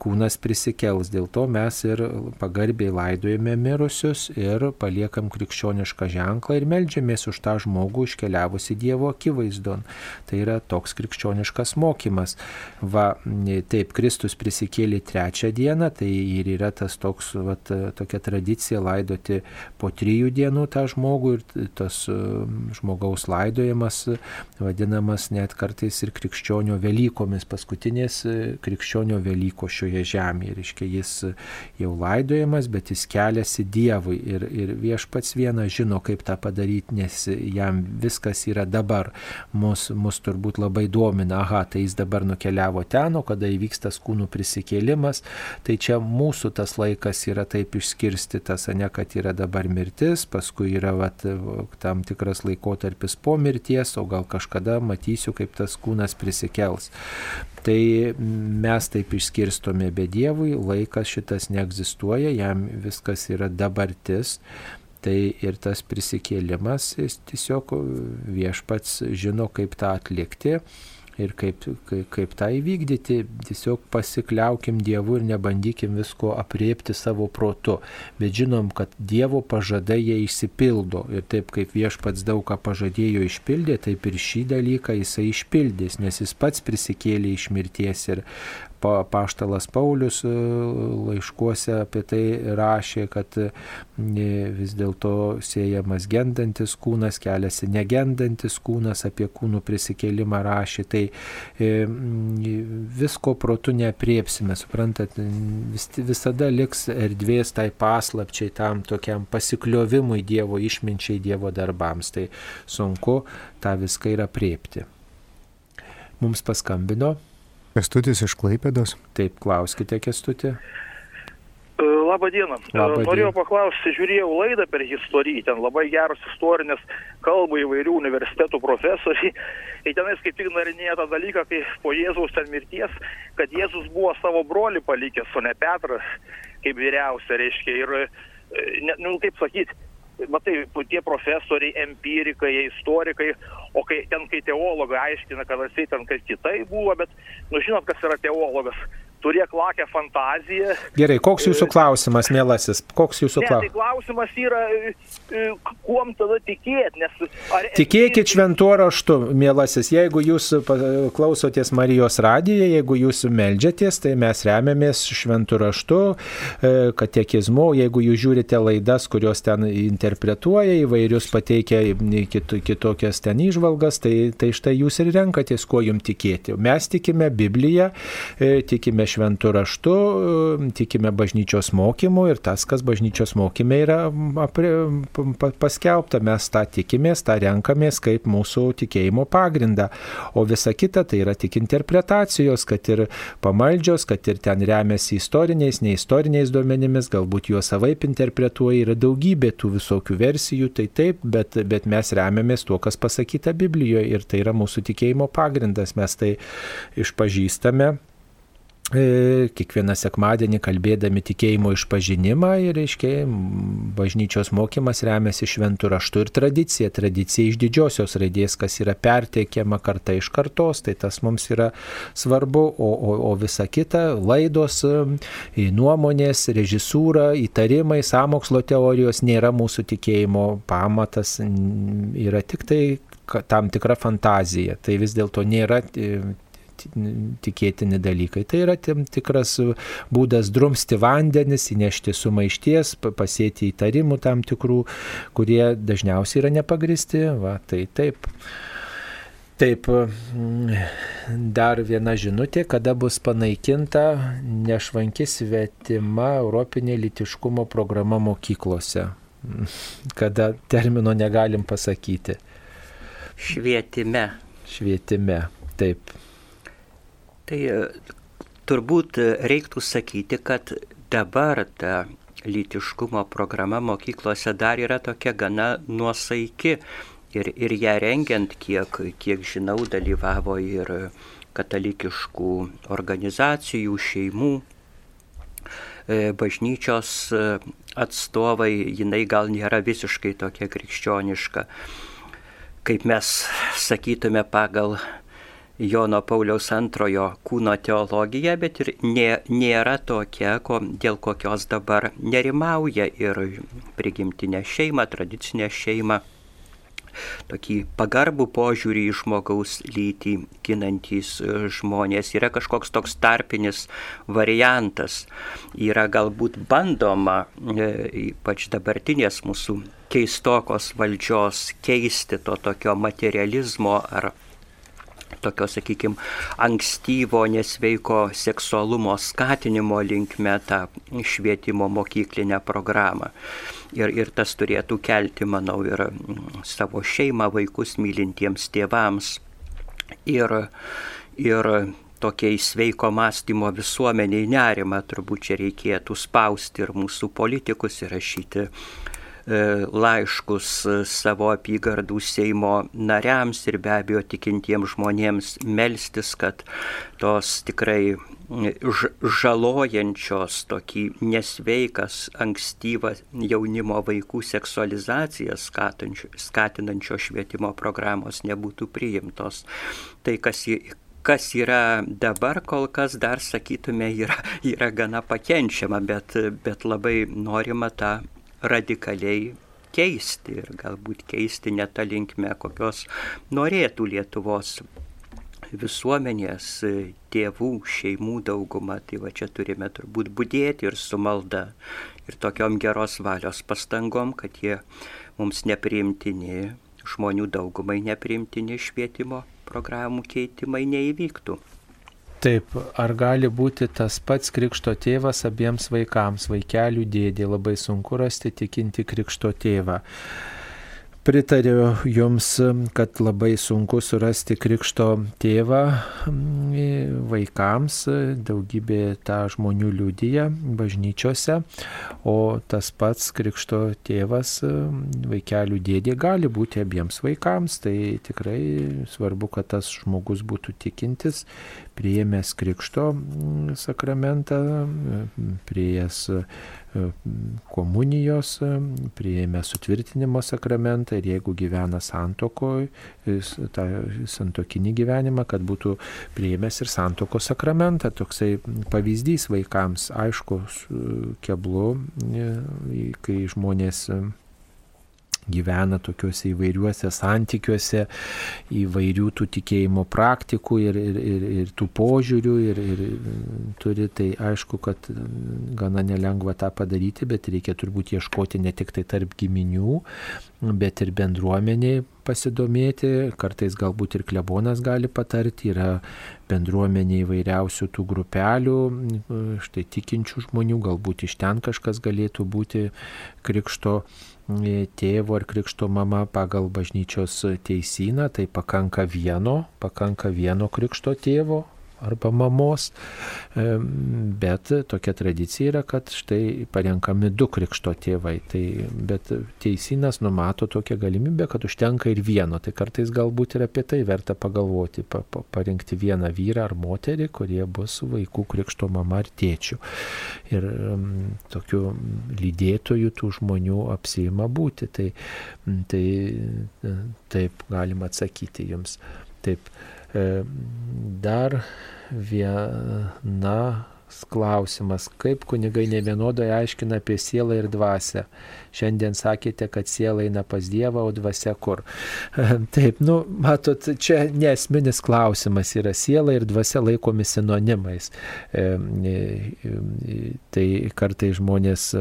kūnas prisikels. Dėl to mes ir pagarbiai laidojame mirusius ir paliekam krikščionišką ženklą ir melžiamės už tą žmogų iškeliavusi Dievo akivaizdon. Tai yra toks krikščioniškas mokymas. Va, taip, Kristus prisikėlė trečią dieną, tai ir yra tas toks, va, tokia tradicija laidoti po trijų dienų tą žmogų ir tas žmogaus laidojimas vadinamas net kartais ir krikščionio Velykomis, paskutinės krikščionio Velykos šioje šioje žemėje. Reiškia, jis jau laidojamas, bet jis keliasi Dievui ir, ir viešpats vienas žino, kaip tą padaryti, nes jam viskas yra dabar. Mus, mus turbūt labai domina, aha, tai jis dabar nukeliavo ten, o kada įvyks tas kūnų prisikėlimas, tai čia mūsų tas laikas yra taip išskirstytas, ne kad yra dabar mirtis, paskui yra vat, tam tikras laikotarpis po mirties, o gal kažkada matysiu, kaip tas kūnas prisikels. Tai mes taip išskirstome be dievui, laikas šitas neegzistuoja, jam viskas yra dabartis. Tai ir tas prisikėlimas, jis tiesiog viešpats žino, kaip tą atlikti ir kaip, kaip, kaip tą įvykdyti. Tiesiog pasikliaukim Dievu ir nebandykim visko apriepti savo protu. Bet žinom, kad Dievo pažadai jie išsipildo. Ir taip kaip viešpats daug ką pažadėjo išpildė, taip ir šį dalyką jisai išpildys, nes jis pats prisikėlė iš mirties ir paštalas Paulius e, laiškuose apie tai rašė, kad e, vis dėlto siejamas gendantis kūnas, keliasi negendantis kūnas, apie kūnų prisikėlimą rašė. Tai e, visko protu neapriepsime, suprantat, vis, visada liks erdvės tai paslapčiai, tam tokiam pasikliovimui Dievo išminčiai Dievo darbams. Tai sunku tą viską yra priepti. Mums paskambino Kestutis iš Klaipėdos. Taip, klauskite, Kestutį. E, Labą dieną. E, Labą Norėjau paklausti, žiūrėjau laidą per istoriją, ten labai geros istorinės kalbų įvairių universitetų profesoriai. Ir tenais kaip tik narinėja tą dalyką, kai po Jėzaus ten mirties, kad Jėzus buvo savo brolį palikęs, o ne Petras, kaip vyriausia, reiškia. Ir, e, ne, nu, kaip sakyti, matai, tie profesoriai, empirikai, istorikai, o kai ten, kai teologai aiškina, kad jisai ten kaip kitai buvo, bet, nu žinot, kas yra teologas, turėk lakę fantaziją. Gerai, koks jūsų e, klausimas, mielasis? Koks jūsų klausimas? Tai klausimas yra, e, e, kuom tada tikėti, nes... Ar... Tikėkit šventuo raštu, mielasis, jeigu jūs klausotės Marijos radijoje, jeigu jūs melžiatės, tai mes remiamės šventų raštu, katekizmu, jeigu jūs žiūrite laidas, kurios ten interpretuoja įvairius, pateikia kit, kitokias ten išvalgas, tai, tai štai jūs ir renkatės, kuo jums tikėti. Mes tikime Bibliją, tikime šventų raštu, tikime bažnyčios mokymu ir tas, kas bažnyčios mokyme yra paskelbta, mes tą tikimės, tą renkamės kaip mūsų tikėjimo pagrindą. O visa kita tai yra tik interpretacijos, kad ir pamaldžios, kad ir ten remiasi istoriniais, neistoriniais duomenimis, galbūt juos savaip interpretuoja, yra daugybė tų visokių versijų, tai taip, bet, bet mes remiamės tuo, kas pasakyta Biblijoje ir tai yra mūsų tikėjimo pagrindas, mes tai išpažįstame E, kiekvieną sekmadienį kalbėdami tikėjimo išpažinimą ir, reiškia, bažnyčios mokymas remiasi šventų raštų ir tradicija. Tradicija iš didžiosios raidės, kas yra perteikiama karta iš kartos, tai tas mums yra svarbu, o, o, o visa kita - laidos, e, nuomonės, režisūra, įtarimai, samokslo teorijos nėra mūsų tikėjimo pamatas, yra tik tai tam tikra fantazija. Tai vis dėlto nėra e, tikėtini dalykai. Tai yra tam tikras būdas drumsti vandenis, įnešti sumaišties, pasėti įtarimų tam tikrų, kurie dažniausiai yra nepagristi. Va, tai taip. Taip, dar viena žinutė, kada bus panaikinta nešvanki svetima Europinė litiškumo programa mokyklose. Kada termino negalim pasakyti. Švietime. Švietime, taip. Tai e, turbūt reiktų sakyti, kad dabar ta lytiškumo programa mokyklose dar yra tokia gana nuosaiki. Ir, ir ją rengiant, kiek, kiek žinau, dalyvavo ir katalikiškų organizacijų, šeimų, e, bažnyčios e, atstovai, jinai gal nėra visiškai tokia krikščioniška, kaip mes sakytume pagal Jono Pauliaus antrojo kūno teologija, bet ir nė, nėra tokia, ko, dėl kokios dabar nerimauja ir prigimtinė šeima, tradicinė šeima tokį pagarbų požiūrį į žmogaus lytį ginantys e, žmonės. Yra kažkoks toks tarpinis variantas. Yra galbūt bandoma, e, ypač dabartinės mūsų keistokos valdžios, keisti to tokio materializmo ar tokio, sakykime, ankstyvo nesveiko seksualumo skatinimo linkme tą švietimo mokyklinę programą. Ir, ir tas turėtų kelti, manau, ir mm, savo šeimą, vaikus mylintiems tėvams. Ir, ir tokiai sveiko mąstymo visuomeniai nerima turbūt čia reikėtų spausti ir mūsų politikus įrašyti E, laiškus savo apygardų Seimo nariams ir be abejo tikintiems žmonėms melstis, kad tos tikrai žalojančios tokį nesveikas ankstyvą jaunimo vaikų seksualizaciją skatinančio švietimo programos nebūtų priimtos. Tai kas kas yra dabar, kol kas dar sakytume, yra, yra gana pakenčiama, bet, bet labai norima tą radikaliai keisti ir galbūt keisti ne tą linkmę, kokios norėtų Lietuvos visuomenės, tėvų, šeimų dauguma. Tai va čia turime turbūt būdėti ir su malda ir tokiom geros valios pastangom, kad jie mums nepriimtini, žmonių daugumai nepriimtini švietimo programų keitimai neįvyktų. Taip, ar gali būti tas pats krikšto tėvas abiems vaikams, vaikelių dėdė, labai sunku rasti tikinti krikšto tėvą. Pritariu Jums, kad labai sunku surasti krikšto tėvą vaikams, daugybė tą žmonių liudyja bažnyčiose, o tas pats krikšto tėvas, vaikelių dėdė gali būti abiems vaikams, tai tikrai svarbu, kad tas žmogus būtų tikintis, priėmęs krikšto sakramentą, prieėjęs komunijos, e, prieėmė sutvirtinimo sakramentą ir jeigu gyvena santokoje, tą santokinį gyvenimą, kad būtų prieėmęs ir santoko sakramentą. Toksai pavyzdys vaikams, aišku, keblu, e, kai žmonės gyvena tokiuose įvairiuose santykiuose, įvairių tų tikėjimo praktikų ir, ir, ir, ir tų požiūrių ir, ir turi, tai aišku, kad gana nelengva tą padaryti, bet reikia turbūt ieškoti ne tik tai tarp giminių, bet ir bendruomeniai pasidomėti, kartais galbūt ir klebonas gali patarti, yra bendruomenė įvairiausių tų grupelių, štai tikinčių žmonių, galbūt iš ten kažkas galėtų būti krikšto tėvo ar krikšto mama pagal bažnyčios teisyną, tai pakanka vieno, pakanka vieno krikšto tėvo, arba mamos, bet tokia tradicija yra, kad štai parenkami du krikšto tėvai. Tai, bet teisinas numato tokią galimybę, kad užtenka ir vieno. Tai kartais galbūt ir apie tai verta pagalvoti, pa, pa, parinkti vieną vyrą ar moterį, kurie bus vaikų krikšto mama ar tėčių. Ir um, tokiu lydėtojų tų žmonių apsima būti. Tai, tai taip galima atsakyti jums. Taip. E, dar viena klausimas, kaip kunigai nevienodai aiškina apie sielą ir dvasę. Šiandien sakėte, kad siela eina pas Dievą, o dvasia kur. Taip, nu, matot, čia nesminis klausimas yra siela ir dvasia laikomi sinonimais. E, e, tai kartai žmonės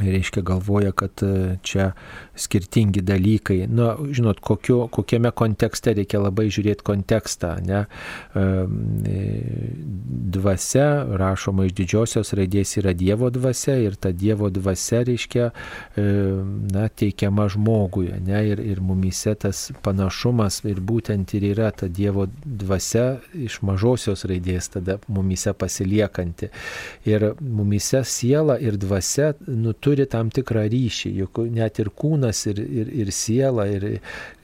reiškia galvoja, kad e, čia skirtingi dalykai. Na, žinot, kokio, kokiame kontekste reikia labai žiūrėti kontekstą. Ne? E, dvasia, rašoma iš didžiosios raidės, yra Dievo dvasia ir ta Dievo dvasia, reiškia, e, na, teikiama žmogui. Ne? Ir, ir mumyse tas panašumas ir būtent ir yra ta Dievo dvasia iš mažosios raidės tada mumyse pasiliekanti. Ir mumyse siela ir dvasia, nu, turi tam tikrą ryšį, juk net ir kūnas, ir, ir, ir siela, ir,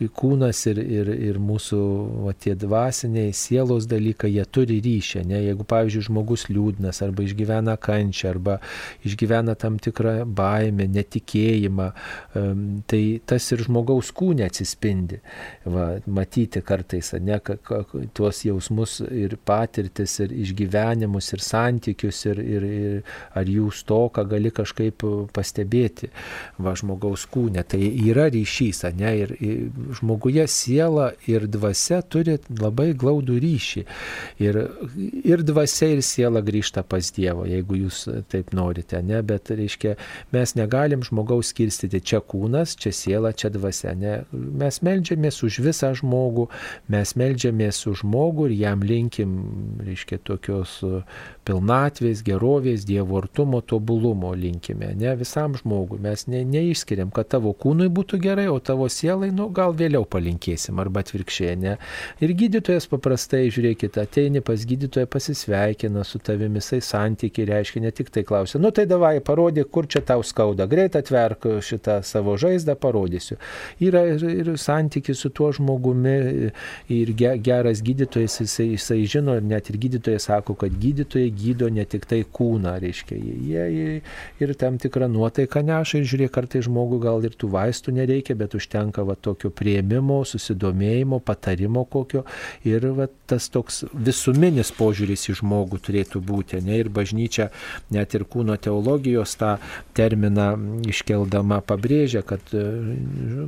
ir kūnas, ir, ir, ir mūsų va, tie dvasiniai sielos dalykai, jie turi ryšį. Ne? Jeigu, pavyzdžiui, žmogus liūdnas, arba išgyvena kančią, arba išgyvena tam tikrą baimę, netikėjimą, tai tas ir žmogaus kūne atsispindi. Va, matyti kartais, ne, tuos jausmus ir patirtis, ir išgyvenimus, ir santykius, ir, ir, ir ar jų stoką gali kažkaip pastebėti va žmogaus kūne. Tai yra ryšys, ne? Ir, ir žmoguje siela ir dvasia turi labai glaudų ryšį. Ir, ir dvasia ir siela grįžta pas Dievo, jeigu jūs taip norite, ne? Bet, reiškia, mes negalim žmogaus skirstyti čia kūnas, čia siela, čia dvasia. Ne? Mes melžiamės už visą žmogų, mes melžiamės už žmogų ir jam linkim, reiškia, tokios pilnatvės, gerovės, Dievo artumo, tobulumo linkime. Ne visam žmogui. Mes ne, neišskiriam, kad tavo kūnui būtų gerai, o tavo sielai, nu, gal vėliau palinkėsim arba atvirkščiai. Ne? Ir gydytojas paprastai, žiūrėkite, ateini pas gydytoją, pasisveikina su tavimi, jisai santykiai reiškia, ne tik tai klausia, nu tai davai, parodyk, kur čia tau skauda, greit atverk šitą savo žaizdą, parodysiu. Yra ir, ir santykis su tuo žmogumi, ir geras gydytojas, jisai, jisai žino, ir net ir gydytojas sako, kad gydytojai gydo ne tik tai kūną, reiškia, jie, jie ir tam tikrą nuotaiką neša ir žiūrėk, kartai žmogui gal ir tų vaistų nereikia, bet užtenka va tokio prieimimo, susidomėjimo, patarimo kokio ir va tas toks visuminis požiūris į žmogų turėtų būti, ne ir bažnyčia net ir kūno teologijos tą terminą iškeldama pabrėžia, kad,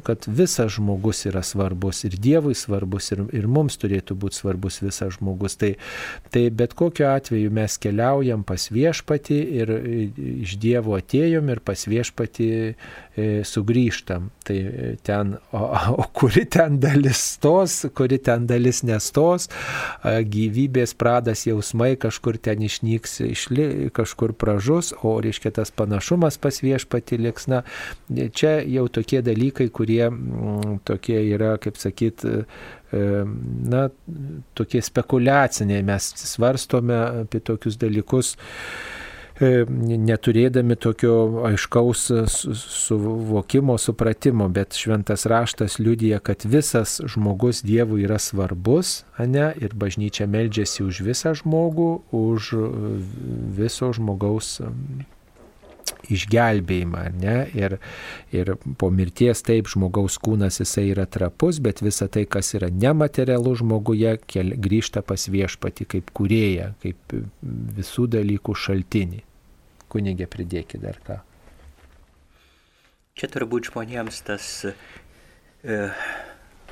kad visas žmogus yra svarbus ir Dievui svarbus ir, ir mums turėtų būti svarbus visas žmogus. Tai, tai bet kokiu atveju mes keliaujam pas viešpatį ir iš Dievo atėjom ir pas viešpatį sugrįžtam. Tai e, ten, o, o kuri ten dalis stos, kuri ten dalis nestos, gyvybės pradas jausmai kažkur ten išnyks, išli, kažkur pražus, o reiškia tas panašumas pas viešpatį liks. Na, čia jau tokie dalykai, kurie m, tokie yra, kaip sakyt, na, tokie spekuliaciniai, mes svarstome apie tokius dalykus neturėdami tokio aiškaus suvokimo, supratimo, bet šventas raštas liudija, kad visas žmogus Dievui yra svarbus, ne, ir bažnyčia meldžiasi už visą žmogų, už viso žmogaus išgelbėjimą. Ne? Ir, ir po mirties taip žmogaus kūnas jisai yra trapus, bet visa tai, kas yra nematerialu žmoguje, kel, grįžta pas viešpati kaip kurėja, kaip visų dalykų šaltinį. Kunigė pridėkit dar ką. Čia turbūt žmonėms tas e,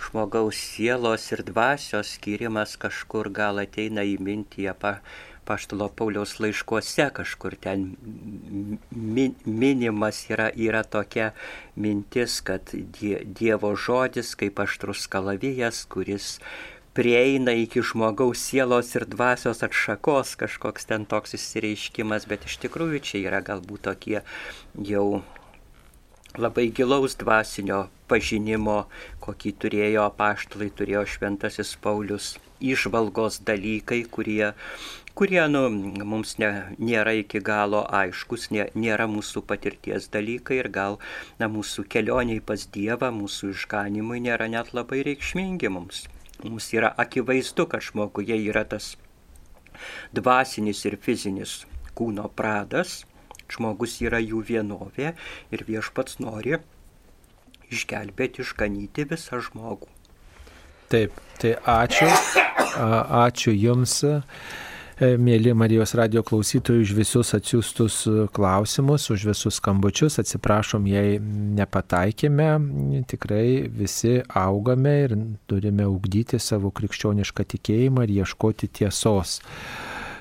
žmogaus sielos ir dvasios skirimas kažkur gal ateina į mintį apa, paštalo Pauliaus laiškuose kažkur ten minimas yra, yra tokia mintis, kad Dievo žodis kaip aštrus kalavijas, kuris prieina iki žmogaus sielos ir dvasios atšakos, kažkoks ten toks įsireiškimas, bet iš tikrųjų čia yra galbūt tokie jau labai gilaus dvasinio pažinimo, kokį turėjo apaštalai, turėjo šventasis Paulius, išvalgos dalykai, kurie, kurie nu, mums ne, nėra iki galo aiškus, nė, nėra mūsų patirties dalykai ir gal na, mūsų kelioniai pas Dievą, mūsų išganimui nėra net labai reikšmingi mums. Mums yra akivaizdu, kad žmoguje yra tas dvasinis ir fizinis kūno pradas, žmogus yra jų vienovė ir viešpats nori išgelbėti, išganyti visą žmogų. Taip, tai ačiū, ačiū Jums, mėly Marijos radio klausytojai, už visus atsiųstus klausimus, už visus skambučius. Atsiprašom, jei nepataikėme, tikrai visi augame ir turime ugdyti savo krikščionišką tikėjimą ir ieškoti tiesos.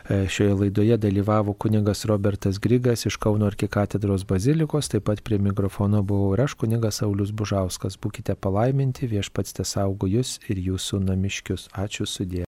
E, šioje laidoje dalyvavo kuningas Robertas Grigas iš Kauno arkikatedros bazilikos, taip pat prie mikrofono buvau ir aš kuningas Saulis Bužauskas. Būkite palaiminti, viešpats te saugo jūs ir jūsų namiškius. Ačiū sudė.